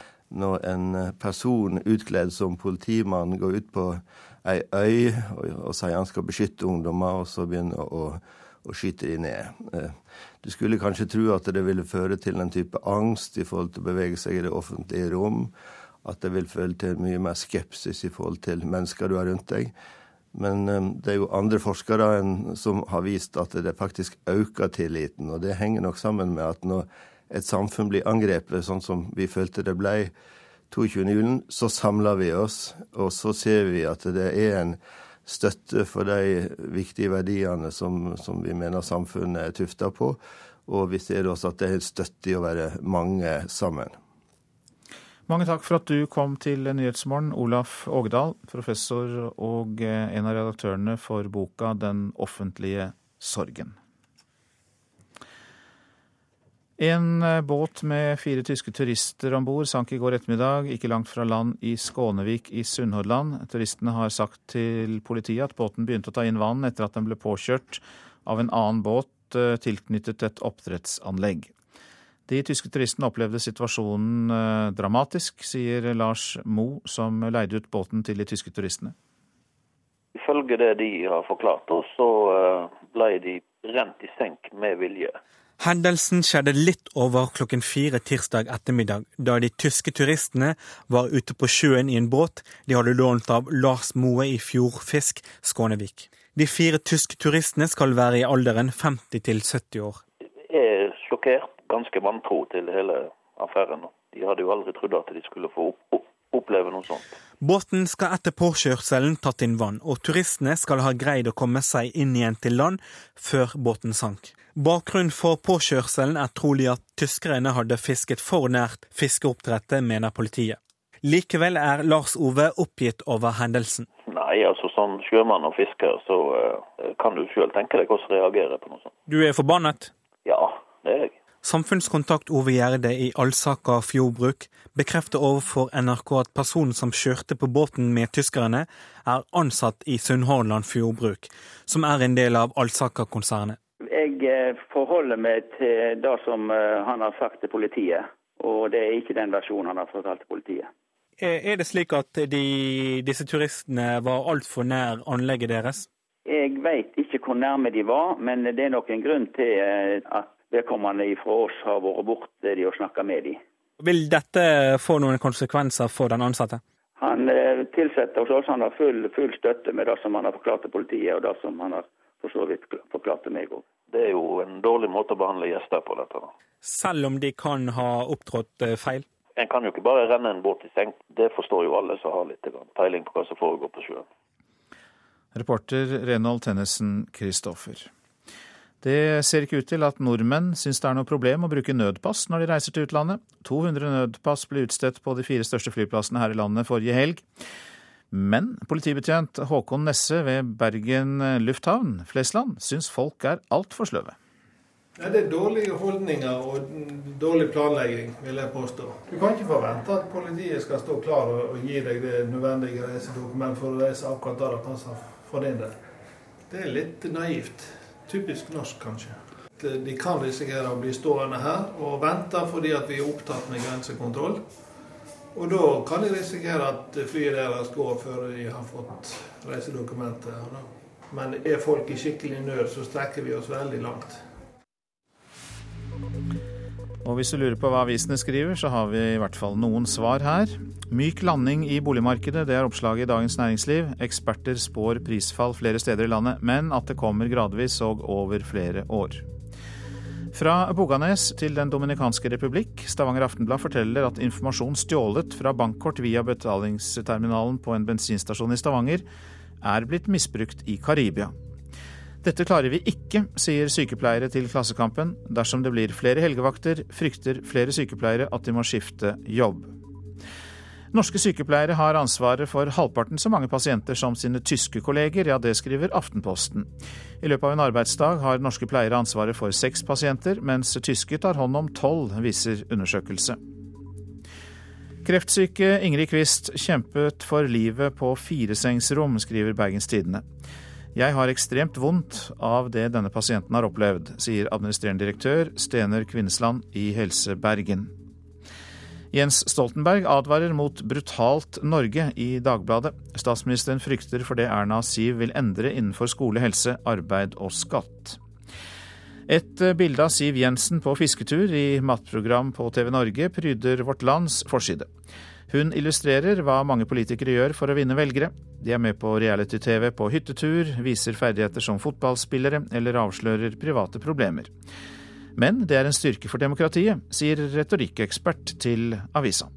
Når en eh, person utkledd som politimann går ut på ei øy og, og sier han skal beskytte ungdommer, og så begynner å, å skyte de ned. Eh, du skulle kanskje tro at det ville føre til en type angst i forhold til å bevege seg i det offentlige rom. At det vil føre til mye mer skepsis i forhold til mennesker du har rundt deg. Men eh, det er jo andre forskere som har vist at det faktisk øker tilliten. Og det henger nok sammen med at når et samfunn blir angrepet sånn som vi følte det ble 22. julen, så samler vi oss, og så ser vi at det er en støtte for de viktige verdiene som, som vi mener samfunnet er tufta på. Og vi ser også at det er støtte i å være mange sammen. Mange takk for at du kom til Nyhetsmorgen, Olaf Ågedal, professor og eh, en av redaktørene for boka 'Den offentlige sorgen'. En eh, båt med fire tyske turister om bord sank i går ettermiddag ikke langt fra land i Skånevik i Sunnhordland. Turistene har sagt til politiet at båten begynte å ta inn vann etter at den ble påkjørt av en annen båt eh, tilknyttet et oppdrettsanlegg. De tyske turistene opplevde situasjonen eh, dramatisk, sier Lars Mo, som leide ut båten til de tyske turistene. Ifølge det de har forklart oss, så eh, ble de rent i senk med vilje. Hendelsen skjedde litt over klokken fire tirsdag ettermiddag, da de tyske turistene var ute på sjøen i en båt de hadde lånt av Lars Moe i Fjordfisk, Skånevik. De fire tyske turistene skal være i alderen 50 til 70 år. Jeg er sjokkert, ganske vantro til hele affæren. De hadde jo aldri trodd at de skulle få oppleve noe sånt. Båten skal etter påkjørselen tatt inn vann, og turistene skal ha greid å komme seg inn igjen til land før båten sank. Bakgrunnen for påkjørselen er trolig at tyskerne hadde fisket for nært fiskeoppdrettet, mener politiet. Likevel er Lars Ove oppgitt over hendelsen. Nei, altså som sjømann og fisker så uh, kan du sjøl tenke deg hvordan reagerer på noe sånt. Du er forbannet? Ja, det er jeg. Samfunnskontakt Ove Gjerde i Alsaka fjordbruk bekrefter overfor NRK at personen som kjørte på båten med tyskerne, er ansatt i Sunnhordland fjordbruk, som er en del av Alsaka-konsernet. Jeg eh, forholder meg til det som eh, han har sagt til politiet, og det er ikke den versjonen han har fortalt til politiet. Er det slik at de, disse turistene var altfor nær anlegget deres? Jeg vet ikke hvor nærme de var, men det er nok en grunn til eh, at vedkommende fra oss har vært borte de og snakka med de. Vil dette få noen konsekvenser for den ansatte? Han tilsetter hos oss, han har full, full støtte med det som han har forklart til politiet, og det som han har for så vidt forklarte meg òg. Det er jo en dårlig måte å behandle gjester på, dette. da. Selv om de kan ha opptrådt eh, feil? En kan jo ikke bare renne en båt i senk. Det forstår jo alle som har litt peiling på hva som foregår på sjøen. Reporter Renald Tennesen Kristoffer. Det ser ikke ut til at nordmenn syns det er noe problem å bruke nødpass når de reiser til utlandet. 200 nødpass ble utstedt på de fire største flyplassene her i landet forrige helg. Men politibetjent Håkon Nesse ved Bergen lufthavn, Flesland, syns folk er altfor sløve. Ja, det er dårlige holdninger og dårlig planlegging, vil jeg påstå. Du kan ikke forvente at politiet skal stå klar og, gi deg det nødvendige reisedokument for å reise akkurat der det passer for din del. Det er litt naivt. Typisk norsk, kanskje. De kan risikere å bli stående her og vente fordi vi er opptatt med grensekontroll. Og da kan de risikere at flyet deres går før de har fått reisedokumentet. Men er folk i skikkelig nød, så strekker vi oss veldig langt. Og hvis du lurer på hva avisene skriver, så har vi i hvert fall noen svar her. Myk landing i boligmarkedet, det er oppslaget i Dagens Næringsliv. Eksperter spår prisfall flere steder i landet, men at det kommer gradvis og over flere år. Fra Boganes til Den dominikanske republikk. Stavanger Aftenblad forteller at informasjon stjålet fra bankkort via betalingsterminalen på en bensinstasjon i Stavanger er blitt misbrukt i Karibia. Dette klarer vi ikke, sier sykepleiere til Klassekampen. Dersom det blir flere helgevakter, frykter flere sykepleiere at de må skifte jobb. Norske sykepleiere har ansvaret for halvparten så mange pasienter som sine tyske kolleger, ja det skriver Aftenposten. I løpet av en arbeidsdag har norske pleiere ansvaret for seks pasienter, mens tyske tar hånd om tolv, viser undersøkelse. Kreftsyke Ingrid Quist kjempet for livet på firesengsrom, skriver Bergens Tidende. Jeg har ekstremt vondt av det denne pasienten har opplevd, sier administrerende direktør Stener Kvinnesland i Helse Bergen. Jens Stoltenberg advarer mot brutalt Norge i Dagbladet. Statsministeren frykter for det Erna Siv vil endre innenfor skole, helse, arbeid og skatt. Et bilde av Siv Jensen på fisketur i matprogram på TV Norge pryder Vårt Lands forside. Hun illustrerer hva mange politikere gjør for å vinne velgere. De er med på reality-TV på hyttetur, viser ferdigheter som fotballspillere eller avslører private problemer. Men det er en styrke for demokratiet, sier retorikkekspert til avisa.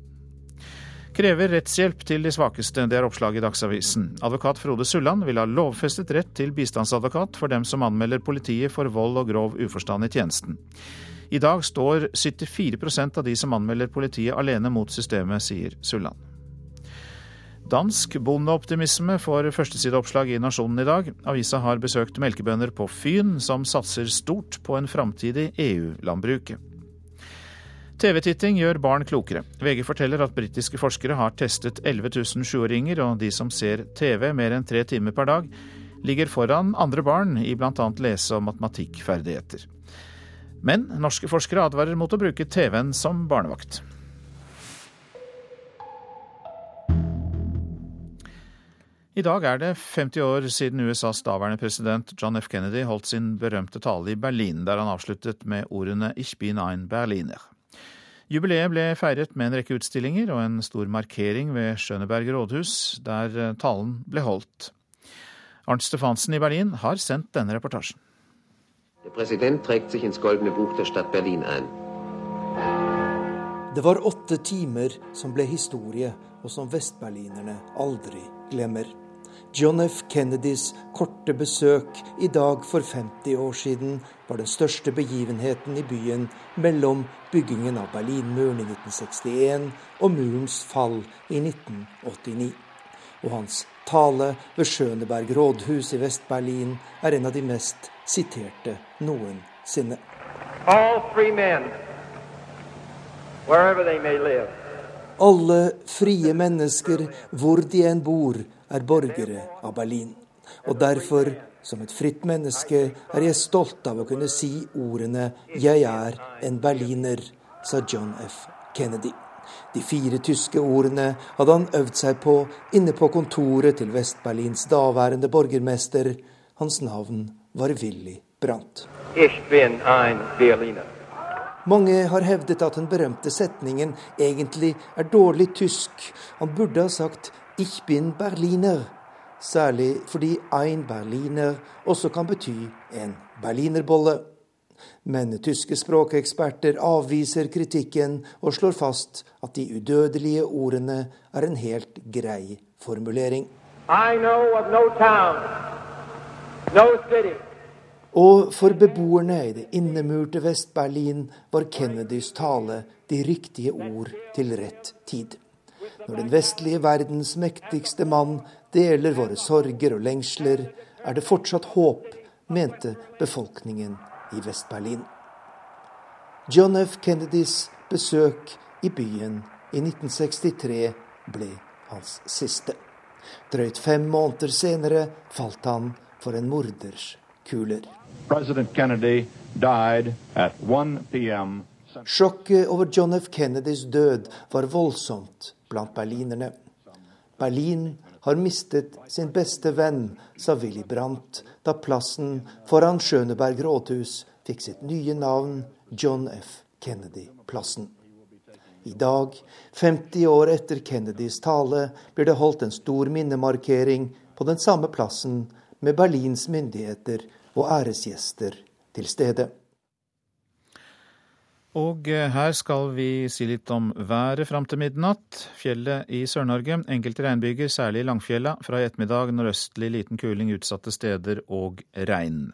Krever rettshjelp til de svakeste, det er oppslaget i Dagsavisen. Advokat Frode Sulland vil ha lovfestet rett til bistandsadvokat for dem som anmelder politiet for vold og grov uforstand i tjenesten. I dag står 74% av de som anmelder politiet alene mot systemet, sier Sulland. Dansk bondeoptimisme får førstesideoppslag i Nasjonen i dag. Avisa har besøkt melkebønder på Fyn, som satser stort på en framtid i EU-landbruket. TV-titting gjør barn klokere. VG forteller at britiske forskere har testet 11 000 sjuåringer, og de som ser TV mer enn tre timer per dag, ligger foran andre barn i bl.a. lese- og matematikkferdigheter. Men norske forskere advarer mot å bruke TV-en som barnevakt. I dag er det 50 år siden USAs daværende president John F. Kennedy holdt sin berømte tale i Berlin, der han avsluttet med ordene 'Ich bin ein Berliner'. Jubileet ble feiret med en rekke utstillinger og en stor markering ved Schøneberg rådhus, der talen ble holdt. Arnt Stefansen i Berlin har sendt denne reportasjen. Der President trägt sich ins goldene Buch der Stadt Berlin ein. Det var åtte timer som ble historie, og som vestberlinerne aldri glemmer. John F. Kennedys korte besøk i dag for 50 år siden var den største begivenheten i byen mellom byggingen av Berlinmuren i 1961 og murens fall i 1989. Og hans tale ved Schøneberg rådhus i Vest-Berlin er en av de mest siterte noensinne. Alle frie mennesker, hvor de enn bor, er borgere av Berlin. Og derfor, som et fritt menneske, er jeg stolt av å kunne si ordene 'Jeg er en berliner', sa John F. Kennedy. De fire tyske ordene hadde han øvd seg på inne på kontoret til Vest-Berlins daværende borgermester. Hans navn var Willy Brandt. Ich bin ein Berliner. Mange har hevdet at den berømte setningen egentlig er dårlig tysk. Han burde ha sagt 'Ich bin Berliner', særlig fordi 'ein Berliner' også kan bety en berlinerbolle. Men tyske språkeksperter avviser kritikken og slår fast at de udødelige ordene er en helt grei formulering. I know of no town, Og for beboerne i det innemurte Vest-Berlin var Kennedys tale de riktige ord til rett tid. Når den vestlige verdens mektigste mann deler våre sorger og lengsler, er det fortsatt håp, mente befolkningen i Vest-Berlin. John F. Kennedys besøk i byen i 1963 ble hans siste. Drøyt fem måneder senere falt han for en morders kuler. President Kennedy died at 1 p.m. Sjokket over John F. Kennedys død var voldsomt blant berlinerne. Berlin har mistet sin beste venn, sa Willy Brandt da plassen foran Schøneberg rådhus fikk sitt nye navn John F. Kennedy-plassen. I dag, 50 år etter Kennedys tale, blir det holdt en stor minnemarkering på den samme plassen med Berlins myndigheter og æresgjester til stede. Og eh, her skal vi si litt om været fram til midnatt. Fjellet i Sør-Norge. Enkelte regnbyger, særlig i Langfjella. Fra i ettermiddag nordøstlig liten kuling utsatte steder og regn.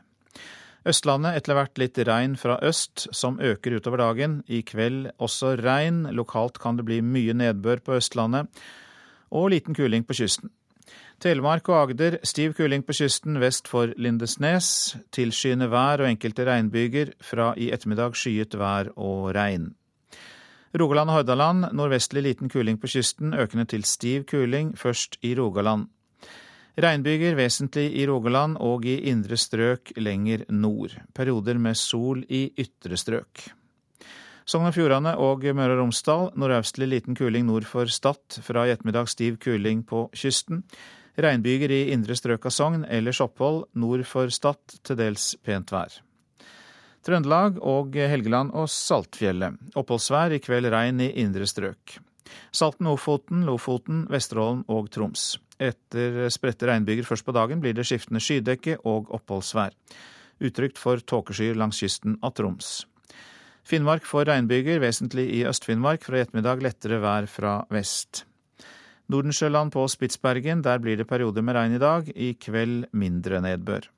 Østlandet etter hvert litt regn fra øst, som øker utover dagen. I kveld også regn. Lokalt kan det bli mye nedbør på Østlandet. Og liten kuling på kysten. Telemark og Agder stiv kuling på kysten vest for Lindesnes. Tilskyende vær og enkelte regnbyger. Fra i ettermiddag skyet vær og regn. Rogaland og Hordaland nordvestlig liten kuling på kysten, økende til stiv kuling, først i Rogaland. Regnbyger vesentlig i Rogaland og i indre strøk lenger nord. Perioder med sol i ytre strøk. Sogn og Fjordane og Møre og Romsdal nordøstlig liten kuling nord for Stad. Fra i ettermiddag stiv kuling på kysten. Regnbyger i indre strøk av Sogn, ellers opphold nord for Stad, til dels pent vær. Trøndelag og Helgeland og Saltfjellet. Oppholdsvær, i kveld regn i indre strøk. Salten, Ofoten, Lofoten, Vesterålen og Troms. Etter spredte regnbyger først på dagen blir det skiftende skydekke og oppholdsvær. Utrygt for tåkeskyer langs kysten av Troms. Finnmark får regnbyger, vesentlig i Øst-Finnmark. Fra i ettermiddag lettere vær fra vest. Nordensjøland på Spitsbergen, der blir det perioder med regn i dag. I kveld mindre nedbør.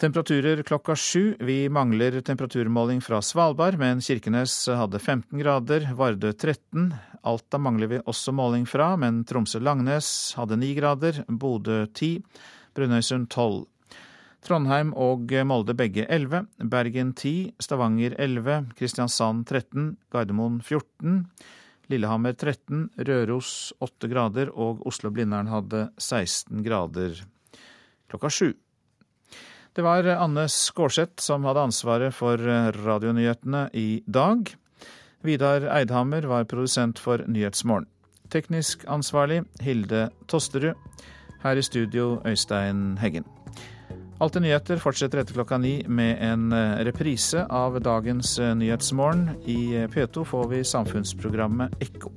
Temperaturer klokka sju. Vi mangler temperaturmåling fra Svalbard, men Kirkenes hadde 15 grader, Vardø 13. Alta mangler vi også måling fra, men Tromsø-Langnes hadde 9 grader, Bodø 10, Brønnøysund 12. Trondheim og Molde begge 11, Bergen 10, Stavanger 11, Kristiansand 13, Gardermoen 14. Lillehammer 13, Røros 8 grader og Oslo-Blindern hadde 16 grader klokka sju. Det var Anne Skårseth som hadde ansvaret for radionyhetene i dag. Vidar Eidhammer var produsent for Nyhetsmorgen. Teknisk ansvarlig Hilde Tosterud. Her i studio Øystein Heggen. Alltid nyheter fortsetter etter klokka ni med en eh, reprise av dagens eh, Nyhetsmorgen. I P2 får vi samfunnsprogrammet Ekko.